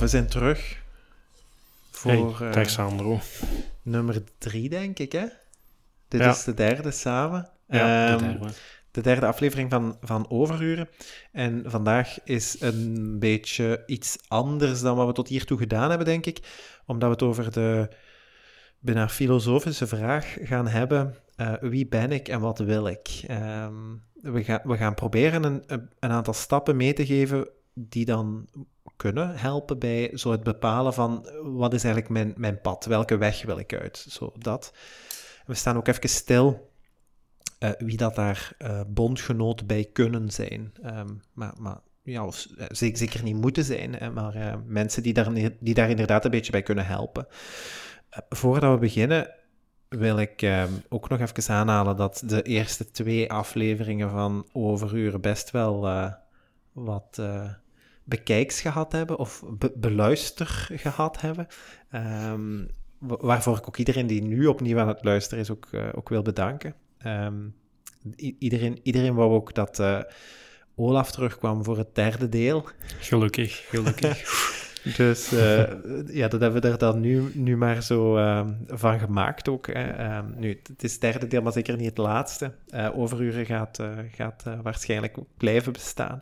We zijn terug. Voor Hey, eh, dag Sandro. nummer drie, denk ik, hè? Dit Ja. is de derde samen. Ja, Ehm, de derde. de derde aflevering van, van Overuren. En vandaag is een beetje iets anders dan wat we tot hiertoe gedaan hebben, denk ik. Omdat we het over de bijna filosofische vraag gaan hebben. eh, wie ben ik en wat wil ik? Ehm, we, gaan, we gaan proberen een een aantal stappen mee te geven die dan kunnen helpen bij zo het bepalen van wat is eigenlijk mijn, mijn pad? Welke weg wil ik uit? Zo dat. We staan ook even stil eh, wie dat daar eh, bondgenoot bij kunnen zijn. Ehm, maar, maar ja, of, eh, zeker, niet moeten zijn, hè, maar mensen die daar, die daar inderdaad een beetje bij kunnen helpen. Voordat we beginnen, wil ik ehm, ook nog even aanhalen dat de eerste twee afleveringen van Overuren best wel wat bekijks gehad hebben, of be- beluister gehad hebben. Ehm, wa- waarvoor ik ook iedereen die nu opnieuw aan het luisteren is, ook, eh, ook wil bedanken. Ehm, iedereen, iedereen wou ook dat eh, Olaf terugkwam voor het derde deel. Gelukkig, gelukkig. Dus eh, ja, dat hebben we er dan nu, nu maar zo ehm, van gemaakt ook. Hè. Nu, het is het derde deel, maar zeker niet het laatste. Overuren gaat, gaat waarschijnlijk ook blijven bestaan.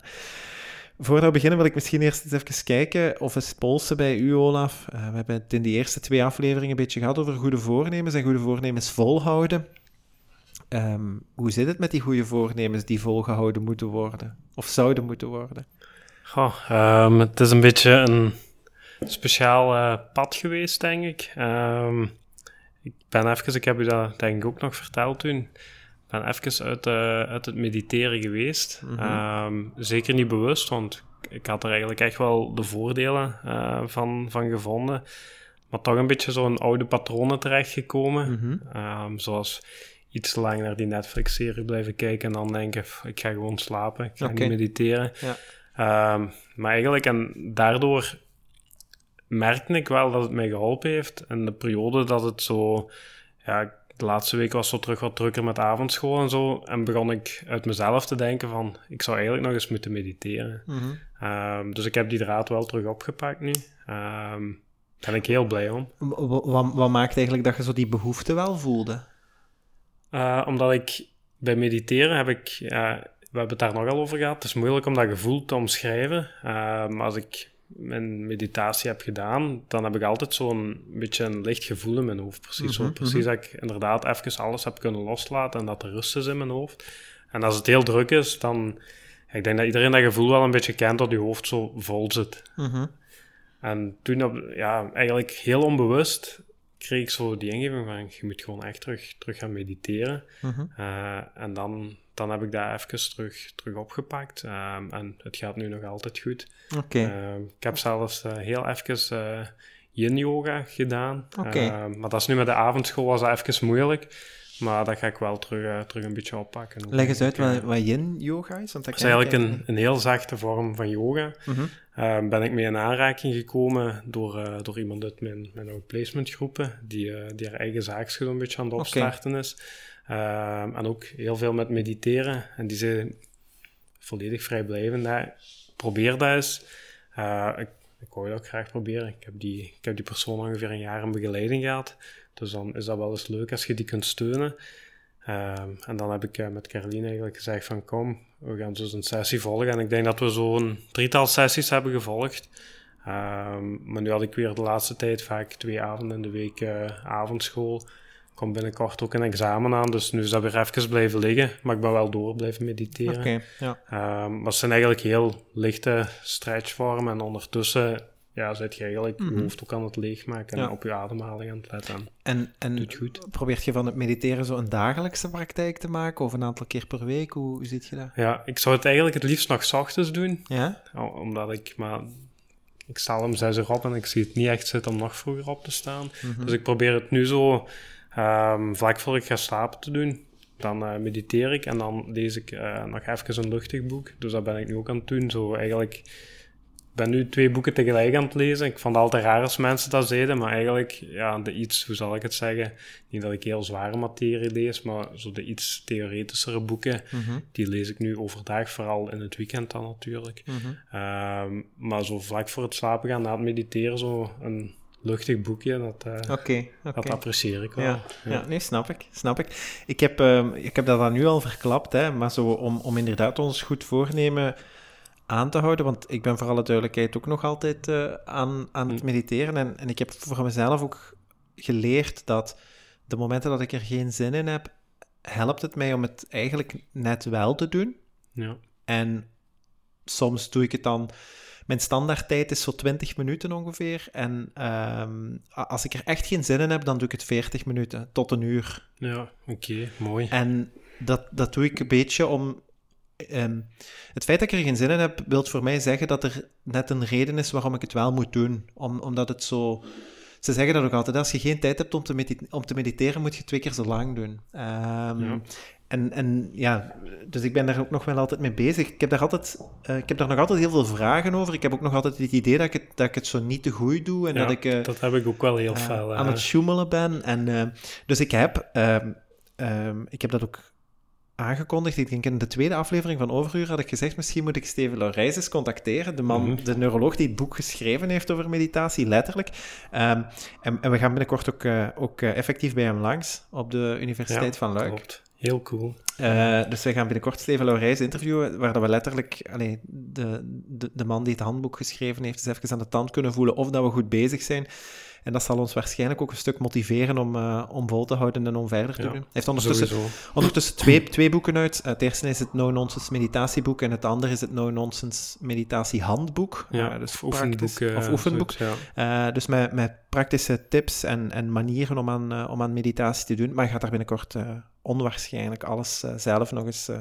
Voordat we beginnen wil ik misschien eerst eens even kijken of eens polsen bij u, Olaf. Eh, we hebben het in die eerste twee afleveringen een beetje gehad over goede voornemens en goede voornemens volhouden. Ehm, hoe zit het met die goede voornemens die volgehouden moeten worden? Of zouden moeten worden? Goh, ehm, het is een beetje een speciaal eh, pad geweest, denk ik. Ehm, ik ben even, ik heb u dat denk ik ook nog verteld toen. Ik ben even uit, eh, uit het mediteren geweest. Mhm. Ehm, zeker niet bewust, want ik had er eigenlijk echt wel de voordelen eh, van, van gevonden. Maar toch een beetje zo'n oude patronen terechtgekomen. Mhm. Ehm, zoals iets te lang naar die Netflix-serie blijven kijken en dan denken, "Pff, ik ga gewoon slapen, ik ga niet mediteren. Ja. Ehm, maar eigenlijk, en daardoor merkte ik wel dat het mij geholpen heeft. En de periode dat het zo, ja, de laatste week was zo terug wat drukker met avondschool en zo. En begon ik uit mezelf te denken van, ik zou eigenlijk nog eens moeten mediteren. Mhm. Ehm, dus ik heb die draad wel terug opgepakt nu. Ehm daar ben ik heel blij om. Wa- wa- Wat, wat maakt eigenlijk dat je zo die behoefte wel voelde? Eh, omdat ik bij mediteren heb ik, we hebben het daar nogal over gehad, het is moeilijk om dat gevoel te omschrijven. Maar als ik mijn meditatie heb gedaan, dan heb ik altijd zo'n beetje een licht gevoel in mijn hoofd. Precies, zo, Mhm, precies mhm. dat ik inderdaad even alles heb kunnen loslaten en dat er rust is in mijn hoofd. En als het heel druk is, dan... Ik denk dat iedereen dat gevoel wel een beetje kent, dat je hoofd zo vol zit. Mhm. En toen, ja, eigenlijk heel onbewust, kreeg ik zo die ingeving van, je moet gewoon echt terug, terug gaan mediteren. Mhm. Eh, en dan, dan heb ik dat even terug, terug opgepakt. Ehm, en het gaat nu nog altijd goed. Oké. Ehm, ik heb zelfs eh, heel even eh yin-yoga gedaan. Oké. Ehm, maar dat is nu met de avondschool was dat even moeilijk. Maar dat ga ik wel terug, eh, terug een beetje oppakken. Leg eens uit wat, wat yin-yoga is. Want dat Het is eigenlijk een, een heel zachte vorm van yoga. Ehm, ben ik mee in aanraking gekomen door, door iemand uit mijn, mijn outplacementgroepen, die, die haar eigen zaakje een beetje aan het opstarten is. Ehm, en ook heel veel met mediteren. En die zei volledig vrijblijvend, daar. probeer dat eens. Eh, ik, ik wou ook graag proberen. Ik heb, die, ik heb die persoon ongeveer een jaar in begeleiding gehad. Dus dan is dat wel eens leuk als je die kunt steunen. Ehm, en dan heb ik eh, met Caroline eigenlijk gezegd van kom, we gaan dus een sessie volgen. En ik denk dat we zo'n drietal sessies hebben gevolgd. Ehm, maar nu had ik weer de laatste tijd vaak twee avonden in de week eh, avondschool. Komt binnenkort ook een examen aan, dus nu is dat weer even blijven liggen. Maar ik ben wel door blijven mediteren. Oké, ja. Ehm, maar het zijn eigenlijk heel lichte stretchvormen. En ondertussen ja, zit je eigenlijk Mhm. je hoofd ook aan het leegmaken Ja. en op je ademhaling aan het letten. En, en Doet goed. probeert je van het mediteren zo een dagelijkse praktijk te maken? Of een aantal keer per week? Hoe, hoe ziet je dat? Ja, ik zou het eigenlijk het liefst nog 's ochtends doen. Ja? Omdat ik, maar ik sta om zes uur op en ik zie het niet echt zitten om nog vroeger op te staan. Mhm. Dus ik probeer het nu zo ehm, vlak voor ik ga slapen te doen. Dan eh, mediteer ik en dan lees ik eh, nog even een luchtig boek. Dus dat ben ik nu ook aan het doen. Zo eigenlijk ben nu twee boeken tegelijk aan het lezen. Ik vond het altijd raar als mensen dat zeiden, maar eigenlijk, ja, de iets, hoe zal ik het zeggen, niet dat ik heel zware materie lees, maar zo de iets theoretischere boeken, Mhm. die lees ik nu overdag, vooral in het weekend dan natuurlijk. Mhm. Ehm, maar zo vlak voor het slapen gaan, na het mediteren, zo een luchtig boekje, dat, eh, dat apprecieer ik wel. Ja, ja, nee, snap ik. Snap ik. Ik heb, ehm, ik heb dat dan nu al verklapt, hè, maar zo om, om inderdaad ons goed voornemen aan te houden, want ik ben voor alle duidelijkheid ook nog altijd eh, aan, aan het Hm. mediteren en, en ik heb voor mezelf ook geleerd dat de momenten dat ik er geen zin in heb, helpt het mij om het eigenlijk net wel te doen. Ja. En soms doe ik het dan. Mijn standaardtijd is zo 20 minuten ongeveer. En ehm, als ik er echt geen zin in heb, dan doe ik het 40 minuten tot een uur. Ja, oké, mooi. En dat, dat doe ik een beetje om. ehm, het feit dat ik er geen zin in heb, wil voor mij zeggen dat er net een reden is waarom ik het wel moet doen. Om, omdat het zo. Ze zeggen dat ook altijd, als je geen tijd hebt om te, medite- om te mediteren, moet je twee keer zo lang doen. Ehm, Ja. En, en ja, dus ik ben daar ook nog wel altijd mee bezig. Ik heb daar, altijd, eh, ik heb daar nog altijd heel veel vragen over. Ik heb ook nog altijd het idee dat ik het, dat ik het zo niet te goed doe. En Ja, dat ik eh, dat heb ik ook wel heel eh, fel. aan het sjoemelen ben. En, dus ik heb, ehm, ehm, ik heb dat ook aangekondigd. Ik denk in de tweede aflevering van Overuur had ik gezegd, misschien moet ik Steven Laurijs eens contacteren. De man, Mhm. de neuroloog die het boek geschreven heeft over meditatie, letterlijk. Ehm, en, en we gaan binnenkort ook, ook effectief bij hem langs op de Universiteit Ja, van Luik. Klopt. Heel cool. Eh, dus wij gaan binnenkort Steven Laurijs interviewen, waar dat we letterlijk allee, de, de, de man die het handboek geschreven heeft, eens even aan de tand kunnen voelen of dat we goed bezig zijn. En dat zal ons waarschijnlijk ook een stuk motiveren om, eh, om vol te houden en om verder te Ja, doen. Hij heeft ondertussen, Sowieso. ondertussen twee, twee boeken uit. Eh, het eerste is het No-Nonsense meditatieboek en het andere is het No-Nonsense meditatiehandboek. Ja, Eh, dus of oefenboek. of oefenboek. zoiets, ja. Dus met, met praktische tips en, en manieren om aan, om aan meditatie te doen. Maar je gaat daar binnenkort onwaarschijnlijk alles eh, zelf nog eens eh,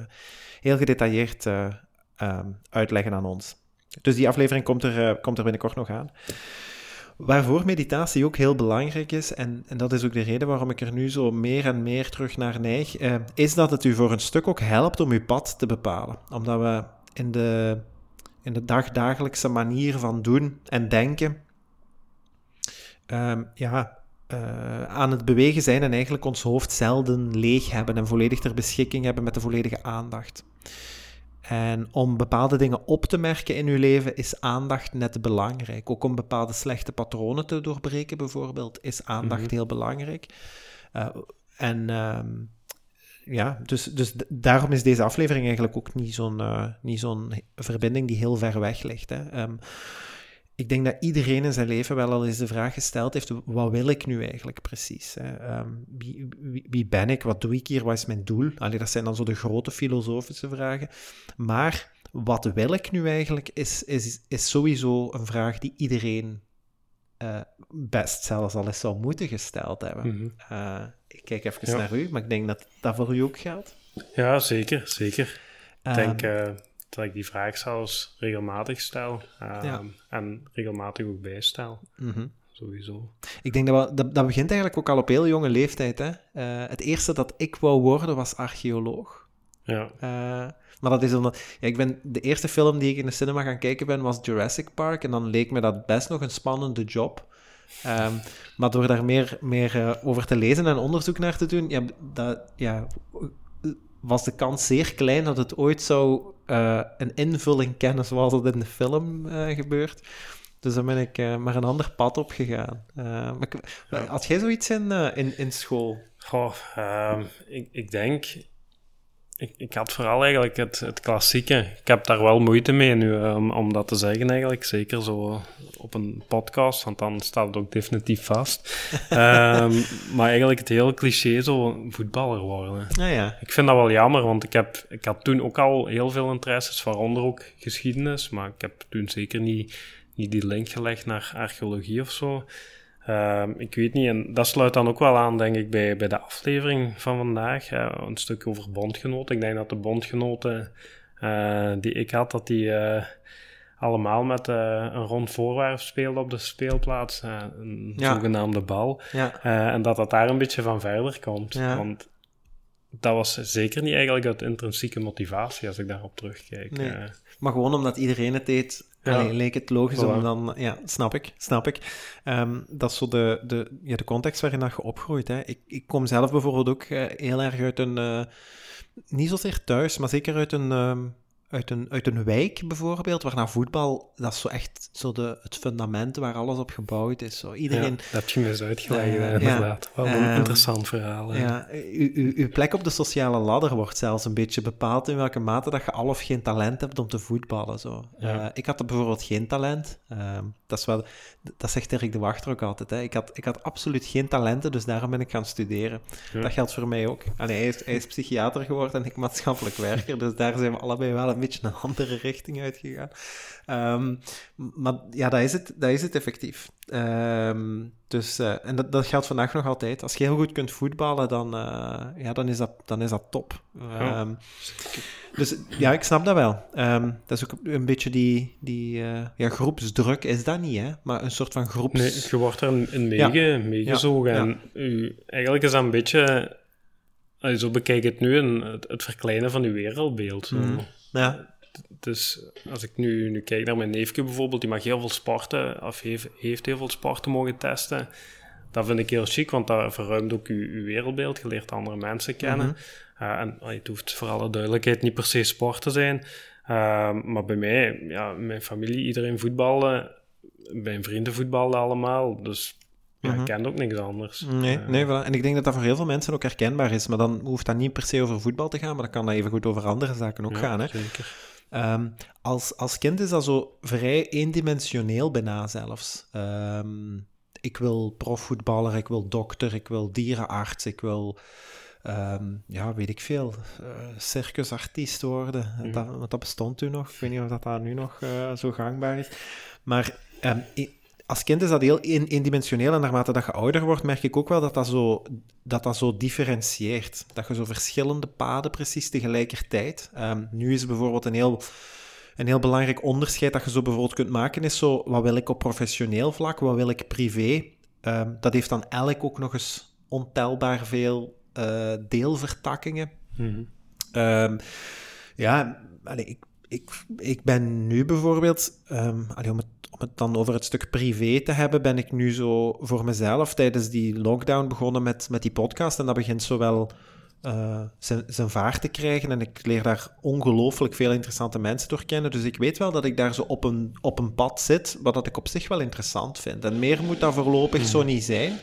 heel gedetailleerd eh, ehm, uitleggen aan ons. Dus die aflevering komt er, komt er binnenkort nog aan. Waarvoor meditatie ook heel belangrijk is, en, en dat is ook de reden waarom ik er nu zo meer en meer terug naar neig, is dat het u voor een stuk ook helpt om uw pad te bepalen. Omdat we in de, in de dagdagelijkse manier van doen en denken, ehm, ja, eh, aan het bewegen zijn en eigenlijk ons hoofd zelden leeg hebben en volledig ter beschikking hebben met de volledige aandacht. En om bepaalde dingen op te merken in uw leven is aandacht net belangrijk. Ook om bepaalde slechte patronen te doorbreken, bijvoorbeeld, is aandacht Mhm. heel belangrijk. Eh, en ehm, ja, dus, dus daarom is deze aflevering eigenlijk ook niet zo'n eh, niet zo'n verbinding die heel ver weg ligt. Hè. Ehm, ik denk dat iedereen in zijn leven wel al eens de vraag gesteld heeft: wat wil ik nu eigenlijk precies? Hè? Ehm, wie, wie, wie ben ik? Wat doe ik hier? Wat is mijn doel? Allee, dat zijn dan zo de grote filosofische vragen. Maar wat wil ik nu eigenlijk, is, is, is sowieso een vraag die iedereen eh, best zelfs al eens zou moeten gesteld hebben. Mhm. Eh, ik kijk even Ja. naar u, maar ik denk dat dat voor u ook geldt. Ja, zeker, zeker. Ik denk Ehm, eh, dat ik die vraag zelfs regelmatig stel. ehm, Ja. En regelmatig ook bijstel. mhm. Sowieso. Ik denk dat, we, dat dat begint eigenlijk ook al op heel jonge leeftijd. Hè? Eh, het eerste dat ik wou worden was archeoloog. Ja, Eh, maar dat is omdat... Ja, ik ben, de eerste film die ik in de cinema gaan kijken ben, was Jurassic Park. En dan leek me dat best nog een spannende job. Ehm, maar door daar meer, meer eh, over te lezen en onderzoek naar te doen, ja, dat, ja, was de kans zeer klein dat het ooit zou eh, een invulling kennen zoals dat in de film eh, gebeurt. Dus dan ben ik eh, maar een ander pad op gegaan. Had jij zoiets in, in, in school? Goh, ehm, ik, ik denk... Ik, ik had vooral eigenlijk het, het klassieke. Ik heb daar wel moeite mee nu eh, om, om dat te zeggen eigenlijk. Zeker zo op een podcast, want dan staat het ook definitief vast. Ehm, maar eigenlijk het hele cliché zo voetballer worden. Nou ja. Ik vind dat wel jammer, want ik, heb, ik had toen ook al heel veel interesses, waaronder ook geschiedenis, maar ik heb toen zeker niet, niet die link gelegd naar archeologie of zo. Ehm, ik weet niet, en dat sluit dan ook wel aan, denk ik, bij, bij de aflevering van vandaag. een stuk over bondgenoten. Ik denk dat de bondgenoten eh, die ik had, dat die eh, allemaal met eh, een rond voorwerp speelden op de speelplaats. een Ja. zogenaamde bal. ja. En dat dat daar een beetje van verder komt. Ja. Want dat was zeker niet eigenlijk uit intrinsieke motivatie als ik daarop terugkijk. Nee. Maar gewoon omdat iedereen het deed ja. leek het logisch om dan... Ja, snap ik, snap ik. Ehm, dat is zo de, de, ja, de context waarin dat je opgroeit. Hè. Ik, ik kom zelf bijvoorbeeld ook uh, heel erg uit een... Uh, niet zozeer thuis, maar zeker uit een... Um, uit een, uit een wijk bijvoorbeeld, waar naar voetbal, dat is zo echt zo de, het fundament waar alles op gebouwd is. Zo. Iedereen, ja, dat heb je me eens uitgelegd, uh, inderdaad. Wel een uh, interessant verhaal. Ja, uw plek op de sociale ladder wordt zelfs een beetje bepaald in welke mate dat je al of geen talent hebt om te voetballen. Zo. Uh, ik had bijvoorbeeld geen talent. Ehm, dat, is wel, dat zegt Erik de Wachter ook altijd. Hè. Ik, had, ik had absoluut geen talenten, dus daarom ben ik gaan studeren. Dat geldt voor mij ook. Allee, hij, is, hij is psychiater geworden en ik maatschappelijk werker, dus daar zijn we allebei wel een beetje een andere richting uitgegaan. Um, maar ja, dat is het, dat is het effectief. Um, dus, uh, en dat, dat geldt vandaag nog altijd. Als je heel goed kunt voetballen, dan, uh, ja, dan, is, dat, dan is dat top. Um, dus ja, ik snap dat wel. dat is ook een beetje die, die uh, ja, groepsdruk, is dat niet, hè? Maar een soort van groeps... Nee, je wordt er een meege, ja. meegezogen. Ja. En eigenlijk is dat een beetje... Zo bekijk het nu, een, het, het verkleinen van uw wereldbeeld. Mm. Ja. Dus als ik nu, nu kijk naar mijn neefje bijvoorbeeld, die mag heel veel sporten, of heeft, heeft heel veel sporten mogen testen. Dat vind ik heel chic, want dat verruimt ook uw, uw wereldbeeld. Je leert andere mensen kennen. Mm en uh, het hoeft voor alle duidelijkheid niet per se sport te zijn. Uh, maar bij mij, ja, mijn familie, iedereen voetballen. Mijn vrienden voetballen allemaal. Dus ja, mhm. ken ook niks anders. Nee, uh, nee voilà. en ik denk dat dat voor heel veel mensen ook herkenbaar is. Maar dan hoeft dat niet per se over voetbal te gaan, maar dan kan dat even goed over andere zaken ook ja, gaan. Hè? Zeker. Um, als, als kind is dat zo vrij eendimensioneel bijna zelfs. Um, ik wil profvoetballer, ik wil dokter, ik wil dierenarts, ik wil, um, ja, weet ik veel, uh, circusartiest worden. Mm. Dat, dat bestond toen nog. Ik weet niet of dat, dat nu nog uh, zo gangbaar is. Maar als kind is dat heel eendimensioneel en naarmate dat je ouder wordt, merk ik ook wel dat dat zo, dat dat zo differentieert. Dat je zo verschillende paden precies tegelijkertijd. Um, nu is bijvoorbeeld een heel, een heel belangrijk onderscheid dat je zo bijvoorbeeld kunt maken, is zo, wat wil ik op professioneel vlak, wat wil ik privé? Um, dat heeft dan elk ook nog eens ontelbaar veel uh, deelvertakkingen. Mm -hmm. um, ja, allee, ik, ik, ik ben nu bijvoorbeeld, um, allee, om het om het dan over het stuk privé te hebben, ben ik nu zo voor mezelf tijdens die lockdown begonnen met, met die podcast. En dat begint zo wel uh, zijn, zijn vaart te krijgen. En ik leer daar ongelooflijk veel interessante mensen door kennen. Dus ik weet wel dat ik daar zo op een, op een pad zit, wat dat ik op zich wel interessant vind. En meer moet dat voorlopig zo niet zijn.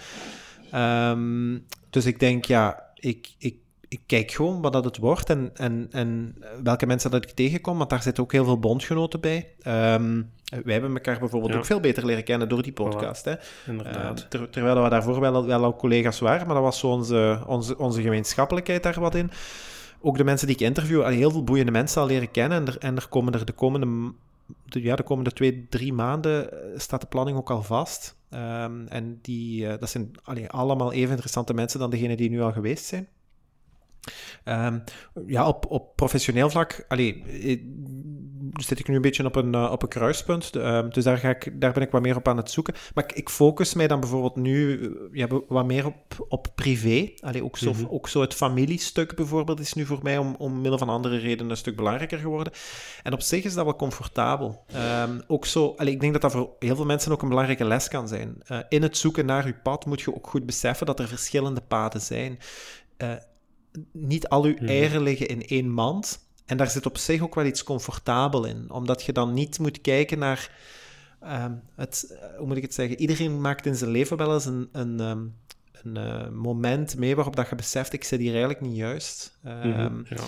Um, dus ik denk, ja, ik, ik ik kijk gewoon wat dat het wordt en, en, en welke mensen dat ik tegenkom, want daar zitten ook heel veel bondgenoten bij. Um, wij hebben elkaar bijvoorbeeld ook veel beter leren kennen door die podcast. Hè? Inderdaad. Uh, ter, terwijl we daarvoor wel, wel al collega's waren, maar dat was zo onze, onze, onze gemeenschappelijkheid daar wat in. Ook de mensen die ik interview, heel veel boeiende mensen al leren kennen. En er, en er komen er de komende, de, ja, de komende twee, drie maanden eh, staat de planning ook al vast. Um, en die, uh, dat zijn allee, allemaal even interessante mensen dan degene die nu al geweest zijn. Um, ja, op, op professioneel vlak allee, zit ik nu een beetje op een, uh, op een kruispunt. Um, dus daar, ga ik, daar ben ik wat meer op aan het zoeken. Maar ik, ik focus mij dan bijvoorbeeld nu uh, ja, wat meer op, op privé. Allee, ook, zo, mm -hmm. ook zo het familiestuk bijvoorbeeld is nu voor mij om, om middel van andere redenen een stuk belangrijker geworden. En op zich is dat wel comfortabel. Um, ook zo, allee, ik denk dat dat voor heel veel mensen ook een belangrijke les kan zijn. In het zoeken naar je pad moet je ook goed beseffen dat er verschillende paden zijn. Uh, niet al uw mhm. eieren liggen in één mand. En daar zit op zich ook wel iets comfortabel in, omdat je dan niet moet kijken naar uh, het, eh, hoe moet ik het zeggen? Iedereen maakt in zijn leven wel eens een, een, um, een uh, moment mee waarop dat je beseft, ik zit hier eigenlijk niet juist. Um, mm-hmm, ja.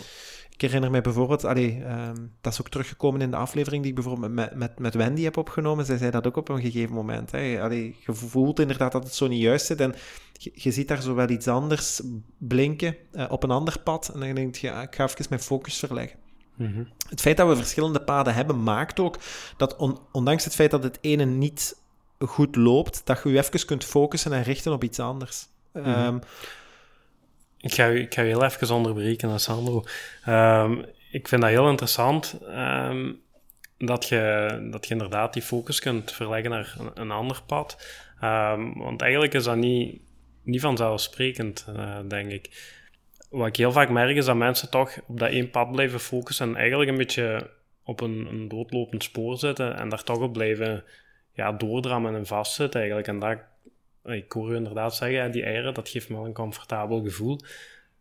Ik herinner mij bijvoorbeeld, allee, um, dat is ook teruggekomen in de aflevering die ik bijvoorbeeld met, met, met Wendy heb opgenomen. Zij zei dat ook op een gegeven moment. Hè. Allee, je voelt inderdaad dat het zo niet juist zit. En je, je ziet daar zo wel iets anders blinken uh, op een ander pad. En dan denk je, ja, ik ga even mijn focus verleggen. Mm-hmm. Het feit dat we verschillende paden hebben, maakt ook dat on, ondanks het feit dat het ene niet goed loopt, dat je je even kunt focussen en richten op iets anders. Um, ik ga, ik ga je heel even onderbreken, Sandro. Um, ik vind dat heel interessant um, dat, je, dat je inderdaad die focus kunt verleggen naar een, ander pad. Um, want eigenlijk is dat niet, niet vanzelfsprekend, uh, denk ik. Wat ik heel vaak merk is dat mensen toch op dat één pad blijven focussen en eigenlijk een beetje op een, een doodlopend spoor zitten en daar toch op blijven ja, doordrammen en vastzitten eigenlijk. En dat, ik hoor u inderdaad zeggen, die eieren, dat geeft me wel een comfortabel gevoel.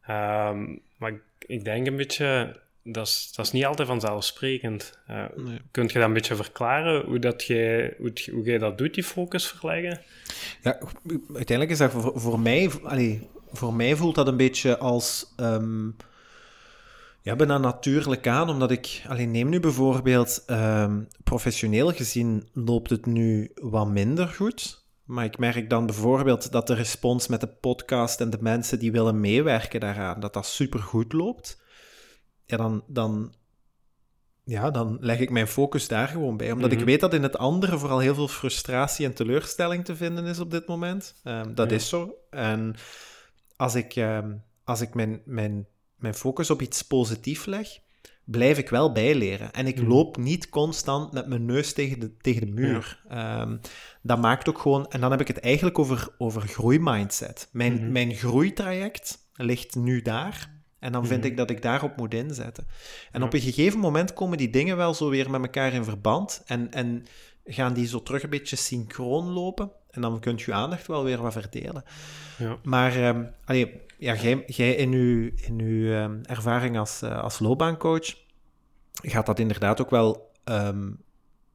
Ehm, maar ik, ik, denk een beetje, dat is, dat is niet altijd vanzelfsprekend. Uh, nee. Kunt je dat een beetje verklaren, hoe, dat jij, hoe, hoe jij dat doet, die focus verleggen? Ja, uiteindelijk is dat voor, voor mij... Allee, voor mij voelt dat een beetje als... Um, ja, bijna natuurlijk aan, omdat ik... Alleen neem nu bijvoorbeeld... Um, professioneel gezien loopt het nu wat minder goed. Maar ik merk dan bijvoorbeeld dat de respons met de podcast en de mensen die willen meewerken daaraan, dat dat supergoed loopt. Ja, dan, dan, ja, dan leg ik mijn focus daar gewoon bij. Omdat ik mhm. weet dat in het andere vooral heel veel frustratie en teleurstelling te vinden is op dit moment. Um, dat is zo. En als ik, um, als ik mijn, mijn, mijn focus op iets positiefs leg, blijf ik wel bijleren. En ik mhm. loop niet constant met mijn neus tegen de, tegen de muur. Ehm, dat maakt ook gewoon... En dan heb ik het eigenlijk over, over groeimindset. Mijn, mm mijn groeitraject ligt nu daar. En dan vind mhm. ik dat ik daarop moet inzetten. En op een gegeven moment komen die dingen wel zo weer met elkaar in verband. En, en gaan die zo terug een beetje synchroon lopen. En dan kunt je aandacht wel weer wat verdelen. Ja. Maar um, allee, ja, jij, jij in uw, in uw um, ervaring als, uh, als loopbaancoach gaat dat inderdaad ook wel um,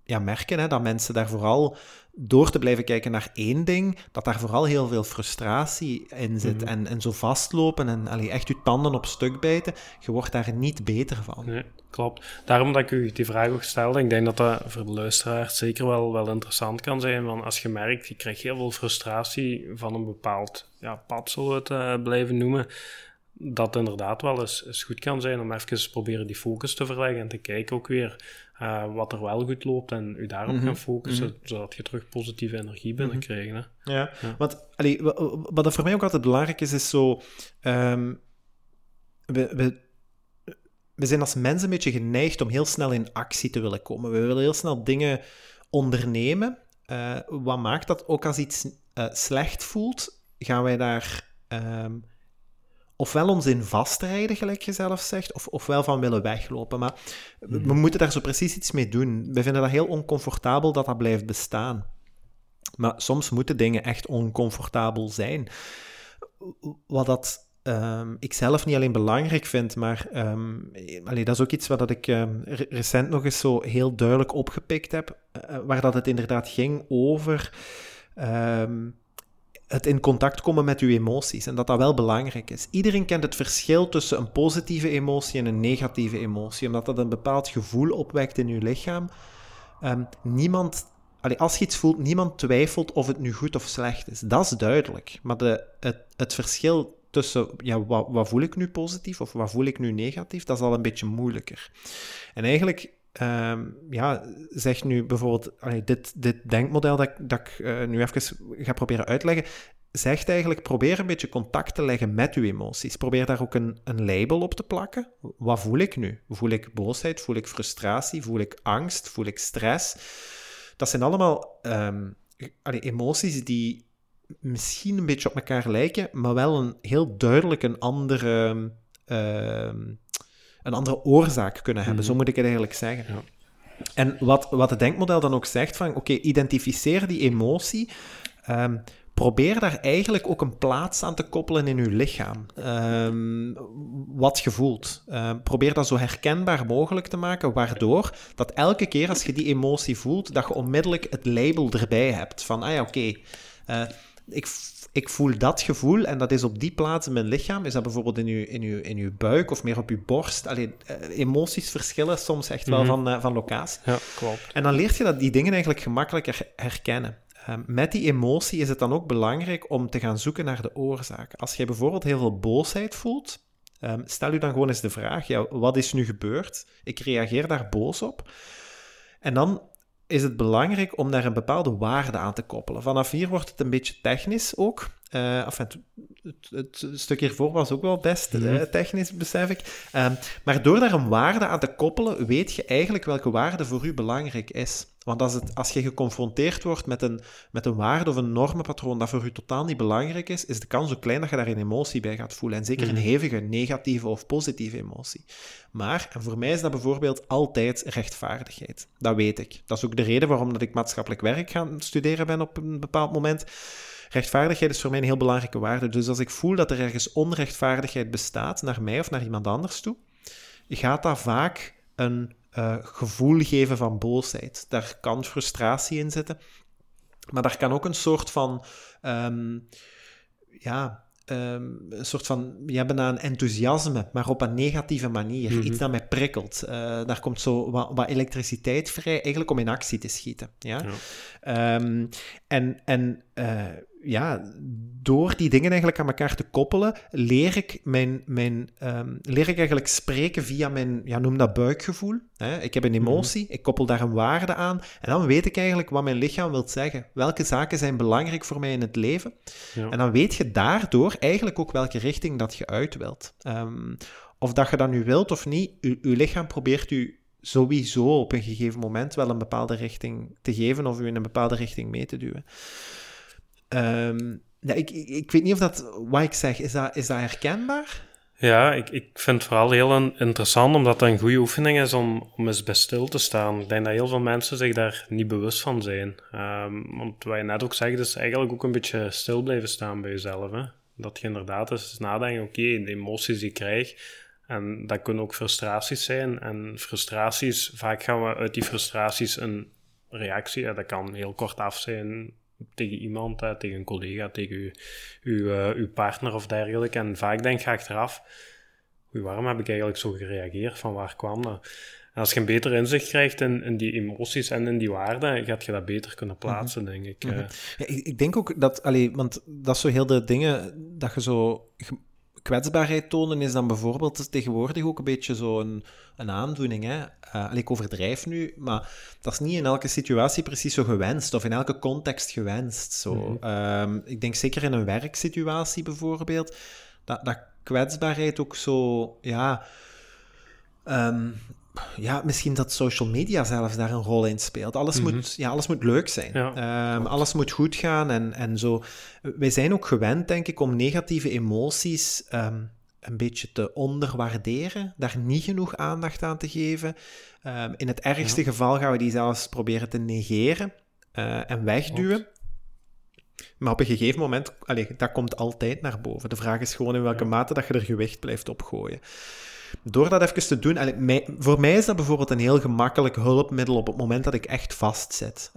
ja, merken, hè, dat mensen daar vooral door te blijven kijken naar één ding, dat daar vooral heel veel frustratie in zit. Mhm. en, en zo vastlopen en allee, echt je tanden op stuk bijten, je wordt daar niet beter van. Nee, klopt. Daarom dat ik u die vraag ook stelde, ik denk dat dat voor de luisteraar zeker wel, wel interessant kan zijn. Want als je merkt, je krijgt heel veel frustratie van een bepaald ja, pad, zullen we het uh, blijven noemen dat inderdaad wel eens, eens, goed kan zijn om even proberen die focus te verleggen en te kijken ook weer uh, wat er wel goed loopt en u daarop mm gaan focussen, mm -hmm. zodat je terug positieve energie mhm. binnenkrijgt. Mm -hmm. ja. ja, want allee, wat voor mij ook altijd belangrijk is, is zo... Um, we, we, we zijn als mensen een beetje geneigd om heel snel in actie te willen komen. We willen heel snel dingen ondernemen. Uh, wat maakt dat ook als iets uh, slecht voelt, gaan wij daar... Um, ofwel ons in vastrijden, gelijk je zelf zegt, of, ofwel van willen weglopen. Maar we, mhm. moeten daar zo precies iets mee doen. We vinden dat heel oncomfortabel dat dat blijft bestaan. Maar soms moeten dingen echt oncomfortabel zijn. Wat dat um, ik zelf niet alleen belangrijk vind, maar um, allee, dat is ook iets wat ik um, recent nog eens zo heel duidelijk opgepikt heb, uh, waar dat het inderdaad ging over het in contact komen met uw emoties en dat dat wel belangrijk is. Iedereen kent het verschil tussen een positieve emotie en een negatieve emotie, omdat dat een bepaald gevoel opwekt in uw lichaam. Um, niemand, als je iets voelt, niemand twijfelt of het nu goed of slecht is. Dat is duidelijk. Maar de, het, het verschil tussen ja, wat, wat voel ik nu positief of wat voel ik nu negatief, dat is al een beetje moeilijker. En eigenlijk Um, ja, zeg nu bijvoorbeeld, dit, dit denkmodel dat, dat ik uh, nu even ga proberen uitleggen, zegt eigenlijk, probeer een beetje contact te leggen met uw emoties. Probeer daar ook een, een label op te plakken. Wat voel ik nu? Voel ik boosheid? Voel ik frustratie? Voel ik angst? Voel ik stress? Dat zijn allemaal allee, emoties die misschien een beetje op elkaar lijken, maar wel een heel duidelijk een andere... Uh, een andere oorzaak kunnen hebben. Zo mhm. moet ik het eigenlijk zeggen. Ja. En wat, wat het denkmodel dan ook zegt van, oké, identificeer die emotie. Um, probeer daar eigenlijk ook een plaats aan te koppelen in je lichaam. Um, wat je voelt. Um, probeer dat zo herkenbaar mogelijk te maken, waardoor dat elke keer als je die emotie voelt, dat je onmiddellijk het label erbij hebt. Van, ah ja, oké, okay, uh, ik ik voel dat gevoel en dat is op die plaats in mijn lichaam. Is dat bijvoorbeeld in uw, in uw, in uw buik of meer op uw borst? Allee, eh, emoties verschillen soms echt wel mhm. van, uh, van locatie. Ja, klopt. En dan leert je dat die dingen eigenlijk gemakkelijker herkennen. Um, met die emotie is het dan ook belangrijk om te gaan zoeken naar de oorzaak. Als je bijvoorbeeld heel veel boosheid voelt, um, stel je dan gewoon eens de vraag: ja, wat is nu gebeurd? Ik reageer daar boos op. En dan is het belangrijk om daar een bepaalde waarde aan te koppelen. Vanaf hier wordt het een beetje technisch ook. Uh, enfin, het, het, stuk hiervoor was ook wel best mm technisch, besef ik. Uh, maar door daar een waarde aan te koppelen, weet je eigenlijk welke waarde voor u belangrijk is. Want als, het, als je geconfronteerd wordt met een, met een waarde of een normenpatroon dat voor je totaal niet belangrijk is, is de kans ook klein dat je daar een emotie bij gaat voelen. En zeker een Mhm. hevige negatieve of positieve emotie. Maar, en voor mij is dat bijvoorbeeld altijd rechtvaardigheid. Dat weet ik. Dat is ook de reden waarom dat ik maatschappelijk werk gaan studeren ben op een bepaald moment. Rechtvaardigheid is voor mij een heel belangrijke waarde. Dus als ik voel dat er ergens onrechtvaardigheid bestaat, naar mij of naar iemand anders toe, gaat dat vaak een eh, gevoel geven van boosheid. Daar kan frustratie in zitten, maar daar kan ook een soort van, ehm, ja, ehm, een soort van, ja, bijna een enthousiasme, maar op een negatieve manier. Mhm. Iets dat mij prikkelt. Eh, daar komt zo wat, wat elektriciteit vrij, eigenlijk om in actie te schieten. Ja? Ja. Ehm, en en eh, ja, door die dingen eigenlijk aan elkaar te koppelen, leer ik, mijn, mijn, ehm, leer ik eigenlijk spreken via mijn, ja, noem dat buikgevoel. Hè? Ik heb een emotie, ik koppel daar een waarde aan en dan weet ik eigenlijk wat mijn lichaam wil zeggen. Welke zaken zijn belangrijk voor mij in het leven? Ja. En dan weet je daardoor eigenlijk ook welke richting dat je uit wilt. Ehm, of dat je dat nu wilt of niet, je lichaam probeert u sowieso op een gegeven moment wel een bepaalde richting te geven of u in een bepaalde richting mee te duwen. Ehm, ja, ik, ik, weet niet of dat, wat ik zeg, is dat, is dat herkenbaar? Ja, ik, ik vind het vooral heel in- interessant, omdat het een goede oefening is om, om eens bij stil te staan. Ik denk dat heel veel mensen zich daar niet bewust van zijn. Ehm, want wat je net ook zegt, is eigenlijk ook een beetje stil blijven staan bij jezelf. Hè? Dat je inderdaad eens nadenkt, oké, de emoties die ik krijg, en dat kunnen ook frustraties zijn. En frustraties, vaak gaan we uit die frustraties een reactie, ja, dat kan heel kort af zijn tegen iemand, hè, tegen een collega, tegen uw, uw, eh, uw partner of dergelijke. En vaak denk je achteraf, oei, waarom heb ik eigenlijk zo gereageerd? Van waar kwam dat? En als je een beter inzicht krijgt in, in die emoties en in die waarden, gaat je dat beter kunnen plaatsen, denk ik. eh. Ja, ik, ik denk ook dat, allee, want dat is zo heel de dingen dat je zo kwetsbaarheid tonen is dan bijvoorbeeld tegenwoordig ook een beetje zo een, een aandoening. Hè? Allee, ik overdrijf nu, maar dat is niet in elke situatie precies zo gewenst of in elke context gewenst. Zo. Mhm. Ehm, ik denk zeker in een werksituatie bijvoorbeeld, dat, dat kwetsbaarheid ook zo, ja. ehm, ja, misschien dat social media zelfs daar een rol in speelt. Alles, Mhm. moet, ja, alles moet leuk zijn. Ja, Ehm, alles moet goed gaan en, en zo. Wij zijn ook gewend, denk ik, om negatieve emoties ehm, een beetje te onderwaarderen, daar niet genoeg aandacht aan te geven. Ehm, in het ergste geval gaan we die zelfs proberen te negeren eh, en wegduwen. Maar op een gegeven moment, allee, dat komt altijd naar boven. De vraag is gewoon in welke Ja. mate dat je er gewicht blijft opgooien. Door dat even te doen, mij- voor mij is dat bijvoorbeeld een heel gemakkelijk hulpmiddel op het moment dat ik echt vastzit.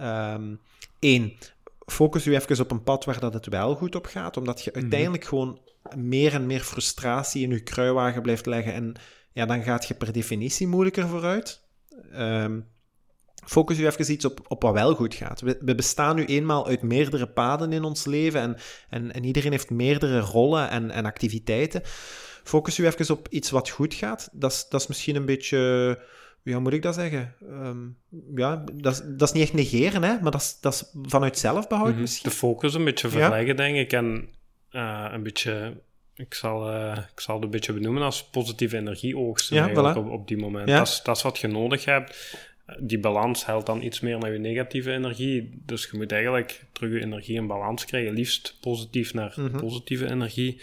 Eén, focus u even op een pad waar dat het wel goed op gaat, omdat je uiteindelijk gewoon meer en meer frustratie in je kruiwagen blijft leggen en ja, dan gaat je per definitie moeilijker vooruit. Ehm, focus u even iets op, op wat wel goed gaat. We, we bestaan nu eenmaal uit meerdere paden in ons leven en, en, en iedereen heeft meerdere rollen en, en activiteiten. Focus u even op iets wat goed gaat. Dat is, dat is misschien een beetje, ja, hoe moet ik dat zeggen? Ehm, ja, dat is, dat is niet echt negeren, hè, maar dat is, dat is vanuit zelfbehoud Mhm. misschien. De focus een beetje Ja. verleggen, denk ik. En eh, een beetje, ik zal, eh, ik zal het een beetje benoemen als positieve energie oogsten Ja, eigenlijk voilà. op, op die moment. Ja. Dat, is, dat is wat je nodig hebt. Die balans helpt dan iets meer naar je negatieve energie. Dus je moet eigenlijk terug je energie in balans krijgen. Liefst positief naar Mhm. positieve energie.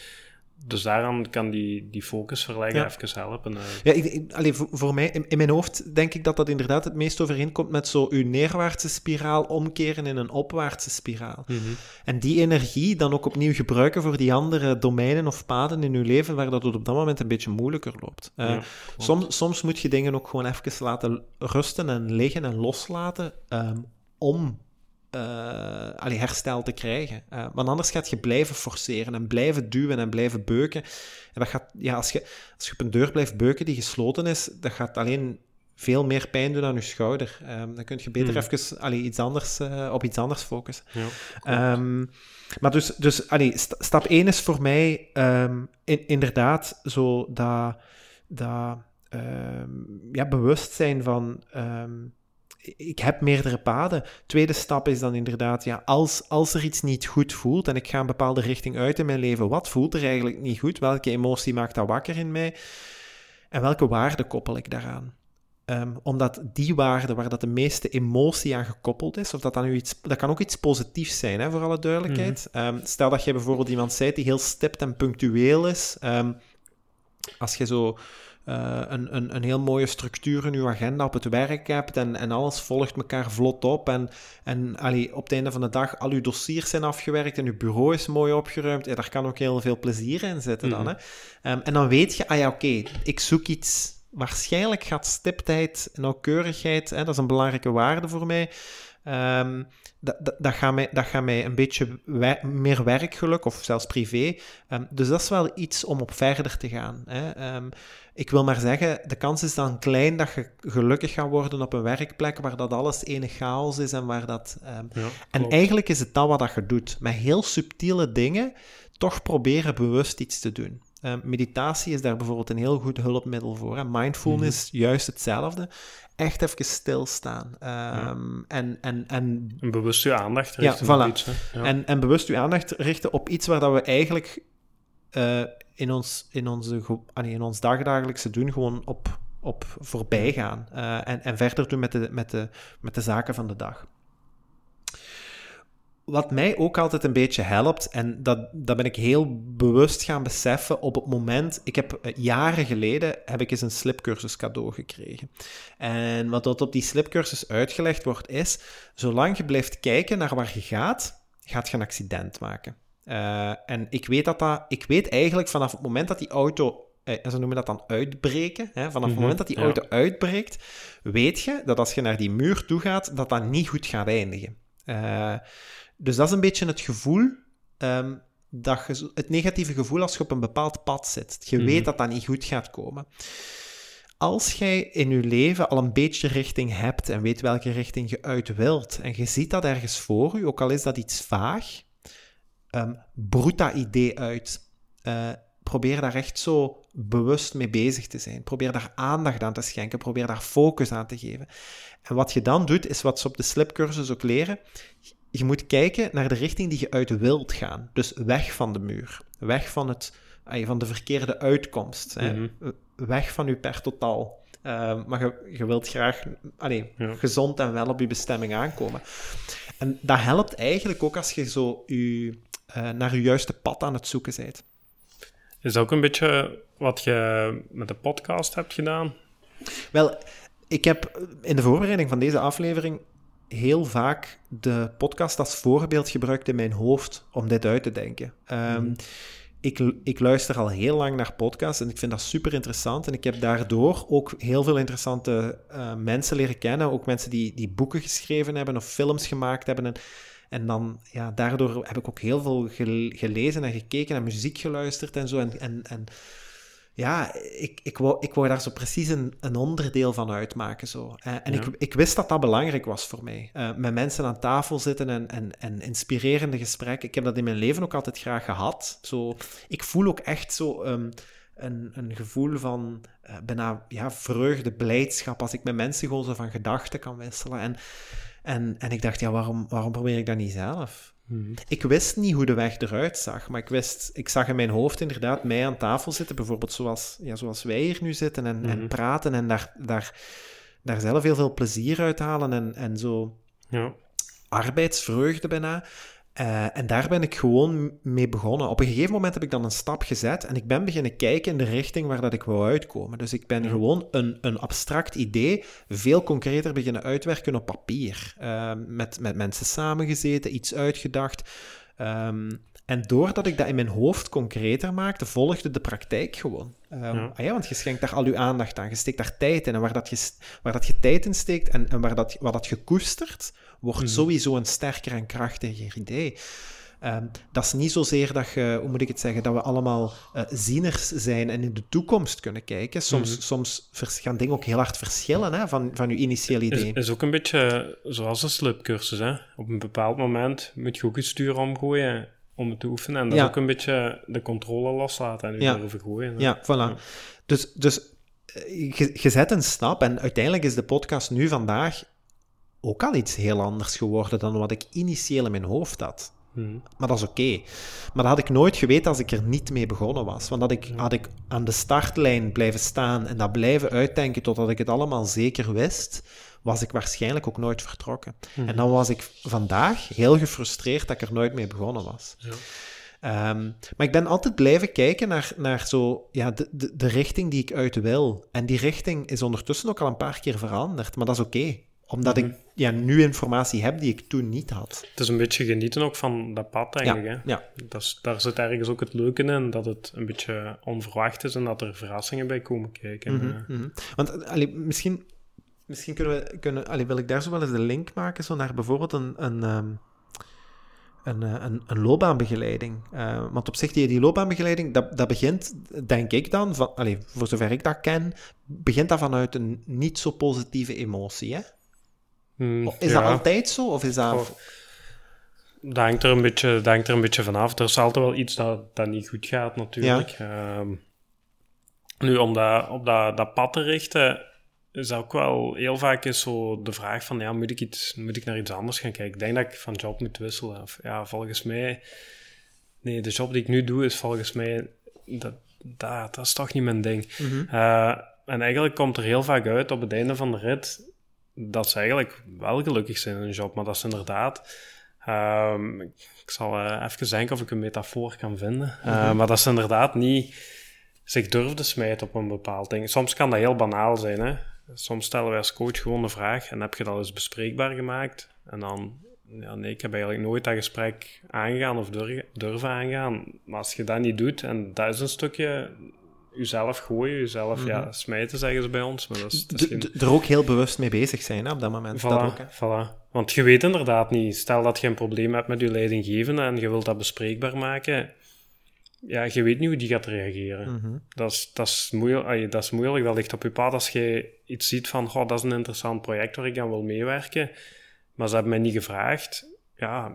Dus daaraan kan die, die focus verleggen Ja. even helpen. eh. Ja, ik, ik- allee, voor, voor mij, in, in mijn hoofd denk ik dat dat inderdaad het meest overeenkomt met zo uw neerwaartse spiraal omkeren in een opwaartse spiraal. Mhm. En die energie dan ook opnieuw gebruiken voor die andere domeinen of paden in uw leven waar dat het op dat moment een beetje moeilijker loopt. Eh, Ja, soms, soms moet je dingen ook gewoon even laten rusten en liggen en loslaten ehm, om eh, allee, herstel te krijgen. Eh, want anders gaat je blijven forceren en blijven duwen en blijven beuken. En dat gaat, ja, als, je, als je op een deur blijft beuken die gesloten is, dat gaat alleen veel meer pijn doen aan je schouder. Ehm, dan kun je beter Hmm. even allee, iets anders, eh, op iets anders focussen. Ja. Ehm, maar dus, dus allee, st- stap 1 is voor mij ehm, in- inderdaad zo dat, dat ja, bewustzijn van ik heb meerdere paden. Tweede stap is dan inderdaad, ja, als, als er iets niet goed voelt en ik ga een bepaalde richting uit in mijn leven, wat voelt er eigenlijk niet goed? Welke emotie maakt dat wakker in mij? En welke waarde koppel ik daaraan? Ehm, omdat die waarde waar dat de meeste emotie aan gekoppeld is, of dat dan nu iets, dat kan ook iets positiefs zijn, hè, voor alle duidelijkheid. Mhm. Ehm, stel dat je bijvoorbeeld iemand zijt die heel stipt en punctueel is. ehm, als je zo eh, een, een, een heel mooie structuur in je agenda op het werk hebt en, en alles volgt elkaar vlot op en, en allee, op het einde van de dag al je dossiers zijn afgewerkt en je bureau is mooi opgeruimd, ja, daar kan ook heel veel plezier in zitten dan. Mhm. Hè? Ehm, en dan weet je, ah ja, oké, ik zoek iets. Waarschijnlijk gaat stiptheid, nauwkeurigheid, hè, dat is een belangrijke waarde voor mij. Ehm, dat, dat, dat, gaat mij, dat gaat mij een beetje meer werkgeluk, of zelfs privé. Ehm, dus dat is wel iets om op verder te gaan. Hè. Ik wil maar zeggen, de kans is dan klein dat je gelukkig gaat worden op een werkplek waar dat alles enig chaos is en waar dat... ehm, Ja, en eigenlijk is het dat wat dat je doet. Met heel subtiele dingen toch proberen bewust iets te doen. Eh, meditatie is daar bijvoorbeeld een heel goed hulpmiddel voor. Hè. Mindfulness, juist hetzelfde. Echt even stilstaan. Ehm, en, en, en, bewust je aandacht Ja, richten op voilà. iets. hè. Ja. en, en bewust uw aandacht richten op iets waar dat we eigenlijk eh, in, ons, in, onze, in ons dagdagelijkse doen gewoon op, op voorbij gaan. Eh, en, en verder doen met de, met, de, met de zaken van de dag. Wat mij ook altijd een beetje helpt, en dat, dat ben ik heel bewust gaan beseffen op het moment... Ik heb eh, jaren geleden heb ik eens een slipcursus cadeau gekregen. En wat dat op die slipcursus uitgelegd wordt is, zolang je blijft kijken naar waar je gaat, gaat je een accident maken. Eh, en ik weet, dat dat, ik weet eigenlijk vanaf het moment dat die auto, eh, ze noemen dat dan uitbreken, hè, vanaf het Mhm, moment dat die ja. auto uitbreekt, weet je dat als je naar die muur toe gaat, dat dat niet goed gaat eindigen. Eh, dus dat is een beetje het gevoel, ehm, dat je, het negatieve gevoel als je op een bepaald pad zit. Je Mhm. weet dat dat niet goed gaat komen. Als jij in je leven al een beetje richting hebt en weet welke richting je uit wilt, en je ziet dat ergens voor je, ook al is dat iets vaag, ehm broed dat idee uit. Eh, probeer daar echt zo bewust mee bezig te zijn. Probeer daar aandacht aan te schenken. Probeer daar focus aan te geven. En wat je dan doet, is wat ze op de slipcursus ook leren. Je moet kijken naar de richting die je uit wilt gaan. Dus weg van de muur. Weg van, het, ah, van de verkeerde uitkomst. Mhm. Weg van je per totaal. Eh, maar je, je wilt graag allee, Ja. gezond en wel op je bestemming aankomen. En dat helpt eigenlijk ook als je zo je, eh, naar je juiste pad aan het zoeken bent. Is dat ook een beetje wat je met de podcast hebt gedaan? Wel, ik heb in de voorbereiding van deze aflevering heel vaak de podcast als voorbeeld gebruikt in mijn hoofd om dit uit te denken. Ehm, Mhm. Ik, ik luister al heel lang naar podcasts en ik vind dat super interessant. En ik heb daardoor ook heel veel interessante eh, mensen leren kennen. Ook mensen die, die boeken geschreven hebben of films gemaakt hebben. En, en dan, ja, daardoor heb ik ook heel veel gel- gelezen en gekeken en muziek geluisterd en zo. En, en, en ja, ik, ik, wou, ik wou daar zo precies een, een onderdeel van uitmaken. Zo. En Ja. ik, ik wist dat dat belangrijk was voor mij. Eh, met mensen aan tafel zitten en, en, en inspirerende gesprekken. Ik heb dat in mijn leven ook altijd graag gehad. Zo, ik voel ook echt zo ehm, een, een gevoel van eh, bijna ja, vreugde, blijdschap, als ik met mensen gewoon zo van gedachten kan wisselen. En, en, en ik dacht, ja, waarom, waarom probeer ik dat niet zelf? Ik wist niet hoe de weg eruit zag, maar ik wist, ik zag in mijn hoofd inderdaad mij aan tafel zitten, bijvoorbeeld zoals, ja, zoals wij hier nu zitten en, en Mhm. praten en daar, daar, daar zelf heel veel plezier uit halen en, en zo Ja. arbeidsvreugde bijna. Eh, en daar ben ik gewoon mee begonnen. Op een gegeven moment heb ik dan een stap gezet en ik ben beginnen kijken in de richting waar dat ik wou uitkomen. Dus ik ben Ja. gewoon een, een abstract idee veel concreter beginnen uitwerken op papier. Eh, met, met mensen samengezeten, iets uitgedacht. Ehm, en doordat ik dat in mijn hoofd concreter maakte, volgde de praktijk gewoon. Ehm, Ja. ah ja, want je schenkt daar al je aandacht aan, je steekt daar tijd in. En waar dat je, waar dat je tijd in steekt en, en waar dat, wat dat je koestert, wordt Mhm. sowieso een sterker en krachtiger idee. Ehm, dat is niet zozeer dat je, hoe moet ik het zeggen, dat we allemaal eh, zieners zijn en in de toekomst kunnen kijken. Soms, Mhm. soms gaan dingen ook heel hard verschillen hè, van, van je initiële Is, idee. is ook een beetje zoals een slipcursus. Hè? Op een bepaald moment moet je ook je stuur omgooien om het te oefenen. En dat Ja. is ook een beetje de controle loslaten en je Ja. gooien. hè. Ja, voilà. Dus, dus eh, je, je zet een stap en uiteindelijk is de podcast nu vandaag ook al iets heel anders geworden dan wat ik initieel in mijn hoofd had. Mhm. Maar dat is oké. Maar dat had ik nooit geweten als ik er niet mee begonnen was. Want dat ik, had ik aan de startlijn blijven staan en dat blijven uitdenken totdat ik het allemaal zeker wist, was ik waarschijnlijk ook nooit vertrokken. En dan was ik vandaag heel gefrustreerd dat ik er nooit mee begonnen was. Ja. Ehm, maar ik ben altijd blijven kijken naar, naar zo, ja, de, de, de richting die ik uit wil. En die richting is ondertussen ook al een paar keer veranderd, maar dat is oké. Omdat Mhm. ik ja, nu informatie heb die ik toen niet had. Het is een beetje genieten ook van dat pad, eigenlijk. Ja, hè? ja. Dat is, daar zit ergens ook het leuke in, dat het een beetje onverwacht is en dat er verrassingen bij komen kijken. Mhm, Eh, mhm. Want allee, misschien, misschien kunnen we, kunnen, allee, wil ik daar zo wel eens de link maken zo naar bijvoorbeeld een, een, ehm, een, eh, een, een loopbaanbegeleiding. Eh, want op zich, die, die loopbaanbegeleiding, dat, dat begint, denk ik dan, van, allee, voor zover ik dat ken, begint dat vanuit een niet zo positieve emotie. Hè? Mm, Is ja. dat altijd zo? Of is dat... Dat hangt, er een beetje, dat hangt er een beetje vanaf. Er is altijd wel iets dat, dat niet goed gaat, natuurlijk. Ehm, nu, om dat, op dat, dat pad te richten, is dat ook wel heel vaak is zo de vraag van, ja, moet ik, iets, moet ik naar iets anders gaan kijken? Ik denk dat ik van job moet wisselen. Of, ja, volgens mij... Nee, de job die ik nu doe is volgens mij... Dat, dat, dat is toch niet mijn ding. Mhm. Eh, en eigenlijk komt er heel vaak uit op het einde van de rit dat ze eigenlijk wel gelukkig zijn in hun job, maar dat ze inderdaad. ehm, ik zal eh, even denken of ik een metafoor kan vinden. Eh, Maar dat ze inderdaad niet zich durfden smijten op een bepaald ding. Soms kan dat heel banaal zijn. Hè? Soms stellen wij als coach gewoon een vraag en heb je dat eens bespreekbaar gemaakt. En dan, ja, nee, ik heb eigenlijk nooit dat gesprek aangegaan of dur- durven aangaan. Maar als je dat niet doet, en dat is een stukje jezelf gooien, jezelf ja, smijten, zeggen ze bij ons. Maar dat is, dat is D- geen... d- er ook heel bewust mee bezig zijn hè, op dat moment. Dat ook, Voilà. Want je weet inderdaad niet. Stel dat je een probleem hebt met je leidinggevende en je wilt dat bespreekbaar maken. Ja, je weet niet hoe die gaat reageren. Mhm. Dat, is, dat, is moeilijk, dat is moeilijk. Dat ligt op je pad als je iets ziet van, goh, dat is een interessant project waar ik aan wil meewerken. Maar ze hebben mij niet gevraagd. Ja,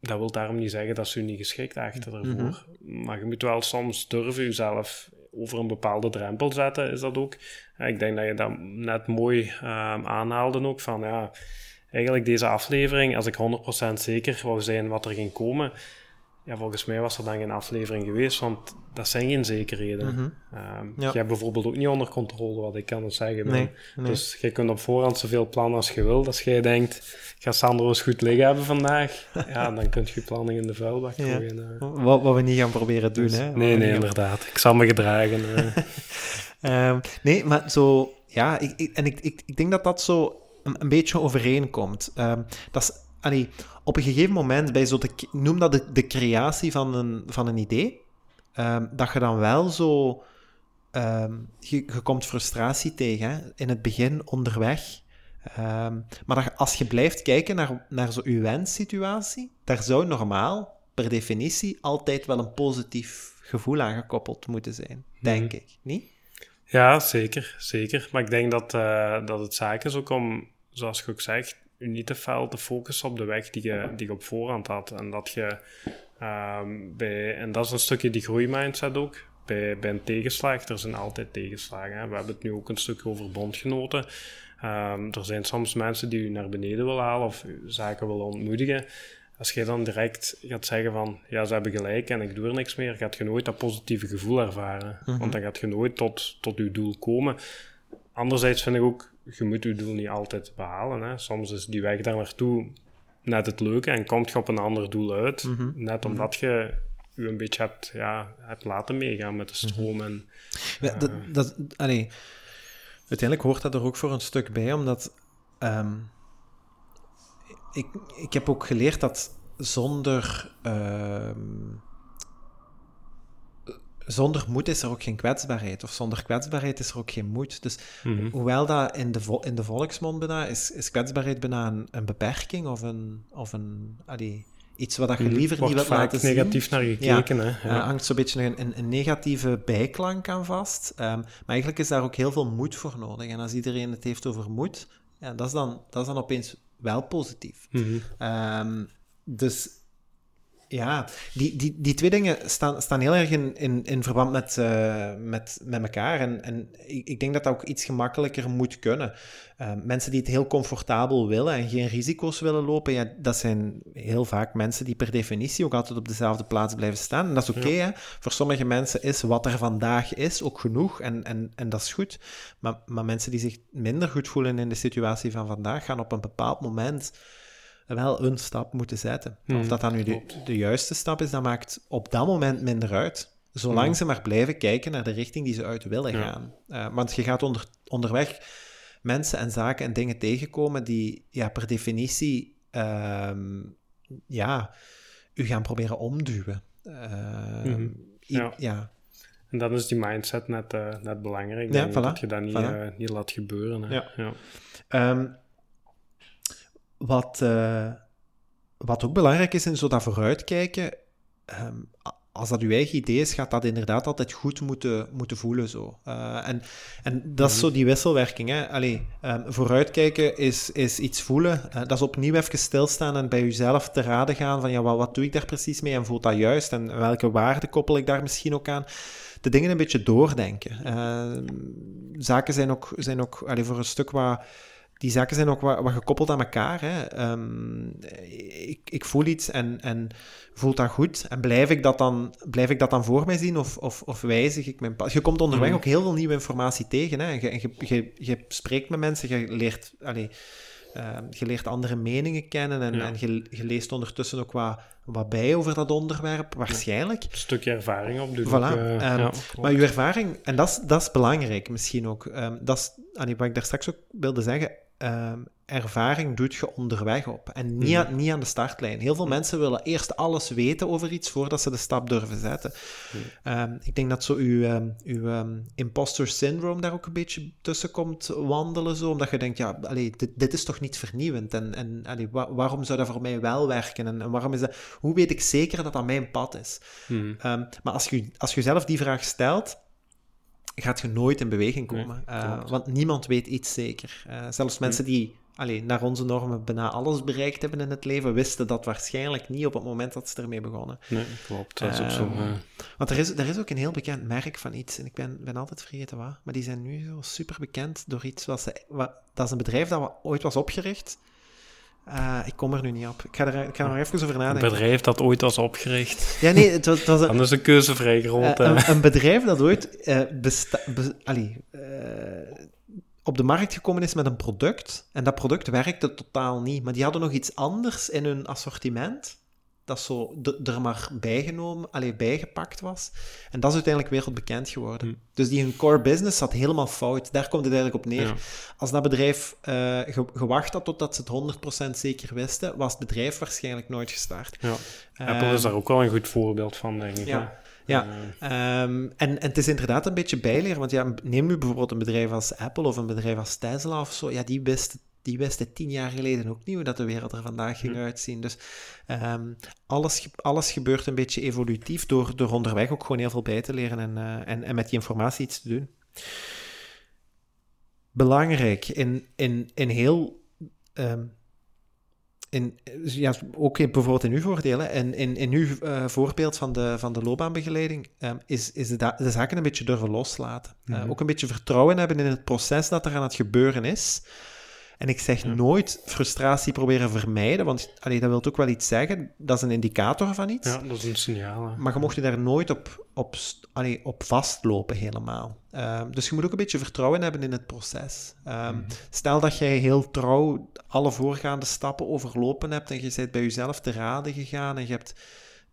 dat wil daarom niet zeggen dat ze u niet geschikt achter ervoor. Maar je moet wel soms durven jezelf over een bepaalde drempel zetten, is dat ook. Ik denk dat je dat net mooi ehm, aanhaalde ook, van ja, eigenlijk deze aflevering, als ik 100% zeker wou zijn wat er ging komen, ja, volgens mij was er dan geen aflevering geweest, want dat zijn geen zekerheden. Mhm. Ehm, Ja. Je hebt bijvoorbeeld ook niet onder controle wat ik kan het zeggen. ben. Nee, nee. Dus je kunt op voorhand zoveel plannen als je wilt. Als jij denkt, ga Sandro eens goed liggen hebben vandaag, ja, dan kun je je planning in de vuilbak Ja. gooien. eh. Wat, wat we niet gaan proberen doen. Dus- hè. Wat nee, nee, inderdaad. Ik zal me gedragen. eh. Ehm, nee, maar zo, ja, ik, ik- en ik, ik, ik denk dat dat zo een, een beetje overeenkomt. Ehm, dat is, allee, op een gegeven moment, bij zo de, ik noem dat de, de creatie van een, van een idee, ehm, dat je dan wel zo, ehm, je, je komt frustratie tegen, hè, in het begin, onderweg. Ehm, maar dat, als je blijft kijken naar, naar zo wenssituatie, daar zou normaal, per definitie, altijd wel een positief gevoel aan gekoppeld moeten zijn, denk ik. Niet? Ja, zeker, zeker. Maar ik denk dat, eh, dat het zaak is ook om, zoals je ook zegt, je niet te fel te focussen op de weg die je, die je op voorhand had. En dat je ehm, bij, en dat is een stukje die groeimindset ook. Bij, bij een tegenslag, er zijn altijd tegenslagen. Hè. We hebben het nu ook een stuk over bondgenoten. Ehm, er zijn soms mensen die u naar beneden willen halen of u zaken willen ontmoedigen. Als je dan direct gaat zeggen van, ja, ze hebben gelijk en ik doe er niks meer, gaat je nooit dat positieve gevoel ervaren. Want dan gaat je nooit tot, tot je doel komen. Anderzijds vind ik ook, je moet je doel niet altijd behalen. Hè. Soms is die weg daar naartoe net het leuke en komt je op een ander doel uit. Net omdat je je een beetje hebt, ja, hebt laten meegaan met de stroom. En, Ja, dat, dat, allee, uiteindelijk hoort dat er ook voor een stuk bij, omdat ehm, ik, ik heb ook geleerd dat zonder, ehm, zonder moed is er ook geen kwetsbaarheid, of zonder kwetsbaarheid is er ook geen moed. Dus Mhm. hoewel dat in de, in de volksmond bijna is, is kwetsbaarheid bijna een, een beperking of een, of een allee, iets wat je liever Mhm. wordt niet wilt laten zien. negatief naar gekeken. Hè. Er Ja. hangt zo'n beetje een, een, een negatieve bijklank aan vast. Ehm, maar eigenlijk is daar ook heel veel moed voor nodig. En als iedereen het heeft over moed, ja, dat, is dan, dat is dan opeens wel positief. Mhm. Ehm, dus Ja, die, die, die twee dingen staan, staan heel erg in, in, in verband met, uh, met, met elkaar. En, en ik, ik denk dat dat ook iets gemakkelijker moet kunnen. Uh, mensen die het heel comfortabel willen en geen risico's willen lopen, ja, dat zijn heel vaak mensen die per definitie ook altijd op dezelfde plaats blijven staan. En dat is oké. Okay, ja. Voor sommige mensen is wat er vandaag is ook genoeg en, en, en dat is goed. Maar, maar mensen die zich minder goed voelen in de situatie van vandaag, gaan op een bepaald moment wel een stap moeten zetten. of Hmm, dat dan nu de, de, juiste stap is, dat maakt op dat moment minder uit. Zolang Hmm. ze maar blijven kijken naar de richting die ze uit willen Ja. gaan. Uh, want je gaat onder, onderweg mensen en zaken en dingen tegenkomen die ja, per definitie ehm, ja, u gaan proberen omduwen. Ehm, i- Ja. ja. En dan is die mindset net, eh, net belangrijk. Ja, voilà, Dat je dat niet, voilà. eh, niet laat gebeuren. Hè. Ja. Ja. Wat, eh, wat ook belangrijk is in zo dat vooruitkijken, ehm, als dat uw eigen idee is, gaat dat inderdaad altijd goed moeten, moeten voelen. Zo. Eh, en, en dat is Mhm. zo die wisselwerking. Hè? Allee, ehm, vooruitkijken is, is iets voelen. Eh, dat is opnieuw even stilstaan en bij uzelf te raden gaan van ja, wat, wat doe ik daar precies mee en voelt dat juist en welke waarde koppel ik daar misschien ook aan. De dingen een beetje doordenken. Ehm, zaken zijn ook, zijn ook allee, voor een stuk wat die zaken zijn ook wat, wat gekoppeld aan elkaar. Hè. Ehm, ik, ik voel iets en, en voelt dat goed. En blijf ik dat dan, blijf ik dat dan voor mij zien of, of, of wijzig ik mijn pad? Je komt onderweg Mhm. ook heel veel nieuwe informatie tegen. Hè. Je, je, je, je spreekt met mensen, je leert, ehm, je leert andere meningen kennen en, Ja. en je, je leest ondertussen ook wat, wat bij over dat onderwerp, waarschijnlijk. Een stukje ervaring op. Dus Voilà, ook, eh, ehm, ja, Maar uw ervaring, en dat is, belangrijk misschien ook, dat is wat ik daar straks ook wilde zeggen, ehm, ervaring doet je onderweg op en niet, Mhm. aan, niet aan de startlijn. Heel veel mensen willen eerst alles weten over iets voordat ze de stap durven zetten. Mhm. Ehm, ik denk dat zo uw, ehm, uw imposter syndrome daar ook een beetje tussen komt wandelen, zo, omdat je denkt, ja, allee, dit, dit is toch niet vernieuwend en, en allee, waarom zou dat voor mij wel werken en, en waarom is dat, hoe weet ik zeker dat dat mijn pad is? Mhm. Maar als je, als je zelf die vraag stelt, gaat je nooit in beweging komen. Eh, want niemand weet iets zeker. Eh, zelfs mensen die allee, naar onze normen bijna alles bereikt hebben in het leven, wisten dat waarschijnlijk niet op het moment dat ze ermee begonnen. Nee, klopt. Dat is ook zo. Ehm, eh, Want er is, er is ook een heel bekend merk van iets, en ik ben, ben altijd vergeten wat, maar die zijn nu zo super bekend door iets wat ze... Wat, dat is een bedrijf dat ooit was opgericht. Eh, ik kom er nu niet op. Ik ga er, ik ga er nog even over een nadenken. bedrijf dat ooit was opgericht. Ja, nee, het was, het was een, Dan is de keuze vrij groot. Eh, hè. een, een bedrijf dat ooit besta- be- allee, op de markt gekomen is met een product. En dat product werkte totaal niet. Maar die hadden nog iets anders in hun assortiment. Dat zo er maar bijgenomen, allee, bijgepakt was. En dat is uiteindelijk wereldbekend geworden. Hm. Dus die hun core business zat helemaal fout. Daar komt het eigenlijk op neer. Ja. Als dat bedrijf eh, ge- gewacht had totdat ze het 100% zeker wisten, was het bedrijf waarschijnlijk nooit gestart. Ja. Apple is daar ook wel een goed voorbeeld van, denk ik. ja. Ja, Eh, Ehm, en, en het is inderdaad een beetje bijleren, want ja, neem nu bijvoorbeeld een bedrijf als Apple of een bedrijf als Tesla of zo, ja, die wisten, die wisten tien jaar geleden ook niet hoe dat de wereld er vandaag ging Hm. uitzien. Dus ehm, alles, alles gebeurt een beetje evolutief door, door onderweg ook gewoon heel veel bij te leren en, eh, en, en met die informatie iets te doen. Belangrijk, in, in, in heel... ehm, in, ja, ook in, bijvoorbeeld in uw voordelen en in, in uw eh, voorbeeld van de, van de loopbaanbegeleiding, ehm, is, is de, de zaken een beetje durven loslaten. Eh, Mhm. ook een beetje vertrouwen hebben in het proces dat er aan het gebeuren is. En ik zeg Ja. nooit frustratie proberen vermijden, want allee, dat wil ook wel iets zeggen. Dat is een indicator van iets. ja, dat is een signaal. hè. Maar je mocht je daar nooit op, op, allee, op vastlopen helemaal. Ehm, dus je moet ook een beetje vertrouwen hebben in het proces. Ehm, Mhm. Stel dat jij heel trouw alle voorgaande stappen overlopen hebt en je bent bij jezelf te raden gegaan en je hebt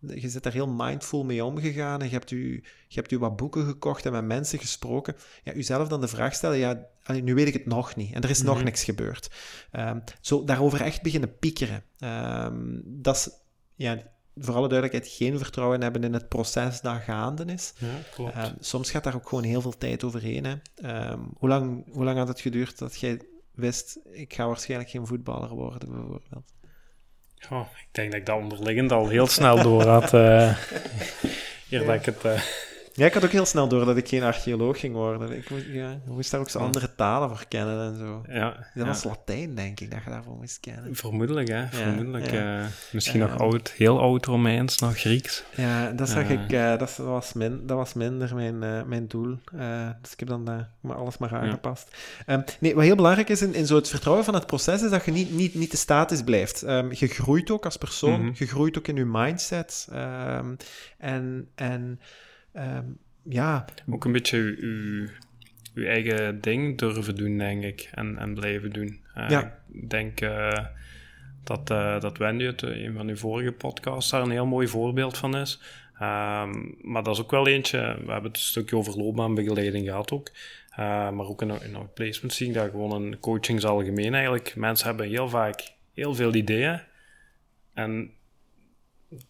je zit daar heel mindful mee omgegaan en je hebt, u, je hebt u wat boeken gekocht en met mensen gesproken. Ja, jezelf dan de vraag stellen, ja, allee, nu weet ik het nog niet en er is nog Mhm. niks gebeurd. Ehm, zo daarover echt beginnen piekeren. Ehm, dat is, ja, voor alle duidelijkheid, geen vertrouwen hebben in het proces dat gaande is. Ja, klopt. Ehm, soms gaat daar ook gewoon heel veel tijd overheen. Hè. Hoe, lang, hoe lang had het geduurd dat jij wist, ik ga waarschijnlijk geen voetballer worden, bijvoorbeeld? Oh, ik denk dat ik dat onderliggend al heel snel door had. eh eer dat ik het... eh, Ja, ik had ook heel snel door dat ik geen archeoloog ging worden. Ik moest, ja, moest daar ook zo andere talen voor kennen en zo. Ja, Dat was Latijn, denk ik, dat je daarvoor moest kennen. Vermoedelijk, hè. Vermoedelijk. ja. eh, misschien nog oud, heel oud Romeins, nog Grieks. Ja, dat zag Eh. ik, eh, dat, was min, dat was minder mijn, mijn doel. Dus ik heb dan maar alles maar aangepast. Ehm, nee, wat heel belangrijk is in, in zo het vertrouwen van het proces, is dat je niet, niet, niet te statisch blijft. Ehm, je groeit ook als persoon, Mhm. je groeit ook in je mindset. Ehm, en en ehm, ja, Ook een beetje uw, uw eigen ding durven doen, denk ik. En, en blijven doen. Eh, Ja. Ik denk eh, dat, eh, dat Wendy het een van uw vorige podcasts daar een heel mooi voorbeeld van is. Ehm, maar dat is ook wel eentje, we hebben het een stukje over loopbaanbegeleiding gehad ook. Maar ook in, in outplacement zie ik dat gewoon in coachings algemeen eigenlijk. Mensen hebben heel vaak heel veel ideeën. En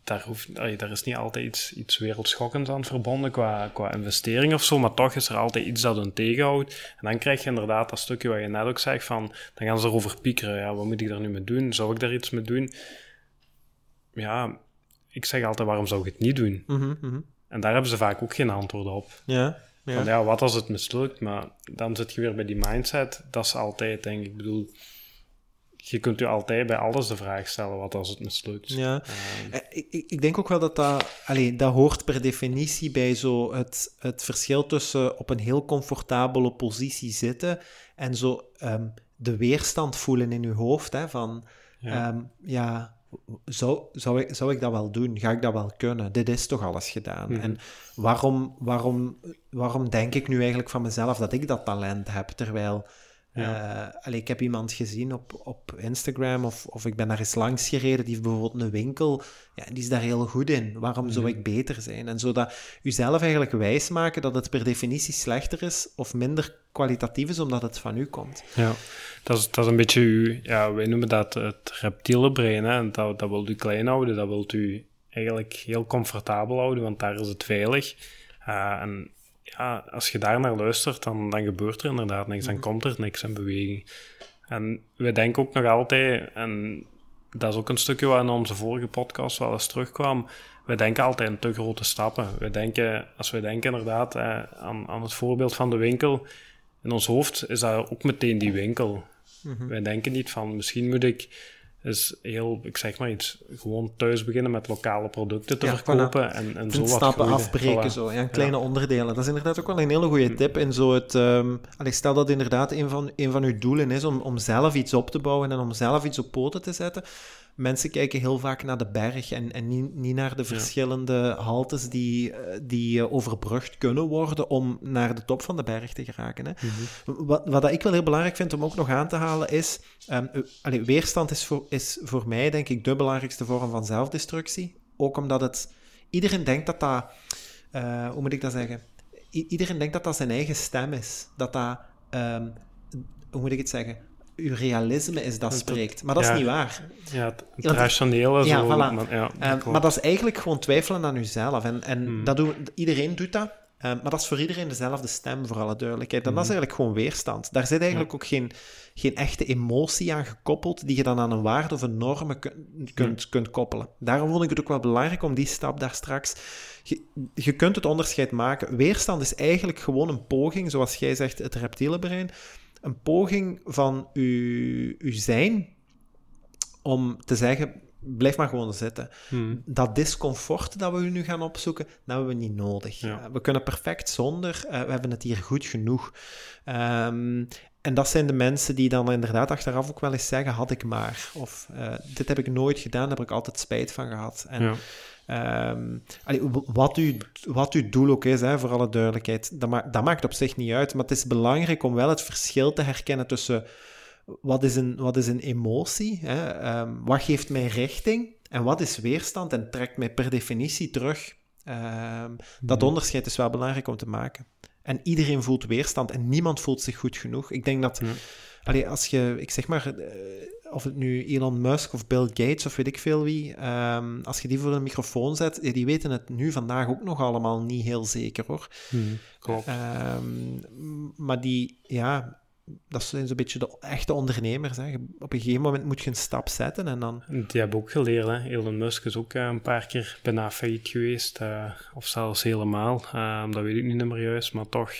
daar, hoeft, daar is niet altijd iets, iets wereldschokkends aan verbonden qua, qua investering of zo, maar toch is er altijd iets dat hen tegenhoudt. En dan krijg je inderdaad dat stukje wat je net ook zegt, van, dan gaan ze erover piekeren. Ja, wat moet ik daar nu mee doen? Zou ik daar iets mee doen? Ja, ik zeg altijd, waarom zou ik het niet doen? mhm, mhm. En daar hebben ze vaak ook geen antwoord op. ja, ja. Van ja, wat als het mislukt? Maar dan zit je weer bij die mindset. Dat is altijd, denk ik. Ik bedoel, je kunt je altijd bij alles de vraag stellen, wat als het mislukt? Ja. Ehm, Eh, Ik, ik, denk ook wel dat dat, allee, dat hoort per definitie bij zo het, het verschil tussen op een heel comfortabele positie zitten en zo ehm, de weerstand voelen in je hoofd. Hè, van Ja. ja, ja zou, zou, ik, zou ik dat wel doen? Ga ik dat wel kunnen? Dit is toch alles gedaan? Mhm. En waarom, waarom, waarom denk ik nu eigenlijk van mezelf dat ik dat talent heb? Terwijl Ja. allee, ik heb iemand gezien op, op Instagram of, of ik ben daar eens langs gereden, die heeft bijvoorbeeld een winkel, ja, die is daar heel goed in. Waarom zou ik beter zijn? En zodat u zelf eigenlijk wijsmaken dat het per definitie slechter is of minder kwalitatief is omdat het van u komt. Ja, dat is, dat is een beetje uw, ja, wij noemen dat het reptiele brein. Hè? En Dat, dat wil u klein houden, dat wilt u eigenlijk heel comfortabel houden, want daar is het veilig. Eh, en ja, als je daar naar luistert, dan, dan gebeurt er inderdaad niks, dan komt er niks in beweging. En we denken ook nog altijd, en dat is ook een stukje wat in onze vorige podcast wel eens terugkwam, we denken altijd in te grote stappen. We denken, als we denken inderdaad eh, aan, aan het voorbeeld van de winkel, in ons hoofd is dat ook meteen die winkel. Wij denken niet van, misschien moet ik eens heel, ik zeg maar iets, gewoon thuis beginnen met lokale producten te Ja, verkopen en, en zo wat stappen groeien. afbreken, Voilà. zo. Ja, kleine onderdelen. Dat is inderdaad ook wel een hele goede tip in zo het... allee, stel dat inderdaad een van, een van uw doelen is om, om zelf iets op te bouwen en om zelf iets op poten te zetten. Mensen kijken heel vaak naar de berg en, en niet, niet naar de verschillende haltes die, eh, die eh, overbrugd kunnen worden om naar de top van de berg te geraken. Hè. Wat, wat dat ik wel heel belangrijk vind om ook nog aan te halen is... ehm, eh, allee, weerstand is voor, is voor mij, denk ik, de belangrijkste vorm van zelfdestructie. Ook omdat het... Iedereen denkt dat dat... eh, hoe moet ik dat zeggen? I- iedereen denkt dat dat zijn eigen stem is. Dat dat... ehm, hoe moet ik het zeggen? Uw realisme is dat spreekt. Maar dat ja. is niet waar. Ja, het, rationele Ja, zo. voilà. Maar, ja, Ehm, maar dat is eigenlijk gewoon twijfelen aan jezelf. En, en Hmm. dat doen, iedereen doet dat. Ehm, maar dat is voor iedereen dezelfde stem, voor alle duidelijkheid. En dat Hmm. is eigenlijk gewoon weerstand. Daar zit eigenlijk ook geen, geen echte emotie aan gekoppeld die je dan aan een waarde of een normen kun- kunt, kunt koppelen. Daarom vond ik het ook wel belangrijk om die stap daar straks... Je, je kunt het onderscheid maken. Weerstand is eigenlijk gewoon een poging, zoals jij zegt, het reptiele brein. Een poging van uw, uw zijn om te zeggen, blijf maar gewoon zitten. Hmm. Dat discomfort dat we nu gaan opzoeken, dat hebben we niet nodig. Ja. Eh, we kunnen perfect zonder. eh, we hebben het hier goed genoeg. Ehm, en dat zijn de mensen die dan inderdaad achteraf ook wel eens zeggen, had ik maar. Of eh, dit heb ik nooit gedaan, daar heb ik altijd spijt van gehad. En Ja. Allee, w- wat, u, wat uw doel ook is, hè, voor alle duidelijkheid, dat, ma dat maakt op zich niet uit. Maar het is belangrijk om wel het verschil te herkennen tussen wat is een, wat is een emotie, hè, ehm, wat geeft mij richting en wat is weerstand en trekt mij per definitie terug. Ehm, dat onderscheid is wel belangrijk om te maken. En iedereen voelt weerstand en niemand voelt zich goed genoeg. Ik denk dat, allee, als je, ik zeg maar, eh, of het nu Elon Musk of Bill Gates of weet ik veel wie, ehm, als je die voor een microfoon zet, die weten het nu vandaag ook nog allemaal niet heel zeker hoor. Hmm. Klopt. Ehm, maar die, ja, dat zijn zo'n beetje de echte ondernemers. Hè. Op een gegeven moment moet je een stap zetten en dan... Die hebben ook geleerd. Hè. Elon Musk is ook een paar keer bijna failliet geweest. of zelfs helemaal. dat weet ik niet meer juist. Maar toch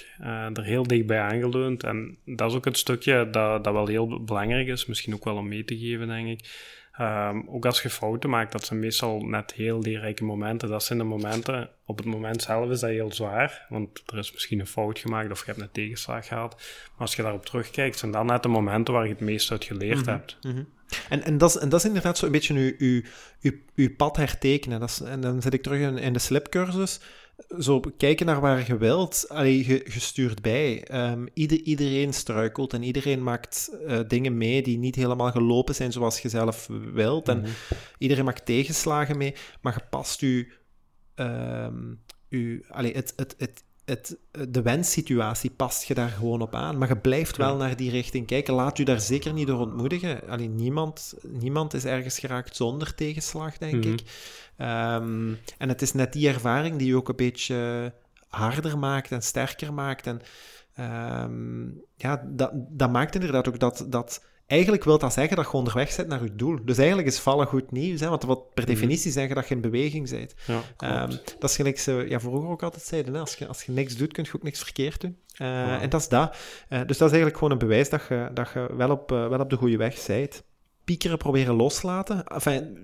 er heel dichtbij aangeleund. En dat is ook het stukje dat, dat wel heel belangrijk is. Misschien ook wel om mee te geven, denk ik Ehm, ook als je fouten maakt, dat zijn meestal net heel leerrijke momenten. Dat zijn de momenten, op het moment zelf is dat heel zwaar, want er is misschien een fout gemaakt of je hebt een tegenslag gehad. Maar als je daarop terugkijkt, zijn dat net de momenten waar je het meest uit geleerd mhm, hebt. Mhm. En, en, dat is, en dat is inderdaad zo'n beetje uw, uw, uw, uw pad hertekenen. Dat is, en dan zit ik terug in, in de slipcursus zo kijken naar waar je wilt, allee, je, stuurt bij. Um, ieder, iedereen struikelt en iedereen maakt uh, dingen mee die niet helemaal gelopen zijn zoals je zelf wilt. En mhm. iedereen maakt tegenslagen mee, maar je past je, um, je allee, het, het, het, het, de wenssituatie past je daar gewoon op aan. Maar je blijft wel naar die richting kijken. Laat je daar zeker niet door ontmoedigen. Alleen niemand, niemand is ergens geraakt zonder tegenslag, denk mhm. ik. Um, en het is net die ervaring die je ook een beetje harder maakt en sterker maakt. En um, ja, dat, dat maakt inderdaad ook dat, dat Eigenlijk wil dat zeggen dat je onderweg bent naar je doel. Dus eigenlijk is vallen goed nieuws, hè, want wat per mhm. definitie zeggen dat je in beweging bent. Ja, um, dat is gelijk ze ja, vroeger ook altijd zeiden, hè, als, je, als je niks doet, kun je ook niks verkeerd doen. Uh, En dat is dat. Uh, dus dat is eigenlijk gewoon een bewijs dat je, dat je wel, op, uh, wel op de goede weg bent. Piekeren proberen loslaten. Enfin,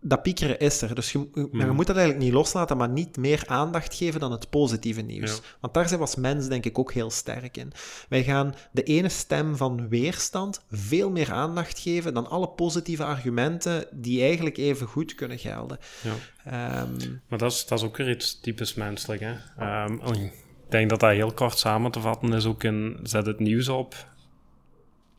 dat piekeren is er. Dus je, je, moet dat eigenlijk niet loslaten, maar niet meer aandacht geven dan het positieve nieuws. Want daar zijn we als mens denk ik ook heel sterk in. Wij gaan de ene stem van weerstand veel meer aandacht geven dan alle positieve argumenten die eigenlijk even goed kunnen gelden. Ja. Ehm, maar dat is, dat is ook weer iets typisch menselijk. Hè? Um, ik denk dat dat heel kort samen te vatten is ook in zet het nieuws op.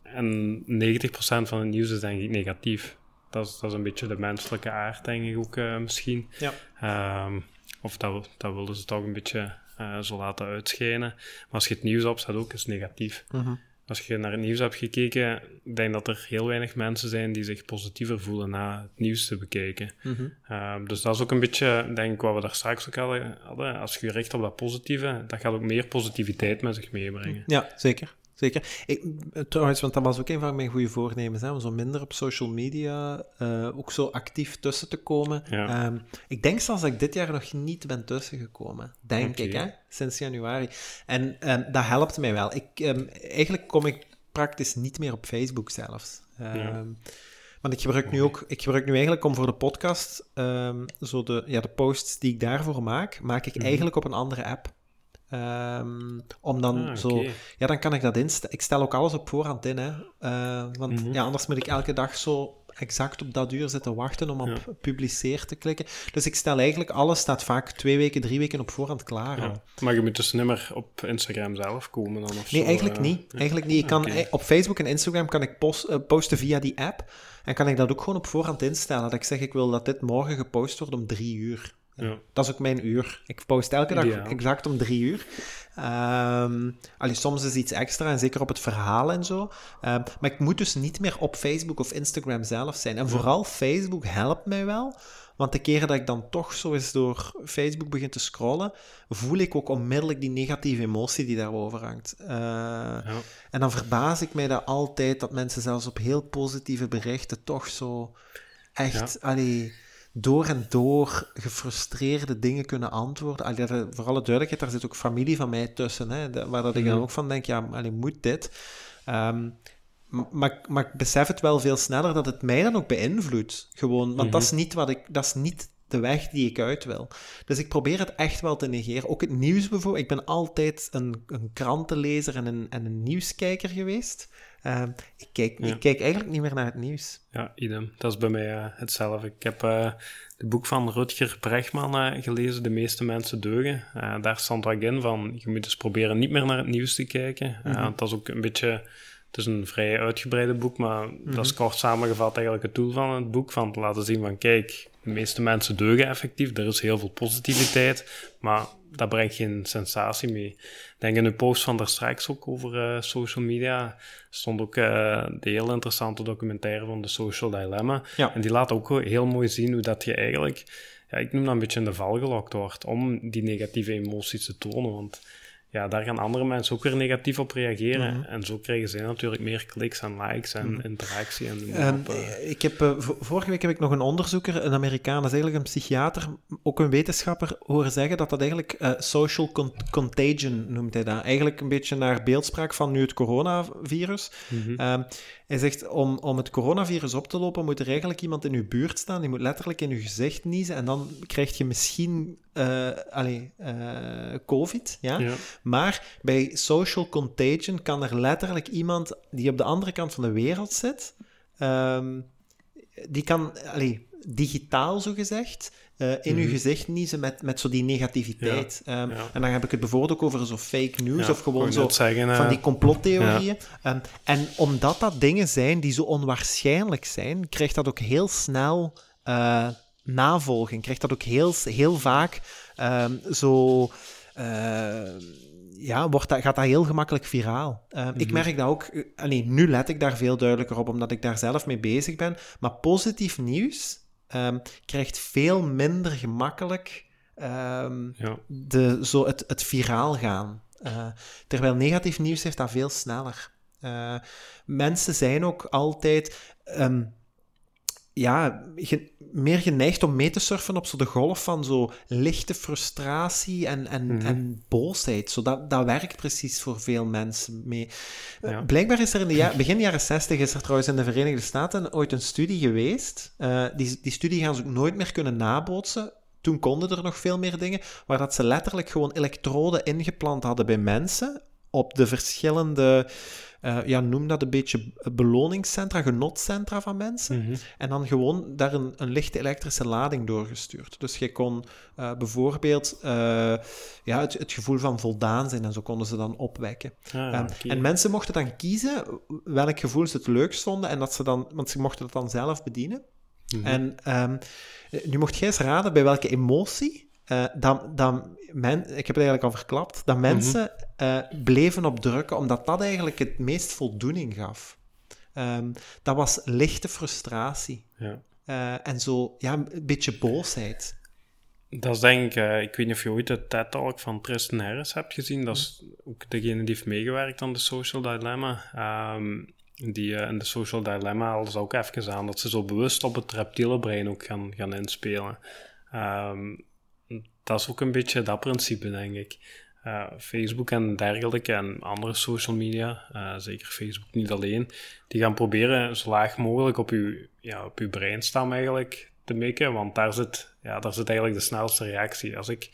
En 90% van het nieuws is denk ik negatief. Dat is, dat is een beetje de menselijke aard, denk ik ook uh, misschien. Ja. Um, of dat, dat wilden ze toch een beetje uh, zo laten uitschijnen. Maar als je het nieuws opzet, ook is negatief. Mm -hmm. Als je naar het nieuws hebt gekeken, ik denk dat er heel weinig mensen zijn die zich positiever voelen na het nieuws te bekijken. Mm -hmm. um, dus dat is ook een beetje, denk ik, wat we daar straks ook hadden. Als je richt op dat positieve, dat gaat ook meer positiviteit met zich meebrengen. Ja, zeker. Zeker. Ik, trouwens, want dat was ook een van mijn goede voornemens, hè, om zo minder op social media uh, ook zo actief tussen te komen. Ja. Um, ik denk zelfs dat ik dit jaar nog niet ben tussengekomen. Denk ik, hè? Sinds januari. En um, dat helpt mij wel. Ik, um, eigenlijk kom ik praktisch niet meer op Facebook zelfs. Ja. Want ik gebruik nu ook, ik gebruik nu eigenlijk om voor de podcast, zo de, ja, de posts die ik daarvoor maak, maak ik mm -hmm. eigenlijk op een andere app. Um, om dan ah, zo... Ja, dan kan ik dat instellen. Ik stel ook alles op voorhand in, hè. Uh, want mm -hmm. ja, anders moet ik elke dag zo exact op dat uur zitten wachten om op ja. publiceer te klikken. Dus ik stel eigenlijk, alles staat vaak twee weken, drie weken op voorhand klaar. Ja. Maar je moet dus niet meer op Instagram zelf komen dan of Nee, eigenlijk uh, niet. Eigenlijk niet. Ik kan, okay. Op Facebook en Instagram kan ik post, uh, posten via die app. En kan ik dat ook gewoon op voorhand instellen. Dat ik zeg, ik wil dat dit morgen gepost wordt om drie uur. Ja. Dat is ook mijn uur. Ik post elke dag exact om drie uur. Um, allee, soms is iets extra, en zeker op het verhaal en zo. Um, maar ik moet dus niet meer op Facebook of Instagram zelf zijn. En vooral Facebook helpt mij wel. Want de keren dat ik dan toch zo eens door Facebook begin te scrollen, voel ik ook onmiddellijk die negatieve emotie die daarover hangt. Uh, ja. En dan verbaas ik mij dat altijd dat mensen zelfs op heel positieve berichten toch zo echt. Ja. Allee, door en door gefrustreerde dingen kunnen antwoorden. Allee, voor alle duidelijkheid, daar zit ook familie van mij tussen, hè, waar dat ik dan ook van denk, ja, allee, moet dit? Um, maar, maar ik besef het wel veel sneller dat het mij dan ook beïnvloedt. Gewoon, want mm dat is niet wat ik, dat is niet de weg die ik uit wil. Dus ik probeer het echt wel te negeren. Ook het nieuws bijvoorbeeld. Ik ben altijd een, een krantenlezer en een, en een nieuwskijker geweest. Uh, ik, kijk, ik kijk eigenlijk niet meer naar het nieuws. Ja, idem. Dat is bij mij uh, hetzelfde. Ik heb uh, het boek van Rutger Brechtman uh, gelezen, De meeste mensen deugen. daar stond ook in van, je moet dus proberen niet meer naar het nieuws te kijken. Mm -hmm. dat is ook een beetje... Het is een vrij uitgebreide boek, maar mm -hmm. dat is kort samengevat eigenlijk het doel van het boek. Van te laten zien van, kijk, de meeste mensen deugen effectief. Er is heel veel positiviteit, maar dat brengt geen sensatie mee. Ik denk in een post van daar straks ook over uh, social media stond ook uh, de heel interessante documentaire van de Social Dilemma. Ja. En die laat ook heel mooi zien hoe dat je eigenlijk, ja, ik noem dat een beetje in de val gelokt wordt om die negatieve emoties te tonen. Want ja, daar gaan andere mensen ook weer negatief op reageren. Mhm. En zo krijgen zij natuurlijk meer kliks en likes en Mhm. interactie. En Ehm, op, eh. ik heb, eh, vorige week heb ik nog een onderzoeker, een Amerikaan, dat is eigenlijk een psychiater, ook een wetenschapper, horen zeggen dat dat eigenlijk eh, social con- contagion noemt hij dat. Eigenlijk een beetje naar beeldspraak van nu het coronavirus. Mhm. Ehm, hij zegt, om, om het coronavirus op te lopen, moet er eigenlijk iemand in uw buurt staan, die moet letterlijk in uw gezicht niezen en dan krijg je misschien allee, eh, COVID, ja? ja. Maar bij social contagion kan er letterlijk iemand die op de andere kant van de wereld zit, ehm, die kan, allee, digitaal zo gezegd, eh, in uw Mhm. gezicht niezen met, met zo die negativiteit. Ehm, ja. En dan heb ik het bijvoorbeeld ook over zo fake news of gewoon zo zeggen, van die complottheorieën. Ehm, en omdat dat dingen zijn die zo onwaarschijnlijk zijn, krijgt dat ook heel snel navolging. Krijgt dat ook heel, heel vaak ehm, zo. eh, ja, wordt dat, gaat dat heel gemakkelijk viraal. Ehm, Ik Mhm. merk dat ook. eh, allee, nu let ik daar veel duidelijker op, omdat ik daar zelf mee bezig ben. Maar positief nieuws ehm, krijgt veel minder gemakkelijk ja. de, zo het, het viraal gaan. Eh, terwijl negatief nieuws heeft dat veel sneller. Mensen zijn ook altijd ja, ge- meer geneigd om mee te surfen op zo de golf van zo lichte frustratie en, en, Mhm. en boosheid. Zo dat, dat werkt precies voor veel mensen mee. Eh, Ja. Blijkbaar is er in de ja- begin jaren 60 is er trouwens in de Verenigde Staten ooit een studie geweest. Eh, die, die studie gaan ze ook nooit meer kunnen nabootsen. Toen konden er nog veel meer dingen, waar dat ze letterlijk gewoon elektroden ingeplant hadden bij mensen op de verschillende, eh, ja, noem dat een beetje beloningscentra, genotcentra van mensen. Mhm. En dan gewoon daar een, een lichte elektrische lading doorgestuurd. Dus je kon eh, bijvoorbeeld eh, ja, het, het gevoel van voldaan zijn en zo konden ze dan opwekken. Ah, Ehm. En mensen mochten dan kiezen welk gevoel ze het leukst vonden en dat ze dan, want ze mochten het dan zelf bedienen. Mhm. En ehm, nu mocht jij eens raden bij welke emotie dat, dat men, ik heb het eigenlijk al verklapt, dat mensen eh, bleven op drukken, omdat dat eigenlijk het meest voldoening gaf. Ehm, dat was lichte frustratie. ja. Eh, en zo, ja, een beetje boosheid. Dat is denk ik, ik weet niet of je ooit de TED-talk van Tristan Harris hebt gezien. Dat is ook degene die heeft meegewerkt aan de Social Dilemma. Ehm, die eh, in de Social Dilemma hadden ze ook even aan dat ze zo bewust op het reptiele brein ook gaan, gaan inspelen. Ehm, dat is ook een beetje dat principe, denk ik. Eh, Facebook en dergelijke en andere social media, eh, zeker Facebook niet alleen, die gaan proberen zo laag mogelijk op uw, ja, op uw breinstam eigenlijk te mikken, want daar zit, ja, daar zit eigenlijk de snelste reactie. Als ik,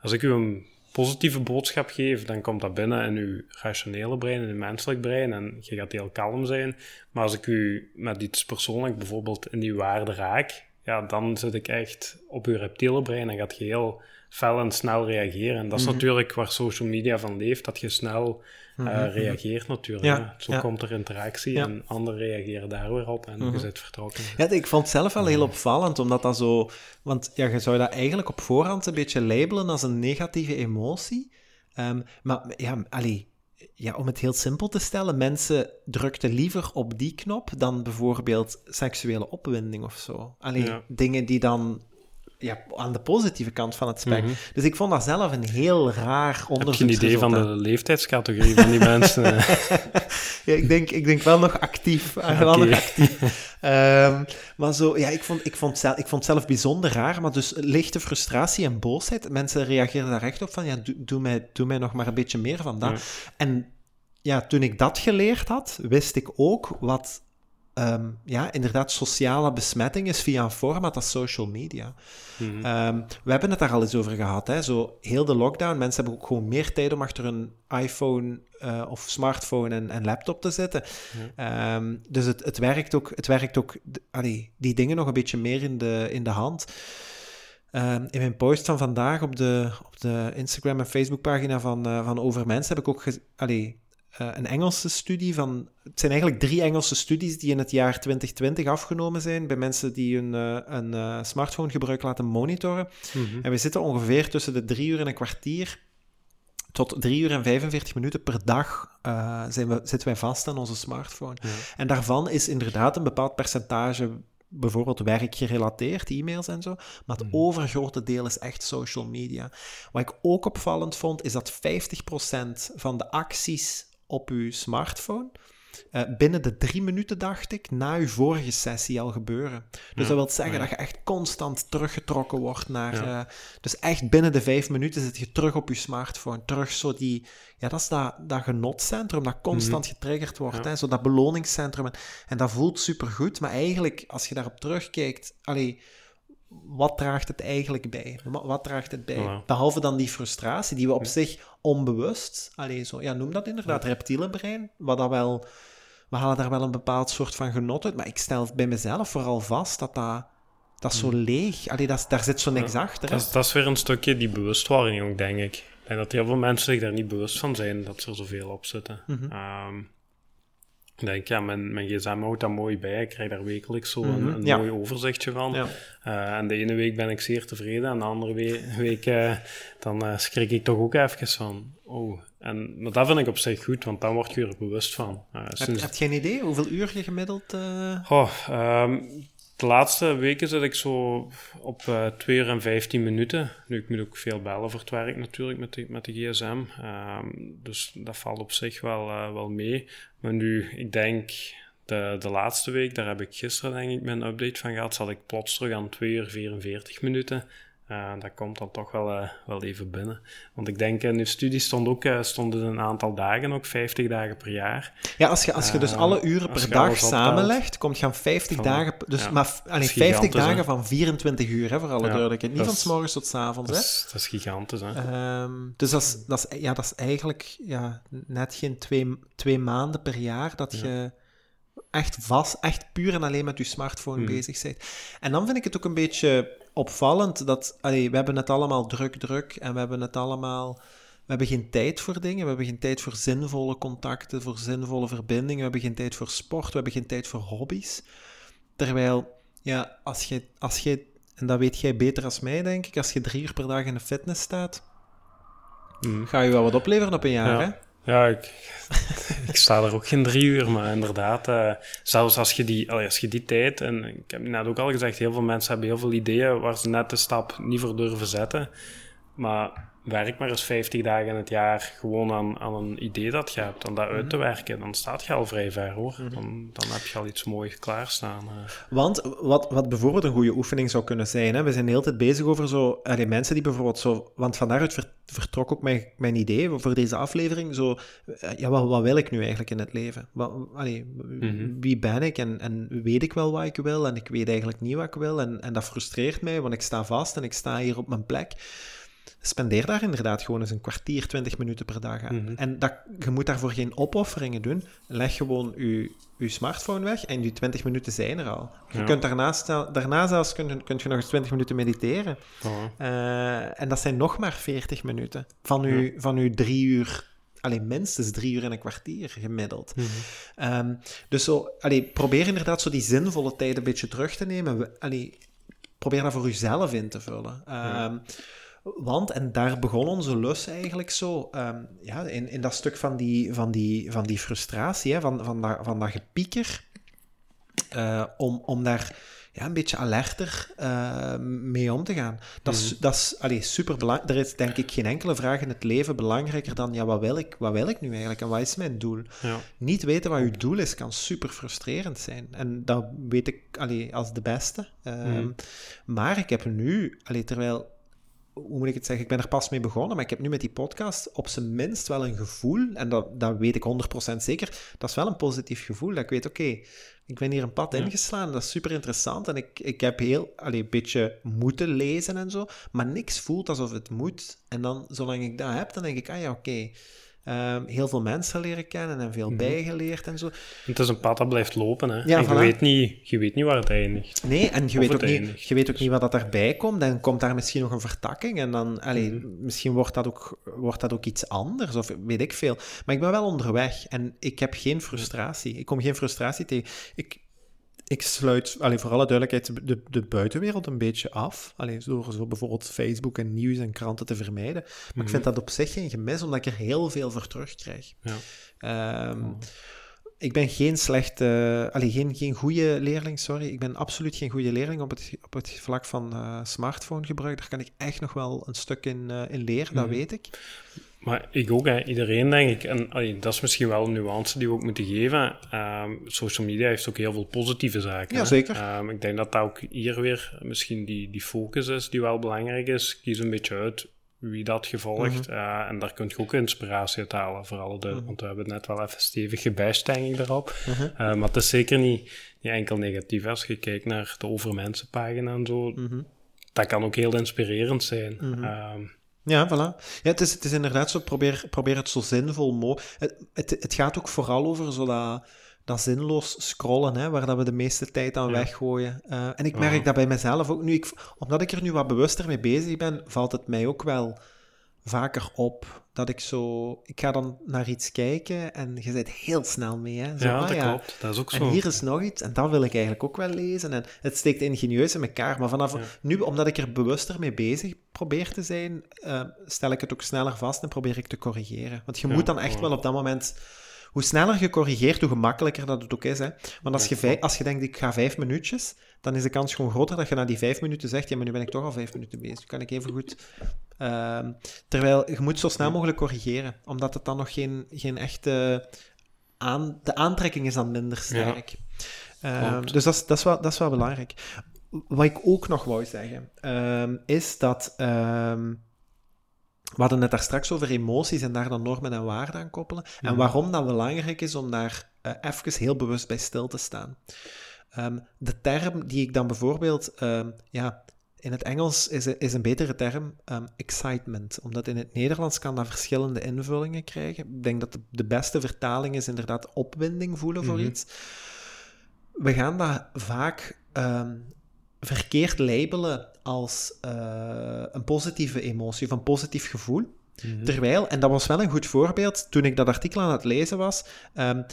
als ik u een positieve boodschap geef, dan komt dat binnen in uw rationele brein, in uw menselijk brein, en je gaat heel kalm zijn. Maar als ik u met iets persoonlijk bijvoorbeeld in die waarde raak, ja, dan zit ik echt op uw reptiele brein en gaat je heel fel en snel reageren. En dat is Mhm. natuurlijk waar social media van leeft, dat je snel eh, Mhm, reageert natuurlijk. Ja. Zo ja. komt er interactie Ja. en anderen reageren daar weer op en Mhm. je zit vertrokken. Ja, ik vond het zelf wel heel opvallend, omdat dat zo... Want ja, je zou dat eigenlijk op voorhand een beetje labelen als een negatieve emotie. Ehm, maar ja, allee, ja, om het heel simpel te stellen, mensen drukten liever op die knop dan bijvoorbeeld seksuele opwinding of zo. Allee, Ja. dingen die dan ja, aan de positieve kant van het spectrum. Mhm. Dus ik vond dat zelf een heel raar Heb onderzoek. je een idee van de leeftijdscategorie van die mensen? ja, ik, denk, ik denk wel nog actief. wel nog actief. Ehm, maar zo, ja, ik vond, ik, vond zelf, ik vond het zelf bijzonder raar, maar dus lichte frustratie en boosheid. Mensen reageerden daar echt op van, ja, doe, doe, mij, doe mij nog maar een beetje meer van dat. Ja. En ja, toen ik dat geleerd had, wist ik ook wat, ehm, ja, inderdaad sociale besmetting is via een format als social media. Mhm. Ehm, we hebben het daar al eens over gehad. Hè? Zo, heel de lockdown, mensen hebben ook gewoon meer tijd om achter hun iPhone eh, of smartphone en, en laptop te zitten. Ehm, dus het, het werkt ook, het werkt ook allee, die dingen nog een beetje meer in de, in de hand. In mijn post van vandaag op de, op de Instagram- en Facebookpagina van, eh, van Over Mensen heb ik ook allee, eh, een Engelse studie van... Het zijn eigenlijk drie Engelse studies die in het jaar 2020 afgenomen zijn bij mensen die hun eh, een eh, smartphonegebruik laten monitoren. Mhm. En we zitten ongeveer tussen de drie uur en een kwartier tot drie uur en 45 minuten per dag eh, zijn we, zitten wij vast aan onze smartphone. Ja. En daarvan is inderdaad een bepaald percentage bijvoorbeeld werkgerelateerd, e-mails en zo. Maar het overgrote deel is echt social media. Wat ik ook opvallend vond, is dat 50% van de acties op uw smartphone eh, binnen de drie minuten, dacht ik, na uw vorige sessie al gebeuren. Dus dat wil zeggen dat je echt constant teruggetrokken wordt naar... Ja. eh, dus echt binnen de vijf minuten zit je terug op je smartphone. Terug zo die... Ja, dat is dat, dat genotcentrum dat constant getriggerd wordt. Mhm. Hè? Zo dat beloningscentrum. En, en dat voelt supergoed. Maar eigenlijk, als je daarop terugkijkt... Allee, wat draagt het eigenlijk bij? Wat, draagt het bij? Ja. Behalve dan die frustratie, die we op zich onbewust... Allee, zo, ja, noem dat inderdaad reptiele brein. Wat dat wel... We halen daar wel een bepaald soort van genot uit. Maar ik stel bij mezelf vooral vast dat dat... Dat is zo leeg. Allee, dat daar zit zo niks achter. Dat is, dat is weer een stukje die bewustwording ook, denk ik. Ik denk dat heel veel mensen zich daar niet bewust van zijn dat ze er zoveel op zitten. Mhm. Ehm, ik denk, ja, mijn, mijn gsm houdt dat mooi bij. Ik krijg daar wekelijks zo een, Mhm, een ja. mooi overzichtje van. Ja. Eh, en de ene week ben ik zeer tevreden, en de andere we- week eh, dan eh, schrik ik toch ook even van, oh. En, maar dat vind ik op zich goed, want dan word je er bewust van. Heb, sinds- heb je geen idee hoeveel uur je gemiddeld... ehm, de laatste weken zit ik zo op eh 2 uur en 15 minuten. Nu, ik moet ook veel bellen voor het werk natuurlijk met de, met de gsm. Ehm, dus dat valt op zich wel, eh, wel mee. Maar nu, ik denk, de, de laatste week, daar heb ik gisteren denk ik mijn update van gehad, zat ik plots terug aan 2 uur 44 minuten. Eh, dat komt dan toch wel, eh, wel even binnen. Want ik denk, in de studie stond ook, eh, stonden een aantal dagen, ook 50 dagen per jaar. Ja, als je, als je dus Eh, alle uren per dag samenlegt, kom je aan 50 Van- dagen... Dus, ja. maar, f- allee, is 50 gigantisch, hè? dagen van 24 uur, hè, voor alle Ja, duidelijkheid. Niet van s morgens tot s avonds, Dat hè. is, dat is gigantisch, hè? Ehm, dus dat is, dat, is, ja, dat is eigenlijk ja, net geen twee, twee maanden per jaar dat je echt vast, echt puur en alleen met je smartphone Mhm. bezig bent. En dan vind ik het ook een beetje opvallend dat, allee, we hebben het allemaal druk, druk en we hebben het allemaal... We hebben geen tijd voor dingen, we hebben geen tijd voor zinvolle contacten, voor zinvolle verbindingen, we hebben geen tijd voor sport, we hebben geen tijd voor hobby's. Terwijl, ja, als je, als je en dat weet jij beter als mij, denk ik, als je drie uur per dag in de fitness staat, Mhm. Ga je wel wat opleveren op een jaar, Ja. hè? Ja, ik, ik sta er ook geen drie uur, maar inderdaad, eh, zelfs als je, die, als je die tijd, en ik heb net ook al gezegd, heel veel mensen hebben heel veel ideeën waar ze net de stap niet voor durven zetten, maar werk maar eens 50 dagen in het jaar gewoon aan, aan een idee dat je hebt, en dat uit te werken, dan staat je al vrij ver, hoor. Dan, dan heb je al iets moois klaarstaan. eh. Want wat, wat bijvoorbeeld een goede oefening zou kunnen zijn, hè? we zijn de hele tijd bezig over zo, allee, mensen die bijvoorbeeld zo, want vandaaruit ver- vertrok ook mijn, mijn idee voor deze aflevering, zo, eh, ja, wat, wat wil ik nu eigenlijk in het leven? Wat, allee, Mhm. Wie ben ik en, en weet ik wel wat ik wil en ik weet eigenlijk niet wat ik wil en, en dat frustreert mij, want ik sta vast en ik sta hier op mijn plek. Spendeer daar inderdaad gewoon eens een kwartier, twintig minuten per dag aan. Mhm. En dat, je moet daarvoor geen opofferingen doen. Leg gewoon je, je smartphone weg en die 20 minuten zijn er al. Je kunt daarnaast, daarna zelfs kun, je- je nog eens 20 minuten mediteren. Ja. Eh, en dat zijn nog maar 40 minuten van uw, van uw drie uur. Alleen minstens drie uur en een kwartier gemiddeld. Mhm. Ehm, dus zo, allee, probeer inderdaad zo die zinvolle tijd een beetje terug te nemen. Allee, probeer dat voor uzelf in te vullen. Ehm, Want, en daar begon onze lus eigenlijk zo, ehm, ja, in, in dat stuk van die, van die, van die frustratie, hè, van, van, dat, van dat gepieker, eh, om, om daar ja, een beetje alerter eh, mee om te gaan. Dat is, dat is allee, super belangrijk. Er is denk ik geen enkele vraag in het leven belangrijker dan, ja, wat wil ik, wat wil ik nu eigenlijk en wat is mijn doel? Ja. Niet weten wat je doel is, kan super frustrerend zijn. En dat weet ik allee, als de beste. Ehm, Mhm. Maar ik heb nu, allee, terwijl, hoe moet ik het zeggen, ik ben er pas mee begonnen, maar ik heb nu met die podcast op zijn minst wel een gevoel, en dat, dat weet ik 100% zeker, dat is wel een positief gevoel, dat ik weet, oké, ik ben hier een pad Ja. ingeslaan, dat is super interessant, en ik, ik heb heel, allee, een beetje moeten lezen en zo, maar niks voelt alsof het moet. En dan, zolang ik dat heb, dan denk ik, ah ja, oké, ehm, heel veel mensen leren kennen en veel Mhm. bijgeleerd en zo. Het is een pad dat blijft lopen, hè. Ja, En je, weet niet, je weet niet waar het eindigt. Nee, en je Of weet, ook niet, je weet ook niet wat dat daarbij komt. Dan komt daar misschien nog een vertakking en dan, allee, Mhm. misschien wordt dat, ook, wordt dat ook iets anders of weet ik veel. Maar ik ben wel onderweg en ik heb geen frustratie. Ik kom geen frustratie tegen. Ik, ik sluit, allee, voor alle duidelijkheid, de, de buitenwereld een beetje af. Allee, door zo bijvoorbeeld Facebook en nieuws en kranten te vermijden. Maar Mhm. ik vind dat op zich geen gemis, omdat ik er heel veel voor terugkrijg. Ja. Ehm, ik ben geen slechte, allee, geen, geen goede leerling, sorry. Ik ben absoluut geen goede leerling op het, op het vlak van uh, smartphone gebruik. Daar kan ik echt nog wel een stuk in, uh, in leren, dat mhm. weet ik. Maar ik ook, hè. iedereen denk ik. En allee, dat is misschien wel een nuance die we ook moeten geven. Um, social media heeft ook heel veel positieve zaken. Ja, zeker. Um, ik denk dat dat ook hier weer misschien die, die focus is die wel belangrijk is. Kies een beetje uit wie dat gevolgt. Mm en daar kun je ook inspiratie uit halen. Vooral de, mhm. want we hebben net wel even stevig gebashed, denk ik, erop. Mhm. Uh, maar het is zeker niet, niet enkel negatief. Als je kijkt naar de over mensen pagina en zo, mhm. dat kan ook heel inspirerend zijn. Ehm, ja, voilà. Ja, het, is, het is inderdaad zo, probeer, probeer het zo zinvol mogelijk. Het, het, het gaat ook vooral over zo dat, dat zinloos scrollen, hè, waar dat we de meeste tijd aan weggooien. Uh, en ik merk dat bij mezelf ook nu, ik, omdat ik er nu wat bewuster mee bezig ben, valt het mij ook wel vaker op dat ik zo... Ik ga dan naar iets kijken en je zit heel snel mee. Hè? Zo, ja, ah, dat klopt. Dat is ook zo. En hier is nog iets en dat wil ik eigenlijk ook wel lezen. En het steekt ingenieus in elkaar. Maar vanaf nu, omdat ik er bewuster mee bezig probeer te zijn, uh, stel ik het ook sneller vast en probeer ik te corrigeren. Want je moet dan echt wel op dat moment hoe sneller je corrigeert, hoe gemakkelijker dat het ook is. Hè. Want als, je, als je denkt, ik ga vijf minuutjes, dan is de kans gewoon groter dat je na die vijf minuten zegt, ja, maar nu ben ik toch al vijf minuten bezig. Nu kan ik even goed... Uh, terwijl, je moet zo snel mogelijk corrigeren, omdat het dan nog geen, geen echte... Aan, de aantrekking is dan minder sterk. Ja. Uh, dus dat is, dat, is wel, dat is wel belangrijk. Wat ik ook nog wou zeggen, uh, is dat... Ehm, we hadden het daar straks over emoties en daar dan normen en waarden aan koppelen. En mhm. waarom dat belangrijk is om daar uh, even heel bewust bij stil te staan. Um, de term die ik dan bijvoorbeeld, um, ja, in het Engels is, is een betere term um, excitement, omdat in het Nederlands kan dat verschillende invullingen krijgen. Ik denk dat de, de beste vertaling is inderdaad opwinding voelen voor mhm. iets. We gaan dat vaak verkeerd labelen als uh, een positieve emotie of een positief gevoel. Mhm. Terwijl, en dat was wel een goed voorbeeld toen ik dat artikel aan het lezen was. Um,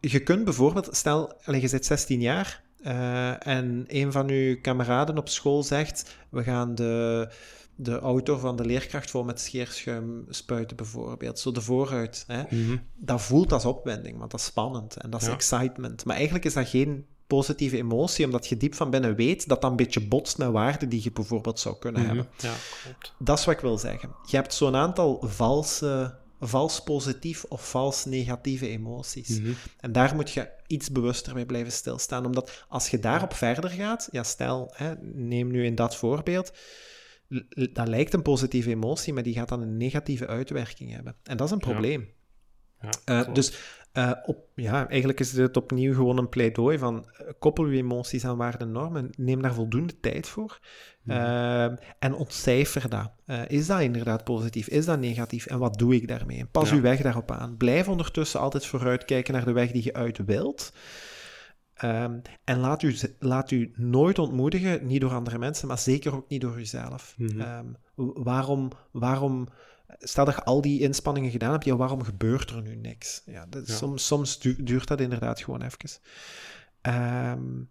je kunt bijvoorbeeld, stel, je zit 16 jaar uh, en een van uw kameraden op school zegt: We gaan de, de auto van de leerkracht vol met scheerschuim spuiten, bijvoorbeeld. Zo de vooruit. Hè? Mm Dat voelt als opwinding, want dat is spannend en dat is excitement. Maar eigenlijk is dat geen positieve emotie, omdat je diep van binnen weet dat dat een beetje botst met waarden die je bijvoorbeeld zou kunnen mhm. hebben. Ja, klopt. Dat is wat ik wil zeggen. Je hebt zo'n aantal valse, vals positief of vals negatieve emoties. Mhm. En daar moet je iets bewuster bij blijven stilstaan, omdat als je daarop verder gaat, ja, stel, hè, neem nu in dat voorbeeld, dat lijkt een positieve emotie, maar die gaat dan een negatieve uitwerking hebben. En dat is een probleem. Ja. Uh, dus uh, op, ja, eigenlijk is het opnieuw gewoon een pleidooi van uh, koppel je emoties aan waarden en normen, neem daar voldoende tijd voor uh, en ontcijfer dat. is dat inderdaad positief? Is dat negatief? En wat doe ik daarmee? Pas ja. uw weg daarop aan. Blijf ondertussen altijd vooruitkijken naar de weg die je uit wilt. Um, en laat u, laat u nooit ontmoedigen, niet door andere mensen, maar zeker ook niet door uzelf. Mm -hmm. um, waarom, waarom stel dat je al die inspanningen gedaan hebt, ja, waarom gebeurt er nu niks? Ja, dat, Soms, soms duurt dat inderdaad gewoon even. Um,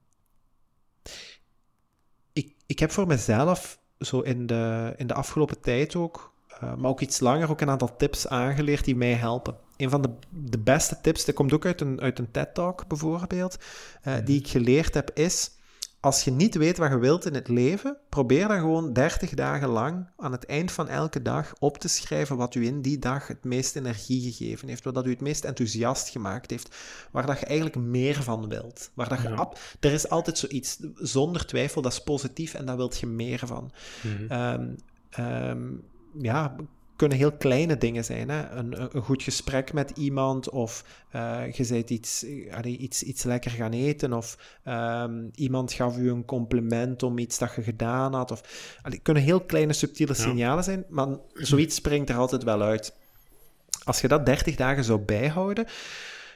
ik, ik heb voor mezelf zo in de, in de afgelopen tijd ook, uh, maar ook iets langer, ook een aantal tips aangeleerd die mij helpen. Een van de, de beste tips, dat komt ook uit een, uit een TED-talk bijvoorbeeld, uh, die ik geleerd heb, is als je niet weet wat je wilt in het leven, probeer dan gewoon 30 dagen lang aan het eind van elke dag op te schrijven wat u in die dag het meest energie gegeven heeft, wat dat u het meest enthousiast gemaakt heeft, waar dat je eigenlijk meer van wilt. Waar dat je ab, er is altijd zoiets, zonder twijfel, dat is positief en daar wilt je meer van. Mm -hmm. um, ja, kunnen heel kleine dingen zijn. Hè? Een, een goed gesprek met iemand, of uh, je bent iets, iets, iets lekker gaan eten, of um, iemand gaf u een compliment om iets dat je gedaan had. Of, allee, kunnen heel kleine subtiele signalen zijn, maar zoiets springt er altijd wel uit. Als je dat 30 dagen zou bijhouden,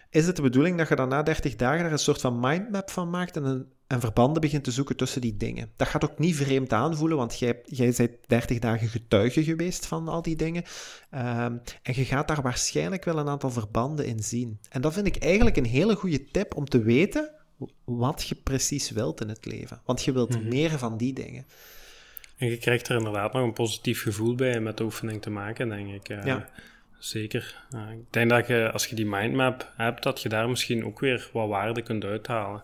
is het de bedoeling dat je dan na 30 dagen er een soort van mindmap van maakt en een en verbanden begint te zoeken tussen die dingen. Dat gaat ook niet vreemd aanvoelen, want jij, jij bent 30 dagen getuige geweest van al die dingen. Ehm, en je gaat daar waarschijnlijk wel een aantal verbanden in zien. En dat vind ik eigenlijk een hele goede tip om te weten wat je precies wilt in het leven. Want je wilt mhm. meer van die dingen. En je krijgt er inderdaad nog een positief gevoel bij met de oefening te maken, denk ik. Uh, ja. zeker. ik denk dat je, als je die mindmap hebt, dat je daar misschien ook weer wat waarde kunt uithalen.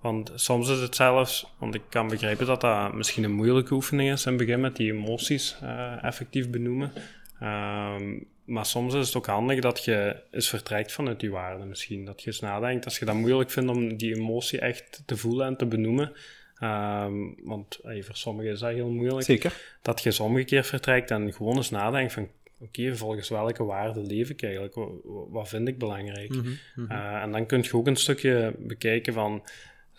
Want soms is het zelfs, want ik kan begrijpen dat dat misschien een moeilijke oefening is in het begin met die emoties uh, effectief benoemen. Um, maar soms is het ook handig dat je eens vertrekt vanuit die waarde misschien. Dat je eens nadenkt, als je dat moeilijk vindt om die emotie echt te voelen en te benoemen. Um, want hey, voor sommigen is dat heel moeilijk. Zeker. Dat je eens omgekeerd vertrekt en gewoon eens nadenkt van... Oké, volgens welke waarde leef ik eigenlijk? Wat, vind ik belangrijk? Mm -hmm, en dan kun je ook een stukje bekijken van...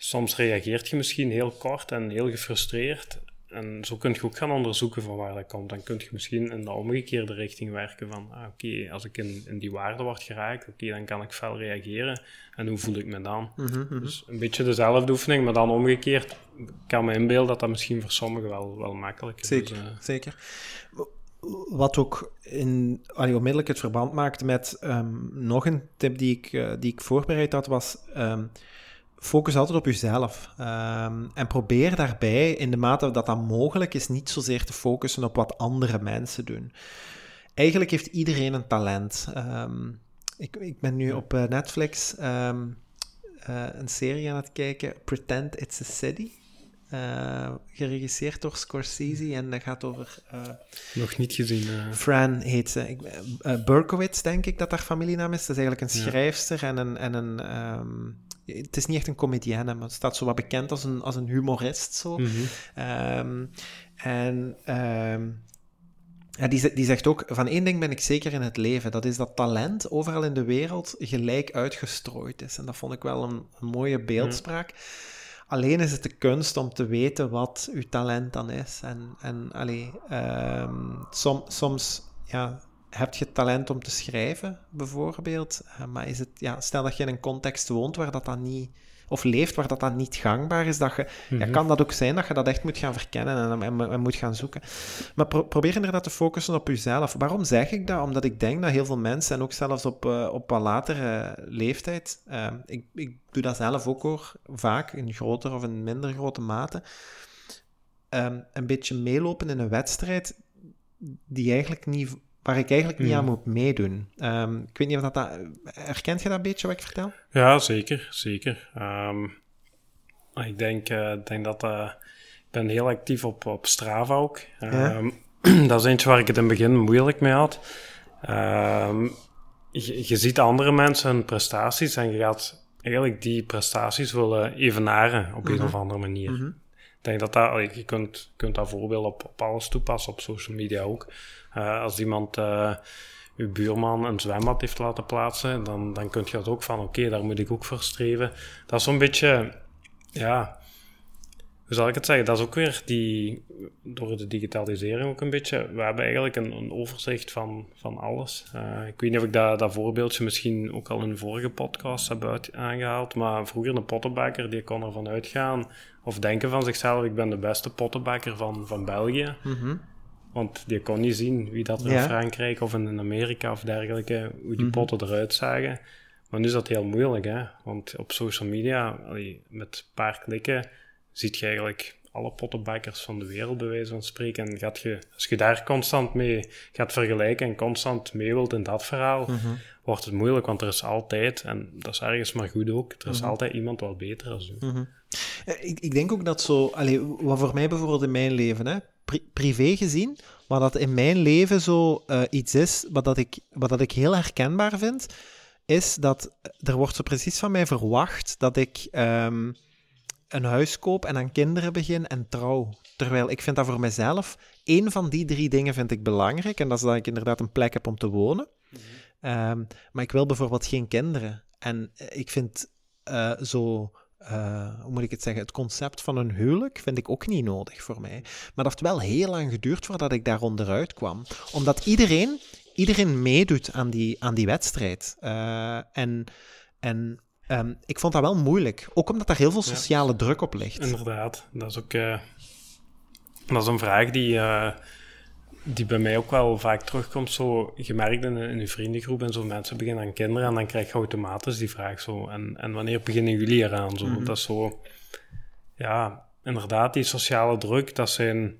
Soms reageert je misschien heel kort en heel gefrustreerd. En zo kun je ook gaan onderzoeken van waar dat komt. Dan kun je misschien in de omgekeerde richting werken van, ah, oké, als ik in, in die waarde word geraakt, oké, dan kan ik fel reageren. En hoe voel ik me dan? Mhm, mhm. Dus een beetje dezelfde oefening, maar dan omgekeerd. Ik kan me inbeelden dat dat misschien voor sommigen wel, wel makkelijk is. Zeker, dus, zeker. Wat ook in, allee, onmiddellijk het verband maakt met um, nog een tip die ik, uh, die ik voorbereid had, was... Um, focus altijd op jezelf. Um, en probeer daarbij, in de mate dat dat mogelijk is, niet zozeer te focussen op wat andere mensen doen. Eigenlijk heeft iedereen een talent. Um, ik, ik, ben nu op uh, Netflix um, uh, een serie aan het kijken, Pretend It's a City. Uh, geregisseerd door Scorsese en dat gaat over... Nog niet gezien. Fran heet ze. Ik, Berkowitz, denk ik dat haar familienaam is. Dat is eigenlijk een schrijfster en een... En een het is niet echt een comedienne, maar het staat zo wat bekend als een, als een humorist. Zo. Mhm. Ehm, en ehm, ja, die, die zegt ook: van één ding ben ik zeker in het leven, dat is dat talent overal in de wereld gelijk uitgestrooid is. En dat vond ik wel een, een mooie beeldspraak. Alleen is het de kunst om te weten wat uw talent dan is. En, en allee, um, som, soms ja, heb je talent om te schrijven, bijvoorbeeld, uh, maar is het, ja, stel dat je in een context woont waar dat dan niet, of leeft waar dat dan niet gangbaar is, dat je, ja, mhm. kan dat ook zijn dat je dat echt moet gaan verkennen en, en, moet gaan zoeken. Maar probeer inderdaad te focussen op jezelf. Waarom zeg ik dat? Omdat ik denk dat heel veel mensen, en ook zelfs op, uh, op wat latere leeftijd, uh, ik, ik doe dat zelf ook hoor, vaak in grotere of in minder grote mate, um, een beetje meelopen in een wedstrijd die eigenlijk niet waar ik eigenlijk niet aan hmm. moet meedoen. Um, ik weet niet of dat, dat... Herkent je dat een beetje, wat ik vertel? Ja, zeker. Zeker. Um, ik denk, uh, denk dat... Uh, ik ben heel actief op, op Strava ook. Um, dat is eentje waar ik het in het begin moeilijk mee had. Je, je, ziet andere mensen hun prestaties en je gaat eigenlijk die prestaties willen evenaren op een mhm. of andere manier. Mhm. Ik denk dat dat... Je kunt, kunt dat voorbeeld op, op alles toepassen, op social media ook. Uh, als iemand uh, uw buurman een zwembad heeft laten plaatsen, dan, dan kun je dat ook van, oké, daar moet ik ook voor streven. Dat is zo'n beetje, ja, hoe zal ik het zeggen? Dat is ook weer die, door de digitalisering ook een beetje, we hebben eigenlijk een, een overzicht van, van alles. Uh, ik weet niet of ik dat, dat voorbeeldje misschien ook al in een vorige podcast heb uit, aangehaald, maar vroeger een pottenbakker, die kon ervan uitgaan, of denken van zichzelf, ik ben de beste pottenbakker van, van België. Mm want die kon niet zien wie dat er in Frankrijk of in Amerika of dergelijke, hoe die mhm. potten eruit zagen. Maar nu is dat heel moeilijk, hè. Want op social media, met een paar klikken, ziet je eigenlijk alle pottenbakkers van de wereld, bij wijze van spreken. En gaat je, als je daar constant mee gaat vergelijken en constant mee wilt in dat verhaal, mhm. wordt het moeilijk, want er is altijd, en dat is ergens maar goed ook, er is mhm. altijd iemand wat beter als u. Eh, ik, ik denk ook dat zo, allee, wat voor mij bijvoorbeeld in mijn leven, hè, privé gezien, maar dat in mijn leven zo uh, iets is wat, dat ik, wat dat ik heel herkenbaar vind, is dat er wordt zo precies van mij verwacht dat ik um, een huis koop en aan kinderen begin en trouw. Terwijl ik vind dat voor mezelf, één van die drie dingen vind ik belangrijk. En dat is dat ik inderdaad een plek heb om te wonen. Mm -hmm. um, maar ik wil bijvoorbeeld geen kinderen. En ik vind uh, zo uh, hoe moet ik het zeggen, het concept van een huwelijk vind ik ook niet nodig voor mij. Maar dat heeft wel heel lang geduurd voordat ik daar onderuit kwam. Omdat iedereen, iedereen meedoet aan die, aan die wedstrijd. Uh, en en um, ik vond dat wel moeilijk. Ook omdat daar heel veel sociale druk op ligt. Inderdaad, dat is ook uh, dat is een vraag die die bij mij ook wel vaak terugkomt, zo gemerkt in, in je vriendengroep en zo mensen beginnen aan kinderen en dan krijg je automatisch die vraag zo, en, en wanneer beginnen jullie eraan? Zo, mhm. Dat is zo, ja, inderdaad, die sociale druk, dat zijn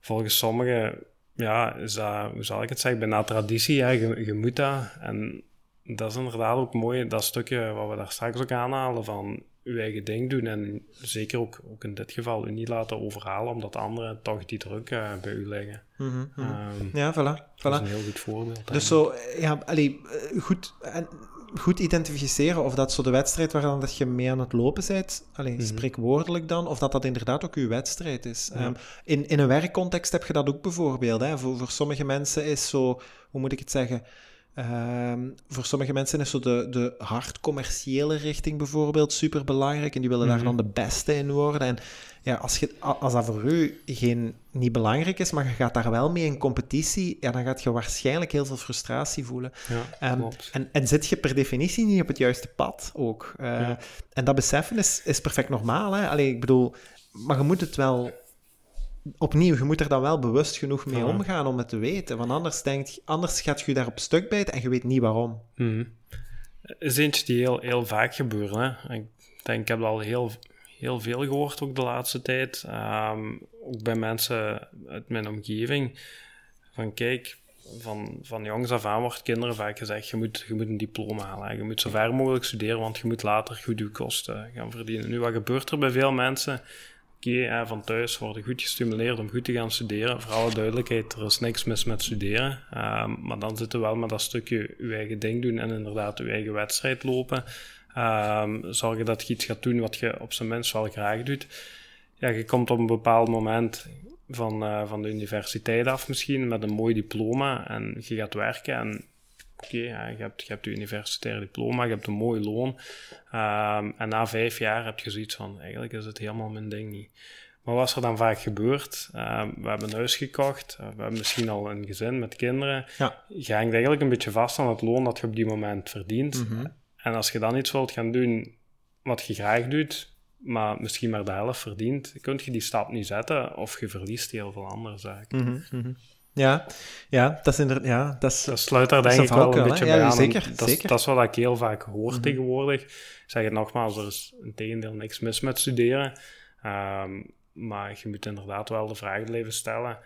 volgens sommigen ja, is dat, hoe zal ik het zeggen, bijna traditie, ja, je, je moet dat. En dat is inderdaad ook mooi, dat stukje wat we daar straks ook aanhalen, van uw eigen ding doen en zeker ook, ook in dit geval u niet laten overhalen, omdat anderen toch die druk uh, bij u leggen. Mhm, mhm. Ehm, Ja, voilà. Dat is voilà. een heel goed voorbeeld. Dus zo, ja, allee, eh, goed, goed identificeren of dat zo de wedstrijd waar dan dat je mee aan het lopen bent, allee, Mhm. spreekwoordelijk dan, of dat dat inderdaad ook je wedstrijd is. Ehm, in, in een werkcontext heb je dat ook bijvoorbeeld. Hè. Voor, voor sommige mensen is zo, hoe moet ik het zeggen? Ehm, voor sommige mensen is zo de, de hard commerciële richting bijvoorbeeld super belangrijk en die willen daar Mhm. dan de beste in worden. En ja, als, je, als dat voor u geen, niet belangrijk is, maar je gaat daar wel mee in competitie, ja, dan gaat je waarschijnlijk heel veel frustratie voelen. Ja, Ehm, en, en zit je per definitie niet op het juiste pad ook. Eh, Ja. En dat beseffen is, is perfect normaal. Hè? Allee, ik bedoel, maar je moet het wel... Opnieuw, je moet er dan wel bewust genoeg mee omgaan om het te weten. Want anders, denkt, anders gaat je daar op stuk bijten en je weet niet waarom. Mhm. is eentje die heel, heel vaak gebeurt. Hè? Ik denk, ik heb al heel, heel veel gehoord ook de laatste tijd. Ehm, ook bij mensen uit mijn omgeving. Van kijk, van, van jongs af aan wordt kinderen vaak gezegd, je moet, je moet een diploma halen. Je moet zo ver mogelijk studeren, want je moet later goed je kosten gaan verdienen. Nu, wat gebeurt er bij veel mensen? Hè, van thuis worden goed gestimuleerd om goed te gaan studeren. Voor alle duidelijkheid, er is niks mis met studeren. Ehm, maar dan zitten we wel met dat stukje je eigen ding doen en inderdaad je eigen wedstrijd lopen. Ehm, zorgen dat je iets gaat doen wat je op zijn minst wel graag doet. Ja, je komt op een bepaald moment van, eh, van de universiteit af misschien met een mooi diploma en je gaat werken en oké, ja, je, hebt, je hebt je universitair diploma, je hebt een mooi loon Ehm, en na vijf jaar heb je zoiets van, eigenlijk is het helemaal mijn ding niet. Maar wat is er dan vaak gebeurd? Ehm, we hebben een huis gekocht, eh, we hebben misschien al een gezin met kinderen. Ja. Je hangt eigenlijk een beetje vast aan het loon dat je op die moment verdient. Mhm. En als je dan iets wilt gaan doen wat je graag doet, maar misschien maar de helft verdient, kun je die stap niet zetten of je verliest heel veel andere zaken. Mhm, mhm. Ja, ja, dat is inderdaad... Ja, dat Dat sluit daar Dat denk ik wel een beetje bij Ja, aan. zeker, dat, is- zeker. dat is wat ik heel vaak hoor Mhm. tegenwoordig. Ik zeg het nogmaals, er is een tegendeel niks mis met studeren. Ehm, maar je moet inderdaad wel de vraag blijven stellen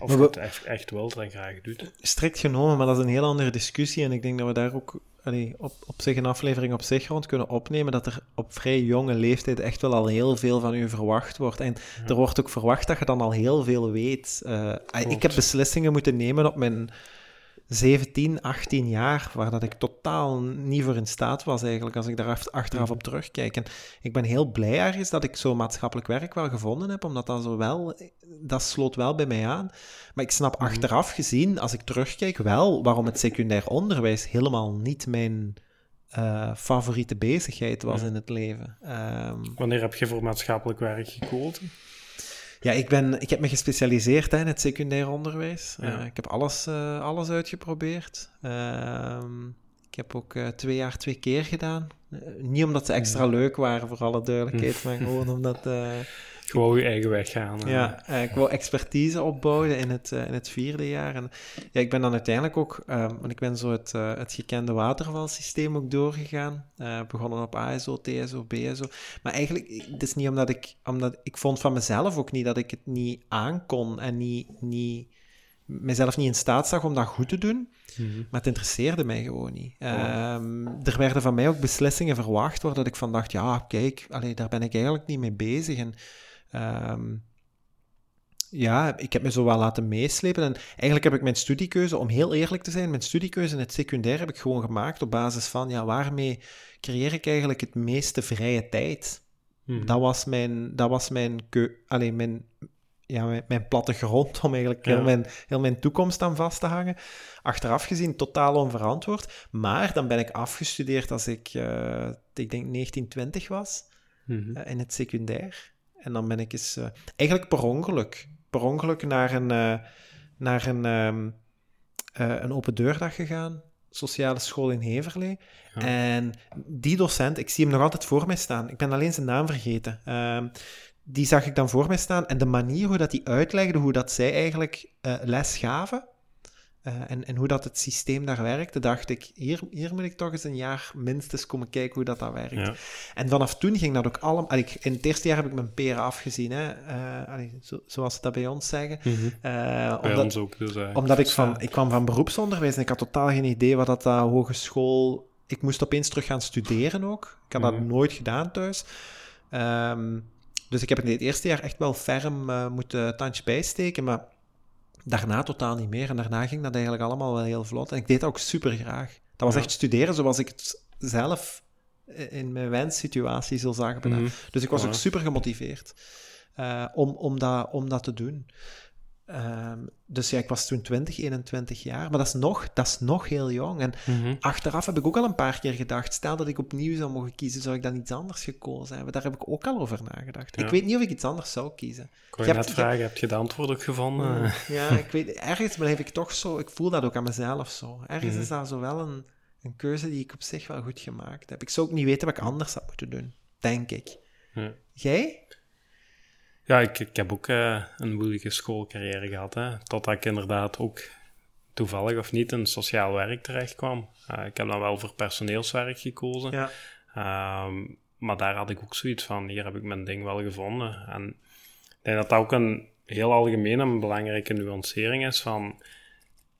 of je het echt, echt wilt en graag doet. strikt genomen, maar dat is een heel andere discussie. En ik denk dat we daar ook allee, op, op zich een aflevering op zich rond kunnen opnemen. Dat er op vrij jonge leeftijd echt wel al heel veel van u verwacht wordt. En er wordt ook verwacht dat je dan al heel veel weet. Eh, ik Klopt. heb beslissingen moeten nemen op mijn 17, 18 jaar, waar dat ik totaal niet voor in staat was eigenlijk, als ik daar ach- achteraf op terugkijk. En ik ben heel blij ergens dat ik zo maatschappelijk werk wel gevonden heb, omdat dat zo wel, dat sloot wel bij mij aan. Maar ik snap achteraf gezien, als ik terugkijk, wel waarom het secundair onderwijs helemaal niet mijn eh, favoriete bezigheid was Ja. in het leven. Ehm, Wanneer heb je voor maatschappelijk werk gekozen? Ja, ik, ben, ik heb me gespecialiseerd hè, in het secundair onderwijs. Ja. Eh, ik heb alles, eh, alles uitgeprobeerd. Ehm, ik heb ook eh, twee jaar twee keer gedaan. Niet omdat ze extra leuk waren, voor alle duidelijkheid, maar gewoon omdat... Gewoon je eigen weg gaan. eh. ja, eh, ik wou expertise opbouwen in het, eh, in het vierde jaar. En ja, ik ben dan uiteindelijk ook, ehm, want ik ben zo het, het gekende watervalsysteem ook doorgegaan. Begonnen op ASO, TSO, BSO. Maar eigenlijk, het is niet omdat ik, omdat ik vond van mezelf ook niet dat ik het niet aankon en niet, niet, mezelf niet in staat zag om dat goed te doen. Mhm. Maar het interesseerde mij gewoon niet. Ehm, er werden van mij ook beslissingen verwacht waar dat ik van dacht, ja, kijk, allee, daar ben ik eigenlijk niet mee bezig. En ehm, ja, ik heb me zo wel laten meeslepen. En eigenlijk heb ik mijn studiekeuze, om heel eerlijk te zijn, mijn studiekeuze in het secundair heb ik gewoon gemaakt op basis van, ja, waarmee creëer ik eigenlijk het meeste vrije tijd? Mhm. Dat was mijn, dat was mijn, keu allee, mijn, ja, mijn, mijn plattegrond om eigenlijk Ja. heel, mijn, heel mijn toekomst aan vast te hangen. Achteraf gezien totaal onverantwoord. Maar dan ben ik afgestudeerd als ik, eh, ik denk 1920 was, Mhm. eh, in het secundair. En dan ben ik eens, eh, eigenlijk per ongeluk, per ongeluk naar een, eh, naar een, ehm, eh, een open deurdag gegaan. Sociale school in Heverlee. Ja. En die docent, ik zie hem nog altijd voor mij staan. Ik ben alleen zijn naam vergeten. Ehm, die zag ik dan voor mij staan. En de manier hoe dat die uitlegde, hoe dat zij eigenlijk eh, les gaven, eh, en, en hoe dat het systeem daar werkte, dacht ik, hier, hier moet ik toch eens een jaar minstens komen kijken hoe dat, dat werkt. Ja. En vanaf toen ging dat ook allemaal... ik- In het eerste jaar heb ik mijn peren afgezien, hè. Eh, allee, zo, zoals ze dat bij ons zeggen. Bij omdat, ons ook. Dus, eh, omdat ik van... Ik kwam van beroepsonderwijs en ik had totaal geen idee wat dat, dat hogeschool... Ik moest opeens terug gaan studeren ook. Ik had dat Mhm. nooit gedaan thuis. Ehm, dus ik heb in het eerste jaar echt wel ferm moeten tandje bijsteken, maar daarna totaal niet meer. En daarna ging dat eigenlijk allemaal wel heel vlot. En ik deed dat ook super graag. Dat was Ja. echt studeren zoals ik het zelf in mijn wenssituatie zo zag gedaan. mhm. Dus ik was ook super gemotiveerd eh, om, om, dat, om dat te doen. Ehm, dus ja, ik was toen 20, 21 jaar, maar dat is nog, dat is nog heel jong. En Mhm. achteraf heb ik ook al een paar keer gedacht, stel dat ik opnieuw zou mogen kiezen, zou ik dan iets anders gekozen hebben? Daar heb ik ook al over nagedacht. Ik weet niet of ik iets anders zou kiezen. Ik Je net hebt- vragen, heb je het antwoord ook gevonden? Ja, ik weet, ergens blijf ik toch zo, ik voel dat ook aan mezelf zo. Ergens Mhm. is dat zo wel een, een keuze die ik op zich wel goed gemaakt heb. Ik zou ook niet weten wat ik anders had moeten doen, denk ik. Jij? Ja, ik, ik heb ook eh, een moeilijke schoolcarrière gehad. Hè. Totdat ik inderdaad ook toevallig of niet in sociaal werk terecht kwam. Eh, ik heb dan wel voor personeelswerk gekozen. Ja. Ehm, maar daar had ik ook zoiets van, hier heb ik mijn ding wel gevonden. En ik denk dat dat ook een heel algemeen een belangrijke nuancering is van...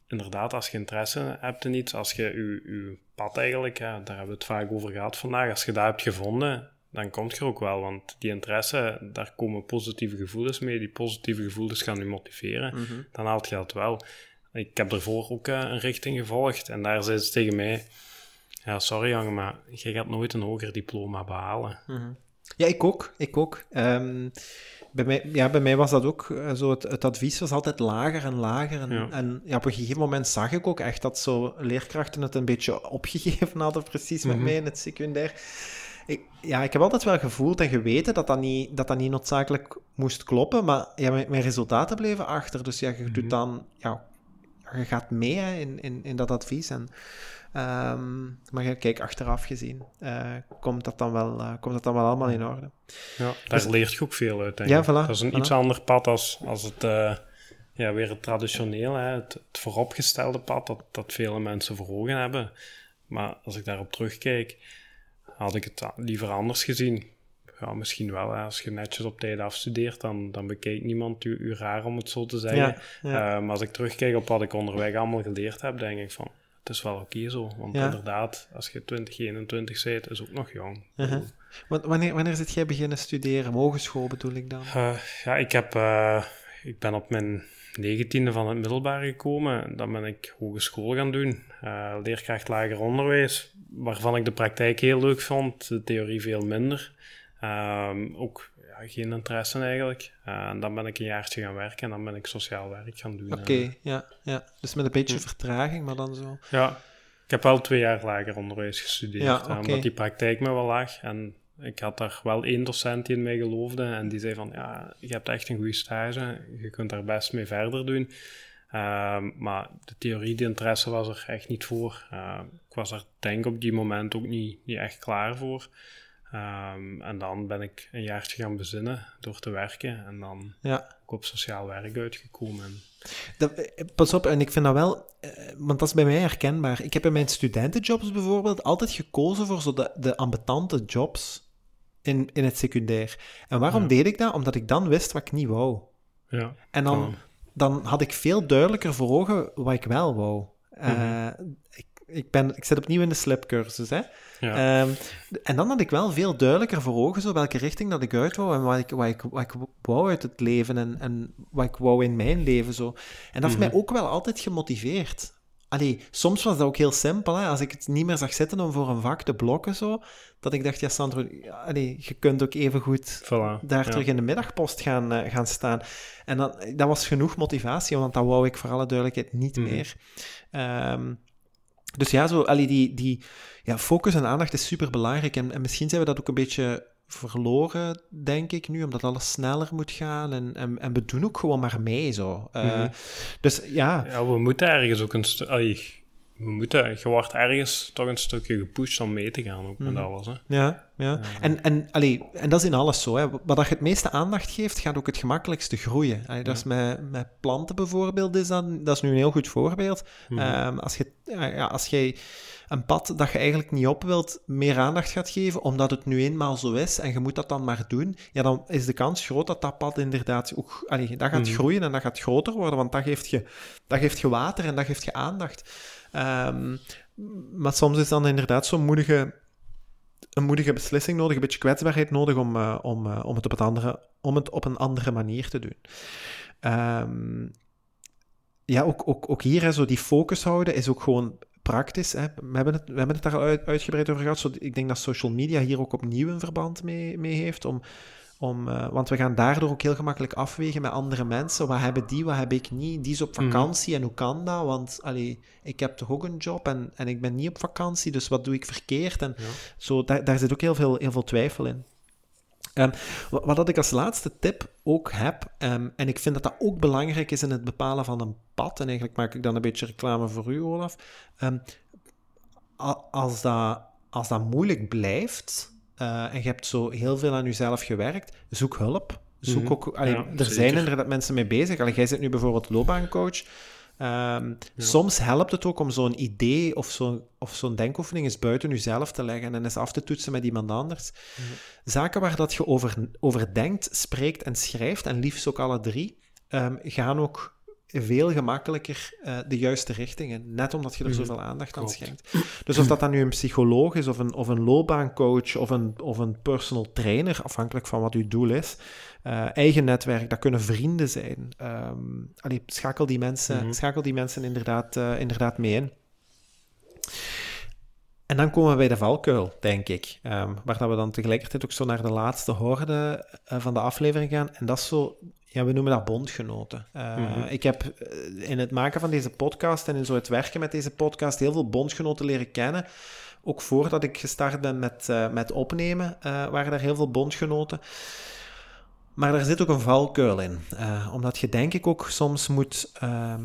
Inderdaad, als je interesse hebt in iets, als je je, je pad eigenlijk, ja, daar hebben we het vaak over gehad vandaag, als je dat hebt gevonden, dan komt je ook wel. Want die interesse, daar komen positieve gevoelens mee. Die positieve gevoelens gaan je motiveren. Mhm. Dan haalt je dat wel. Ik heb ervoor ook eh, een richting gevolgd. En daar zei ze tegen mij... Ja, sorry jongen, maar je gaat nooit een hoger diploma behalen. Mhm. Ja, ik ook. Ik ook. Ehm, bij, mij, ja, bij mij was dat ook eh, zo. Het, het advies was altijd lager en lager. En, Ja. en ja, op een gegeven moment zag ik ook echt dat zo leerkrachten het een beetje opgegeven hadden, precies met Mhm. mij in het secundair. Ik, ja, ik heb altijd wel gevoeld en geweten dat dat niet, dat dat niet noodzakelijk moest kloppen, maar ja, mijn, mijn resultaten bleven achter. Dus ja, je Mhm. doet dan... Ja, je gaat mee hè, in, in, in dat advies. En, ehm, maar ja, kijk, achteraf gezien eh, komt, dat dan wel, eh, komt dat dan wel allemaal in orde. Ja, daar Dus- leert je ook veel uit, denk Ja, ik. voilà, Dat is een voilà. iets ander pad als, als het, eh, ja, weer het traditioneel, hè, het, het vooropgestelde pad dat, dat vele mensen voor ogen hebben. Maar als ik daarop terugkijk, had ik het liever anders gezien. Ja, misschien wel. Hè. Als je netjes op tijd afstudeert, dan, dan bekijkt niemand u, u raar, om het zo te zeggen. Ja, ja. Eh, maar als ik terugkijk op wat ik onderweg allemaal geleerd heb, denk ik van, het is wel oké zo. Want Ja. inderdaad, als je 20, 21 bent, is ook nog jong. Uh-huh. Wanneer, wanneer zit jij beginnen studeren? Hogeschool bedoel ik dan? Eh, ja, ik, heb, eh, ik ben op mijn negentiende van het middelbaar gekomen. Dan ben ik hogeschool gaan doen. eh, leerkracht lager onderwijs, waarvan ik de praktijk heel leuk vond. De theorie veel minder. Ehm, ook ja, geen interesse eigenlijk. Eh, en dan ben ik een jaartje gaan werken en dan ben ik sociaal werk gaan doen. Oké, Eh, ja, ja. Dus met een beetje Hm. vertraging, maar dan zo. ja, ik heb wel twee jaar lager onderwijs gestudeerd. Ja, omdat die praktijk me wel lag. En ik had daar wel één docent die in mij geloofde. En die zei van, ja, je hebt echt een goede stage. Je kunt daar best mee verder doen. Ehm, maar de theorie, de interesse was er echt niet voor. Ehm, ik was er denk ik op die moment ook niet, niet echt klaar voor. Ehm, en dan ben ik een jaartje gaan bezinnen door te werken. En dan Ja. ook op sociaal werk uitgekomen. En Dat, eh, pas op, en ik vind dat wel, eh, want dat is bij mij herkenbaar. Ik heb in mijn studentenjobs bijvoorbeeld altijd gekozen voor zo de, de ambetante jobs in, in het secundair. En waarom Ja. deed ik dat? Omdat ik dan wist wat ik niet wou. ja, En dan, Oh. dan had ik veel duidelijker voor ogen wat ik wel wou. Eh, Mhm. ik, ik, ben, ik zit opnieuw in de slipcursus, hè. ja. Ehm, en dan had ik wel veel duidelijker voor ogen zo welke richting dat ik uit wou en wat ik, wat ik, wat ik wou uit het leven en, en wat ik wou in mijn leven. Zo. En dat heeft Mhm. mij ook wel altijd gemotiveerd. Allee, soms was dat ook heel simpel, hè? als ik het niet meer zag zitten om voor een vak te blokken, zo, dat ik dacht, ja Sandro, allee, je kunt ook even goed Voilà, daar ja. terug in de middagpost gaan, eh, gaan staan. En dan, dat was genoeg motivatie, want dat wou ik voor alle duidelijkheid niet Mhm. meer. Ehm, dus ja, zo, allee, die, die ja, focus en aandacht is super belangrijk. En, en misschien zijn we dat ook een beetje verloren, denk ik nu, omdat alles sneller moet gaan. En, en, en we doen ook gewoon maar mee zo. Eh, Mhm. Dus ja, Ja, we moeten ergens ook een stu- allee, we moeten, je wordt ergens toch een stukje gepusht om mee te gaan ook met alles. Hè. Ja, ja. En, en, allee, en dat is in alles zo. Hè. Wat dat je het meeste aandacht geeft, gaat ook het gemakkelijkste groeien. Allee, dat is met, met planten bijvoorbeeld, is dat, dat is nu een heel goed voorbeeld. Mhm. Ehm, als, je, ja, als jij een pad dat je eigenlijk niet op wilt, meer aandacht gaat geven, omdat het nu eenmaal zo is en je moet dat dan maar doen, ja, dan is de kans groot dat dat pad inderdaad ook... Allee, dat gaat Mhm. groeien en dat gaat groter worden, want dat geeft je, dat geeft je water en dat geeft je aandacht. Ehm, maar soms is dan inderdaad zo'n moedige een moedige beslissing nodig, een beetje kwetsbaarheid nodig om, eh, om, eh, om, het, op het andere, om het op een andere manier te doen. Ehm, ja, ook, ook, ook hier, hè, zo die focus houden, is ook gewoon praktisch. Hè. We, hebben het, we hebben het daar al uit, uitgebreid over gehad. Zo, ik denk dat social media hier ook opnieuw een verband mee, mee heeft. Om, om, eh, want we gaan daardoor ook heel gemakkelijk afwegen met andere mensen. Wat hebben die, wat heb ik niet? Die is op Mhm. vakantie en hoe kan dat? Want allee, ik heb toch ook een job en, en ik ben niet op vakantie, dus wat doe ik verkeerd? En Ja. zo, daar, daar zit ook heel veel, heel veel twijfel in. Ehm, wat, wat dat ik als laatste tip ook heb, ehm, en ik vind dat dat ook belangrijk is in het bepalen van een pad, en eigenlijk maak ik dan een beetje reclame voor u, Olaf. Ehm, als, dat, als dat moeilijk blijft, eh, en je hebt zo heel veel aan jezelf gewerkt, zoek hulp. Zoek Mhm. ook, allee, Ja, er zeker. zijn inderdaad mensen mee bezig. Allee, jij zit nu bijvoorbeeld loopbaancoach. Ehm, Soms helpt het ook om zo'n idee of zo'n of zo'n denkoefening eens buiten jezelf te leggen en eens af te toetsen met iemand anders. Zaken waar dat je over, over denkt, spreekt en schrijft, en liefst ook alle drie, ehm, gaan ook veel gemakkelijker eh, de juiste richting in. Net omdat je er Mhm. zoveel aandacht aan schenkt. Dus of dat dan nu een psycholoog is, of een, of een loopbaancoach, of een, of een personal trainer, afhankelijk van wat uw doel is. eh, eigen netwerk, dat kunnen vrienden zijn. Allee, schakel die mensen, Mhm. schakel die mensen inderdaad, eh, inderdaad mee in. En dan komen we bij de valkuil, denk ik. Ehm, waar dat we dan tegelijkertijd ook zo naar de laatste horde van de aflevering gaan. En dat is zo, ja, we noemen dat bondgenoten. Eh, Mhm. Ik heb eh, in het maken van deze podcast en in zo het werken met deze podcast heel veel bondgenoten leren kennen. Ook voordat ik gestart ben met, eh, met opnemen, waren er heel veel bondgenoten. Maar daar zit ook een valkuil in. Omdat je denk ik ook soms moet ehm,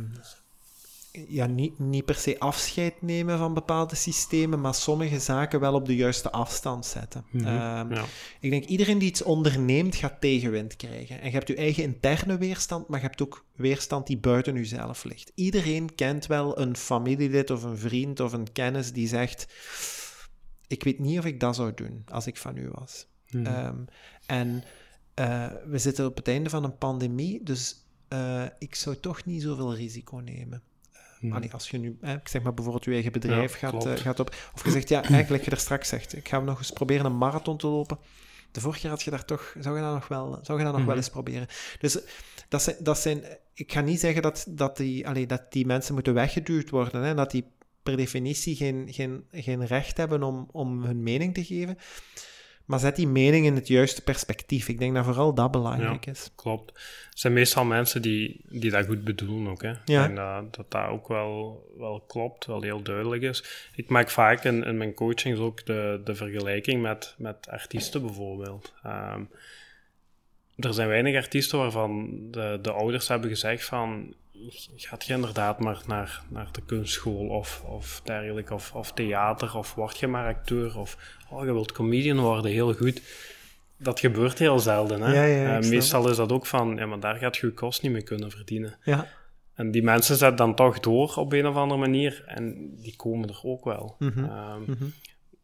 ja, niet, niet per se afscheid nemen van bepaalde systemen, maar sommige zaken wel op de juiste afstand zetten. Mhm, Ehm, ja. Ik denk iedereen die iets onderneemt, gaat tegenwind krijgen. En je hebt je eigen interne weerstand, maar je hebt ook weerstand die buiten jezelf ligt. Iedereen kent wel een familielid of een vriend of een kennis die zegt: Ik weet niet of ik dat zou doen als ik van u was. Mhm. Ehm, en eh, we zitten op het einde van een pandemie, dus eh, ik zou toch niet zoveel risico nemen. Mhm. Allee, als je nu, ik zeg maar bijvoorbeeld je eigen bedrijf Ja, gaat, eh, gaat op. Of je zegt, ja, eigenlijk, je er straks zegt, ik ga nog eens proberen een marathon te lopen. De vorige keer had je daar toch, zou je dat nog wel, zou je dat nog Mhm. wel eens proberen. Dus dat zijn, dat zijn, ik ga niet zeggen dat, dat, die, allee, dat die mensen moeten weggeduwd worden, hè, dat die per definitie geen, geen, geen recht hebben om, om hun mening te geven. Maar zet die mening in het juiste perspectief. Ik denk dat vooral dat belangrijk is. Klopt. Het zijn meestal mensen die, die dat goed bedoelen ook. Hè. Ja. Dat, dat dat ook wel, wel klopt, wel heel duidelijk is. Ik maak vaak in, in mijn coachings ook de, de vergelijking met, met artiesten bijvoorbeeld. Ehm, er zijn weinig artiesten waarvan de, de ouders hebben gezegd van gaat je inderdaad maar naar, naar de kunstschool of, of dergelijke, of, of theater, of word je maar acteur, of oh, je wilt comedian worden, heel goed. Dat gebeurt heel zelden. Hè? Ja, ja, ik Eh, meestal is dat ook van, ja, maar daar gaat je je kost niet mee kunnen verdienen. Ja. En die mensen zetten dan toch door op een of andere manier en die komen er ook wel. Mhm, Ehm, mhm.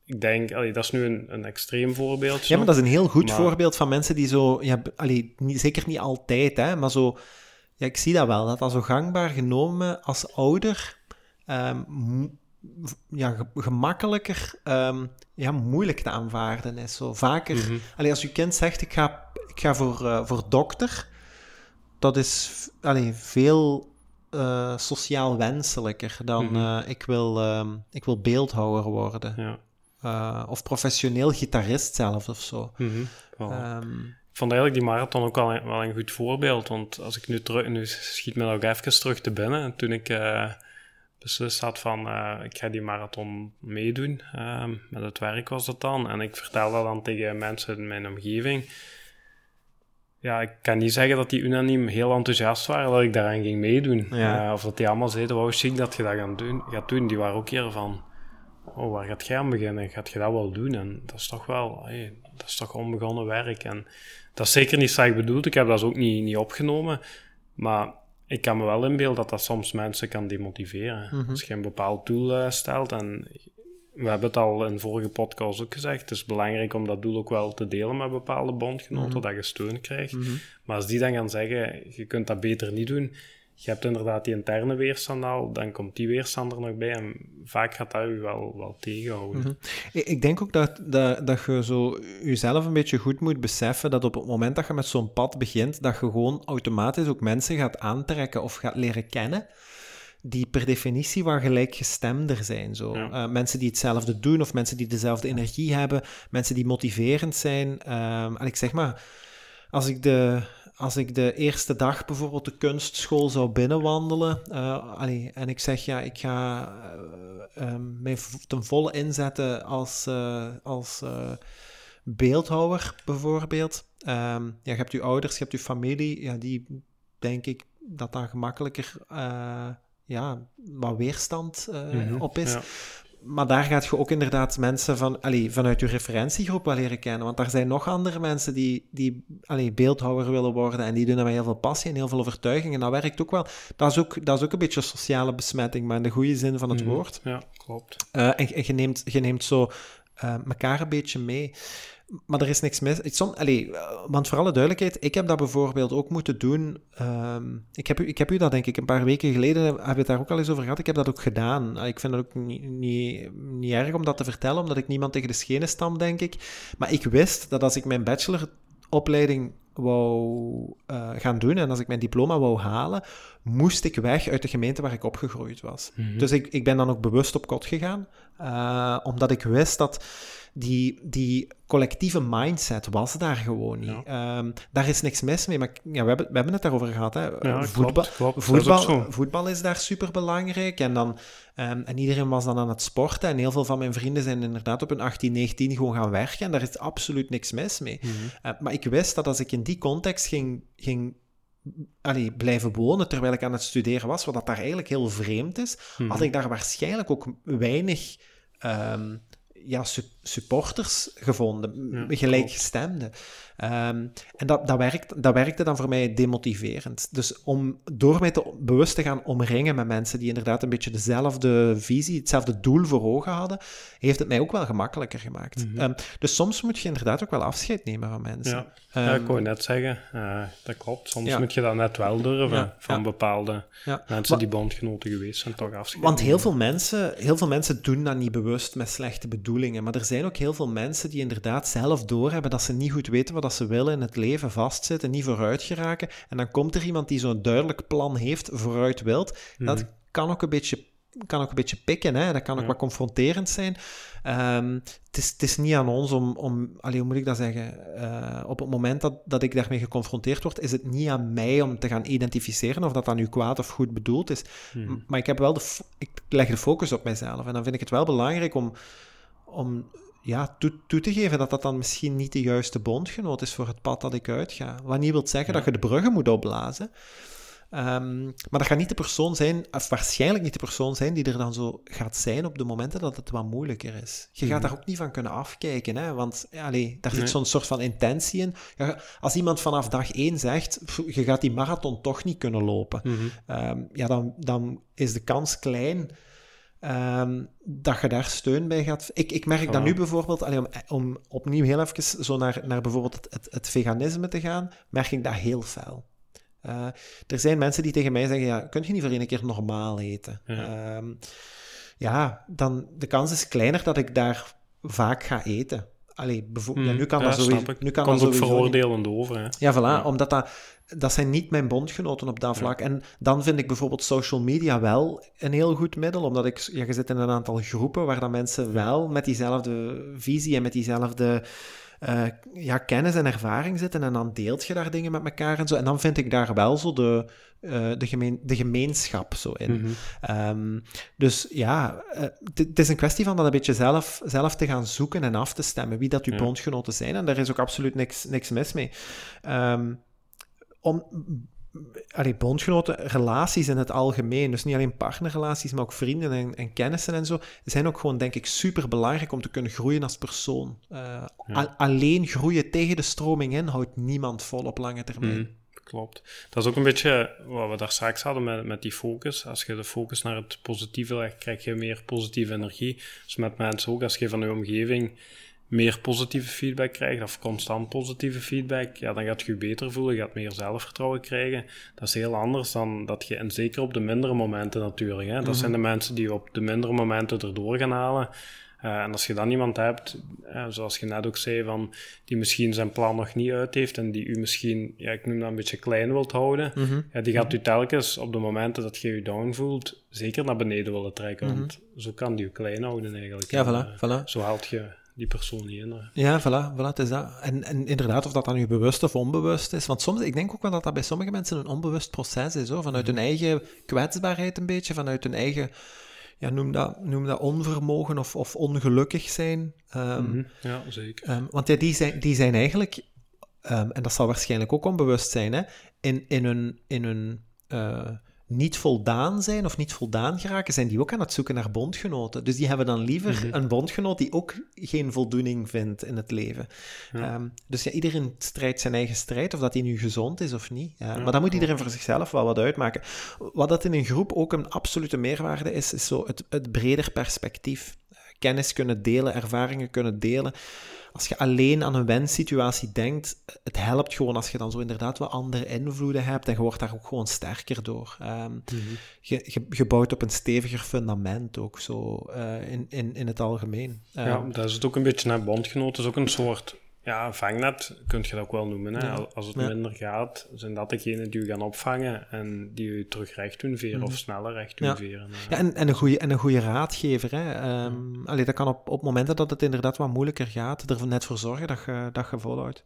Ik denk, allee, dat is nu een, een extreem voorbeeld. Ja, maar dat is een heel goed Maar- voorbeeld van mensen die zo... Ja, allee, niet, zeker niet altijd, hè, maar zo... Ja, ik zie dat wel, dat dat zo gangbaar genomen als ouder... ehm, ja, ge- gemakkelijker ehm, ja, moeilijk te aanvaarden is. Zo vaker... Allee, als je kind zegt, ik ga, ik ga voor, eh, voor dokter... Dat is allee, veel eh, sociaal wenselijker dan Mhm. eh, ik, wil, ehm, ik wil beeldhouwer worden. Ja. Of professioneel gitarist zelf of zo. Mhm. Ehm, Ik vond eigenlijk die marathon ook wel een, wel een goed voorbeeld. Want als ik nu terug, nu schiet me ook even terug te binnen. Toen ik beslist had van eh, ik ga die marathon meedoen. ehm, met het werk was dat dan. En ik vertelde dat dan tegen mensen in mijn omgeving. ja, ik kan niet zeggen dat die unaniem heel enthousiast waren dat ik daaraan ging meedoen. Ja. Eh, of dat die allemaal zeiden, wauw, chic dat je dat gaan doen, gaat doen. Die waren ook hier van, oh, waar gaat jij aan beginnen? Gaat je dat wel doen? En dat is toch wel, hey, dat is toch onbegonnen werk. En dat is zeker niet slecht bedoeld. Ik heb dat ook niet, niet opgenomen. Maar ik kan me wel inbeelden dat dat soms mensen kan demotiveren. Mhm. Als je een bepaald doel eh, stelt en we hebben het al in vorige podcast ook gezegd. Het is belangrijk om dat doel ook wel te delen met bepaalde bondgenoten, Mhm. dat je steun krijgt. Mhm. Maar als die dan gaan zeggen, je kunt dat beter niet doen, je hebt inderdaad die interne weerstand al, dan komt die weerstand er nog bij en vaak gaat dat je wel, wel tegenhouden. Mhm. Ik ik denk ook dat, dat, dat je zo jezelf een beetje goed moet beseffen dat op het moment dat je met zo'n pad begint, dat je gewoon automatisch ook mensen gaat aantrekken of gaat leren kennen die per definitie wat gelijkgestemder zijn. Zo. Ja. Eh, mensen die hetzelfde doen of mensen die dezelfde energie hebben, mensen die motiverend zijn. Ehm, en ik zeg maar, als ik de, als ik de eerste dag bijvoorbeeld de kunstschool zou binnenwandelen eh, allee, en ik zeg ja, ik ga ehm, mij ten volle inzetten als, eh, als beeldhouwer bijvoorbeeld. Ehm, ja, je hebt je ouders, je hebt je familie, ja, die denk ik dat daar gemakkelijker ja, wat weerstand Mhm, op is. ja. Maar daar gaat je ook inderdaad mensen van, allee, vanuit je referentiegroep wel leren kennen. Want daar zijn nog andere mensen die, die allee, beeldhouwer willen worden. En die doen dat met heel veel passie en heel veel overtuiging. En dat werkt ook wel. Dat is ook, dat is ook een beetje sociale besmetting, maar in de goede zin van het Mhm. woord. Ja, klopt. Eh, en en je, neemt, je neemt zo eh elkaar een beetje mee. Maar er is niks mis. Som, allee, eh, want voor alle duidelijkheid, ik heb dat bijvoorbeeld ook moeten doen. ehm, ik, heb, u- ik heb u dat denk ik een paar weken geleden, hebben we het daar ook al eens over gehad. Ik heb dat ook gedaan. Eh, Ik vind het ook niet, niet, niet erg om dat te vertellen, omdat ik niemand tegen de schenen stam, denk ik. Maar ik wist dat als ik mijn bacheloropleiding wou eh, gaan doen en als ik mijn diploma wou halen, moest ik weg uit de gemeente waar ik opgegroeid was. Mhm. Dus ik, ik ben dan ook bewust op kot gegaan, eh, omdat ik wist dat die, die collectieve mindset was daar gewoon niet. Ehm, daar is niks mis mee, maar ja, we, hebben, we hebben het daarover gehad. Hè. Ja, voetbal, klopt, klopt. Is voetbal, zo. voetbal is daar super belangrijk. En, dan, ehm, en iedereen was dan aan het sporten. En heel veel van mijn vrienden zijn inderdaad op hun 18, 19 gewoon gaan werken. En daar is absoluut niks mis mee. Mhm. Eh, maar ik wist dat als ik in die context ging, ging allee, blijven wonen terwijl ik aan het studeren was, wat dat daar eigenlijk heel vreemd is, Mhm. had ik daar waarschijnlijk ook weinig ehm, ja, su- supporters gevonden, Ja, gelijkgestemden. Ehm, en dat, dat, werkt, dat werkte dan voor mij demotiverend. Dus om door mij te, bewust te gaan omringen met mensen die inderdaad een beetje dezelfde visie, hetzelfde doel voor ogen hadden, heeft het mij ook wel gemakkelijker gemaakt. Mhm. Ehm, dus soms moet je inderdaad ook wel afscheid nemen van mensen. Ja. ja, Ehm, ik wou net zeggen, eh, dat klopt. Soms Ja. moet je dat net wel durven Ja, van bepaalde mensen die bondgenoten geweest zijn, toch afscheid Want heel veel, mensen, heel veel mensen doen dat niet bewust met slechte bedoelingen. Maar er zijn ook heel veel mensen die inderdaad zelf doorhebben dat ze niet goed weten wat dat ze willen in het leven, vastzitten, niet vooruit geraken. En dan komt er iemand die zo'n duidelijk plan heeft, vooruit wilt. Dat Mhm. kan ook een beetje, kan ook een beetje pikken, hè? dat kan ook Ja. wat confronterend zijn. Ehm, het, is, het is niet aan ons om, om allee, hoe moet ik dat zeggen, Eh, op het moment dat, dat ik daarmee geconfronteerd word, is het niet aan mij om te gaan identificeren of dat dan nu kwaad of goed bedoeld is. Mhm. Maar ik, heb wel de, ik leg de focus op mijzelf. En dan vind ik het wel belangrijk om, om ja, toe, toe te geven dat dat dan misschien niet de juiste bondgenoot is voor het pad dat ik uitga. Wat niet wil zeggen Ja. dat je de bruggen moet opblazen. Ehm, maar dat gaat niet de persoon zijn, of waarschijnlijk niet de persoon zijn, die er dan zo gaat zijn op de momenten dat het wat moeilijker is. Je gaat Mhm. daar ook niet van kunnen afkijken, hè? want ja, allee, daar zit Nee. zo'n soort van intentie in. Ja, als iemand vanaf dag één zegt, "Pff, je gaat die marathon toch niet kunnen lopen, Mhm. Ehm, ja, dan, dan is de kans klein ehm, dat je daar steun bij gaat. Ik, ik merk dat nu bijvoorbeeld, allee, om, om opnieuw heel even zo naar, naar bijvoorbeeld het, het, het veganisme te gaan, merk ik dat heel fel. Eh, er zijn mensen die tegen mij zeggen, ja, kun je niet voor één keer normaal eten? Ja. Ehm, ja, dan de kans is kleiner dat ik daar vaak ga eten. Allee, bijvo- ja, nu kan. Ja, dat sowieso, nu kan Komt dat ook veroordelend over, hè. Ja, voilà, omdat dat, dat zijn niet mijn bondgenoten op dat Ja. vlak. En dan vind ik bijvoorbeeld social media wel een heel goed middel, omdat ik, ja, je zit in een aantal groepen waar dan mensen wel met diezelfde visie en met diezelfde eh, ja, kennis en ervaring zitten en dan deelt je daar dingen met elkaar en zo. En dan vind ik daar wel zo de, eh, de, gemeen, de gemeenschap zo in. Mhm. Ehm, dus ja, eh, het is een kwestie van dat een beetje zelf, zelf te gaan zoeken en af te stemmen wie dat uw Ja. bondgenoten zijn. En daar is ook absoluut niks, niks mis mee. Ehm, om, allee, bondgenoten, relaties in het algemeen, dus niet alleen partnerrelaties, maar ook vrienden en, en kennissen en zo, zijn ook gewoon, denk ik, super belangrijk om te kunnen groeien als persoon. Uh, alleen groeien tegen de stroming in houdt niemand vol op lange termijn. Mm, klopt. Dat is ook een beetje wat we daar straks hadden met, met die focus. Als je de focus naar het positieve legt, krijg je meer positieve energie. Dus met mensen ook, als je van je omgeving meer positieve feedback krijgt, of constant positieve feedback, ja, dan gaat je je beter voelen, je gaat meer zelfvertrouwen krijgen. Dat is heel anders dan dat je, en zeker op de mindere momenten natuurlijk, hè, dat mhm. zijn de mensen die op de mindere momenten erdoor gaan halen. Uh, en als je dan iemand hebt, uh, zoals je net ook zei, van, die misschien zijn plan nog niet uit heeft en die u misschien, ja, ik noem dat een beetje klein wilt houden, mm ja, die gaat u telkens op de momenten dat je je down voelt, zeker naar beneden willen trekken. Mhm. Want zo kan die u klein houden eigenlijk. Ja, voilà, uh, voilà. Zo haalt je die persoon niet in. Ja, voilà, voilà, het is dat. En, en inderdaad, of dat dan nu bewust of onbewust is. Want soms, ik denk ook wel dat dat bij sommige mensen een onbewust proces is. Hoor. Vanuit hun eigen kwetsbaarheid een beetje, vanuit hun eigen, ja, noem, dat, noem dat onvermogen of, of ongelukkig zijn. Um, Ja, zeker. Um, want ja, die, zijn, die zijn eigenlijk, um, en dat zal waarschijnlijk ook onbewust zijn, hè, in, in hun... In hun uh, niet voldaan zijn of niet voldaan geraken, zijn die ook aan het zoeken naar bondgenoten. Dus die hebben dan liever mhm. een bondgenoot die ook geen voldoening vindt in het leven. Ehm, dus ja, iedereen strijdt zijn eigen strijd, of dat hij nu gezond is of niet. Ja, maar dan moet iedereen voor zichzelf wel wat uitmaken. Wat dat in een groep ook een absolute meerwaarde is, is zo het, het breder perspectief. Kennis kunnen delen, ervaringen kunnen delen als je alleen aan een wenssituatie denkt, het helpt gewoon als je dan zo inderdaad wat andere invloeden hebt en je wordt daar ook gewoon sterker door. Um, je, je, bouwt op een steviger fundament ook zo uh, in, in, in het algemeen. ja, dat is het ook een beetje naar bondgenoten. is ook een soort ja, vangnet kun je dat ook wel noemen. Hè? Als het minder gaat, zijn dat degenen die u gaan opvangen en die u terug recht doen veren of mhm. sneller recht doen veren. Ja, en, en, een goede, en een goede raadgever. Hè? Um, allee, dat kan op, op momenten dat het inderdaad wat moeilijker gaat, er net voor zorgen dat je, dat je volhoudt.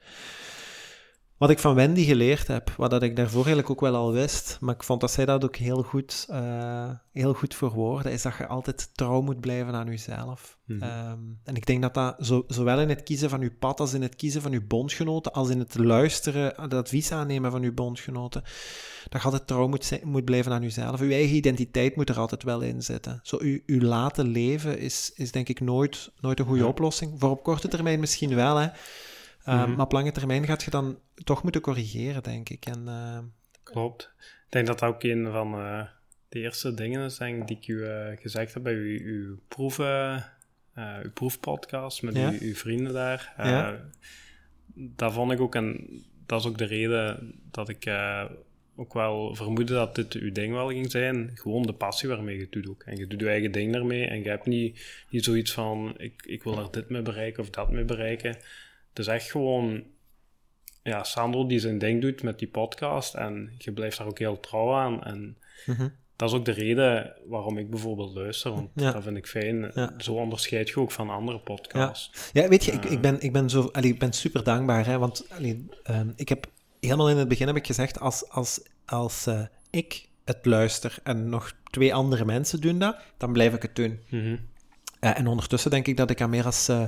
Wat ik van Wendy geleerd heb, wat dat ik daarvoor eigenlijk ook wel al wist, maar ik vond dat zij dat ook heel goed, uh, heel goed verwoordde, is dat je altijd trouw moet blijven aan jezelf. Mhm. Ehm, en ik denk dat dat zo, zowel in het kiezen van je pad als in het kiezen van je bondgenoten, als in het luisteren, het advies aannemen van je bondgenoten, dat je altijd trouw moet, moet blijven aan jezelf. Je eigen identiteit moet er altijd wel in zitten. Zo, je, je laten leven is, is denk ik nooit, nooit een goede oplossing. Voor op korte termijn misschien wel, hè. Ehm, mhm. Maar op lange termijn gaat je dan toch moeten corrigeren, denk ik. En, uh... Klopt. Ik denk dat dat ook een van uh, de eerste dingen is denk, die ik u uh, gezegd heb bij uw, uw, proeven, uw proefpodcast met uw, uw, vrienden daar. Ja? Dat vond ik ook, en dat is ook de reden dat ik ook wel vermoedde dat dit uw ding wel ging zijn. Gewoon de passie waarmee je het doet ook. En je doet je eigen ding daarmee en je hebt niet, niet zoiets van ik, ik wil er dit mee bereiken of dat mee bereiken. Het is echt gewoon ja, Sandro die zijn ding doet met die podcast en je blijft daar ook heel trouw aan. En mhm. dat is ook de reden waarom ik bijvoorbeeld luister, want dat vind ik fijn. Zo onderscheid je ook van andere podcasts. Ja, ja weet je, ik, ik, ben, ik, ben zo, allee, ik ben super dankbaar, hè, want allee, uh, ik heb helemaal in het begin heb ik gezegd, als, als, als uh, ik het luister en nog twee andere mensen doen dat, dan blijf ik het doen. Mm -hmm. uh, en ondertussen denk ik dat ik aan meer als eh,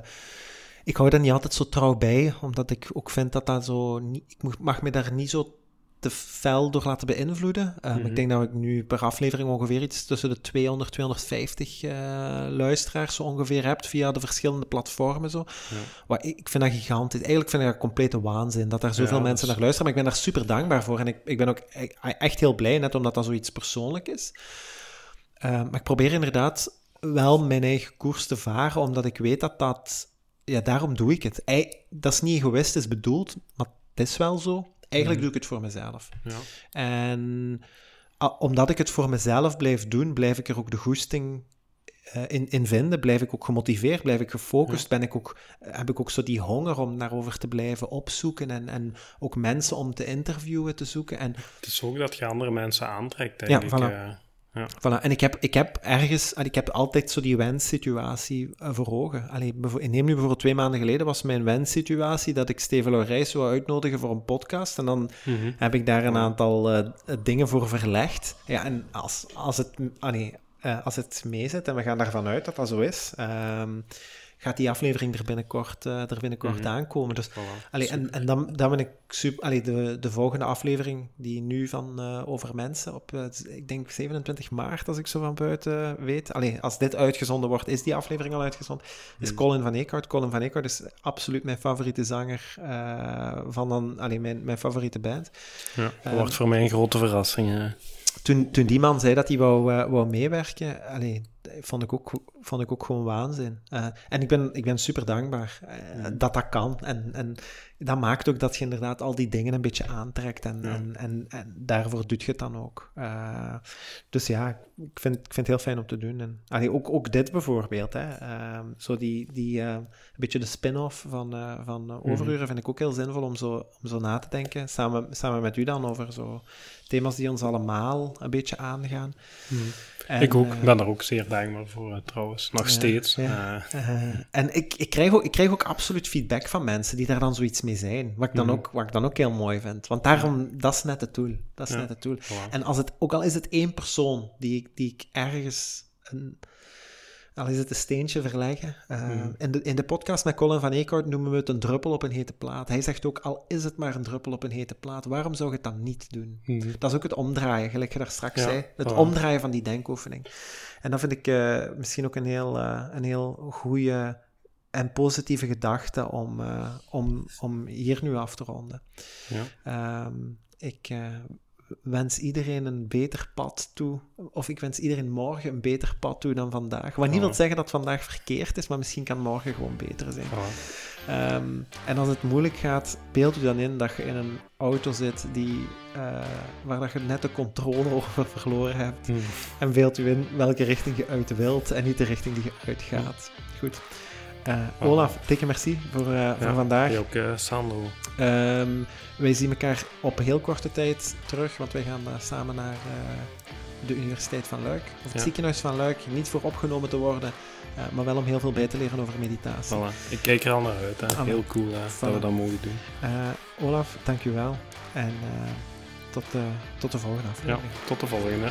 ik hou daar niet altijd zo trouw bij, omdat ik ook vind dat dat zo... Niet, ik mag me daar niet zo te fel door laten beïnvloeden. Um, Ik mhm. denk dat ik nu per aflevering ongeveer iets tussen de 200, 250 uh, luisteraars zo ongeveer heb via de verschillende platformen. Zo. Ja. ik vind dat gigantisch. Eigenlijk vind ik dat complete waanzin dat er zoveel mensen naar luisteren. Maar ik ben daar super dankbaar voor. En ik, ik ben ook e-, echt heel blij, net omdat dat zoiets persoonlijk is. Uh, maar ik probeer inderdaad wel mijn eigen koers te varen, omdat ik weet dat dat ja, daarom doe ik het. dat is niet egoïstisch bedoeld, maar het is wel zo. Eigenlijk doe ik het voor mezelf. Ja. En omdat ik het voor mezelf blijf doen, blijf ik er ook de goesting uh, in, in vinden. Blijf ik ook gemotiveerd, blijf ik gefocust, ben ik ook, heb ik ook zo die honger om daarover te blijven opzoeken en, en ook mensen om te interviewen te zoeken. En, het is ook dat je andere mensen aantrekt, denk ja, ik. Voilà. Ja. Voilà. En ik heb, ik heb ergens, ik heb altijd zo die wenssituatie uh, voor ogen. Allee, neem nu bijvoorbeeld twee maanden geleden was mijn wenssituatie dat ik Steven Laurijs zou uitnodigen voor een podcast. En dan mhm. heb ik daar een aantal uh, dingen voor verlegd. Ja, en als, als het, uh, als het meezit en we gaan ervan uit dat dat zo is, um, gaat die aflevering er binnenkort, uh, er binnenkort Mhm. aankomen. Dus, Voilà, allee, en, en dan, dan ben ik super... Allee, de, de volgende aflevering, die nu van eh, Over Mensen, op, eh, ik denk 27 maart, als ik zo van buiten weet. Allee, als dit uitgezonden wordt, is die aflevering al uitgezonden. Is Mhm. Colin van Eekhout. Colin van Eekhout is absoluut mijn favoriete zanger eh, van dan, allee, mijn, mijn favoriete band. Ja, dat Ehm, wordt voor mij een grote verrassing. hè. Toen, toen die man zei dat hij wou, eh, wou meewerken, allee, vond, ik ook, vond ik ook gewoon waanzin. Eh, en ik ben, ik ben super dankbaar eh, Mhm. dat dat kan. En, en dat maakt ook dat je inderdaad al die dingen een beetje aantrekt. En, Ja. en, en, en daarvoor doet je het dan ook. Eh, dus ja, ik vind, ik vind het heel fijn om te doen. En, allee, ook, ook dit bijvoorbeeld. Hè, Ehm, zo die, die, een beetje de spin-off van, van eh, Overuren vind ik ook heel zinvol om zo, om zo na te denken. Samen, samen met u dan over zo thema's die ons allemaal een beetje aangaan. En, ik ook. eh, Ik ben daar ook zeer dankbaar voor, eh, trouwens. Nog steeds. Eh, eh, en ik, ik, krijg ook, ik krijg ook absoluut feedback van mensen die daar dan zoiets mee zijn. Wat ik dan, Mhm. ook, wat ik dan ook heel mooi vind. Want daarom, dat is net het doel. Dat is net het doel. voilà. En als het, ook al is het één persoon die ik, die ik ergens. Een, al is het een steentje verleggen. eh, Mhm. in, de, in de podcast met Colin van Eekhout noemen we het een druppel op een hete plaat. Hij zegt ook, al is het maar een druppel op een hete plaat, waarom zou je het dan niet doen? Mhm. Dat is ook het omdraaien, gelijk je daar straks Ja, zei. Het voilà. omdraaien van die denkoefening. En dat vind ik eh, misschien ook een heel, eh, een heel goede en positieve gedachte om, om, om hier nu af te ronden. Ja. Ehm, ik wens iedereen een beter pad toe. Of ik wens iedereen morgen een beter pad toe dan vandaag. Wat niet Ja. wil zeggen dat vandaag verkeerd is, maar misschien kan morgen gewoon beter zijn. Voilà. Ehm, en als het moeilijk gaat, beeld u dan in dat je in een auto zit die, eh, waar dat je net de controle over verloren hebt. Mhm. En beeld u in welke richting je uit wilt en niet de richting die je uitgaat. Goed. Eh, Olaf, dikke merci voor, eh, voor Ja, vandaag. ook, eh, Sandro. Ehm, wij zien elkaar op heel korte tijd terug, want wij gaan samen naar de Universiteit van Luik, of het Ja. ziekenhuis van Luik. Niet voor opgenomen te worden, maar wel om heel veel bij te leren over meditatie. Voilà. Ik kijk er al naar uit. Hè. Heel cool voilà. dat we dat mogen doen. Olaf, dankjewel. En tot, tot de volgende Ja, aflevering. tot de volgende.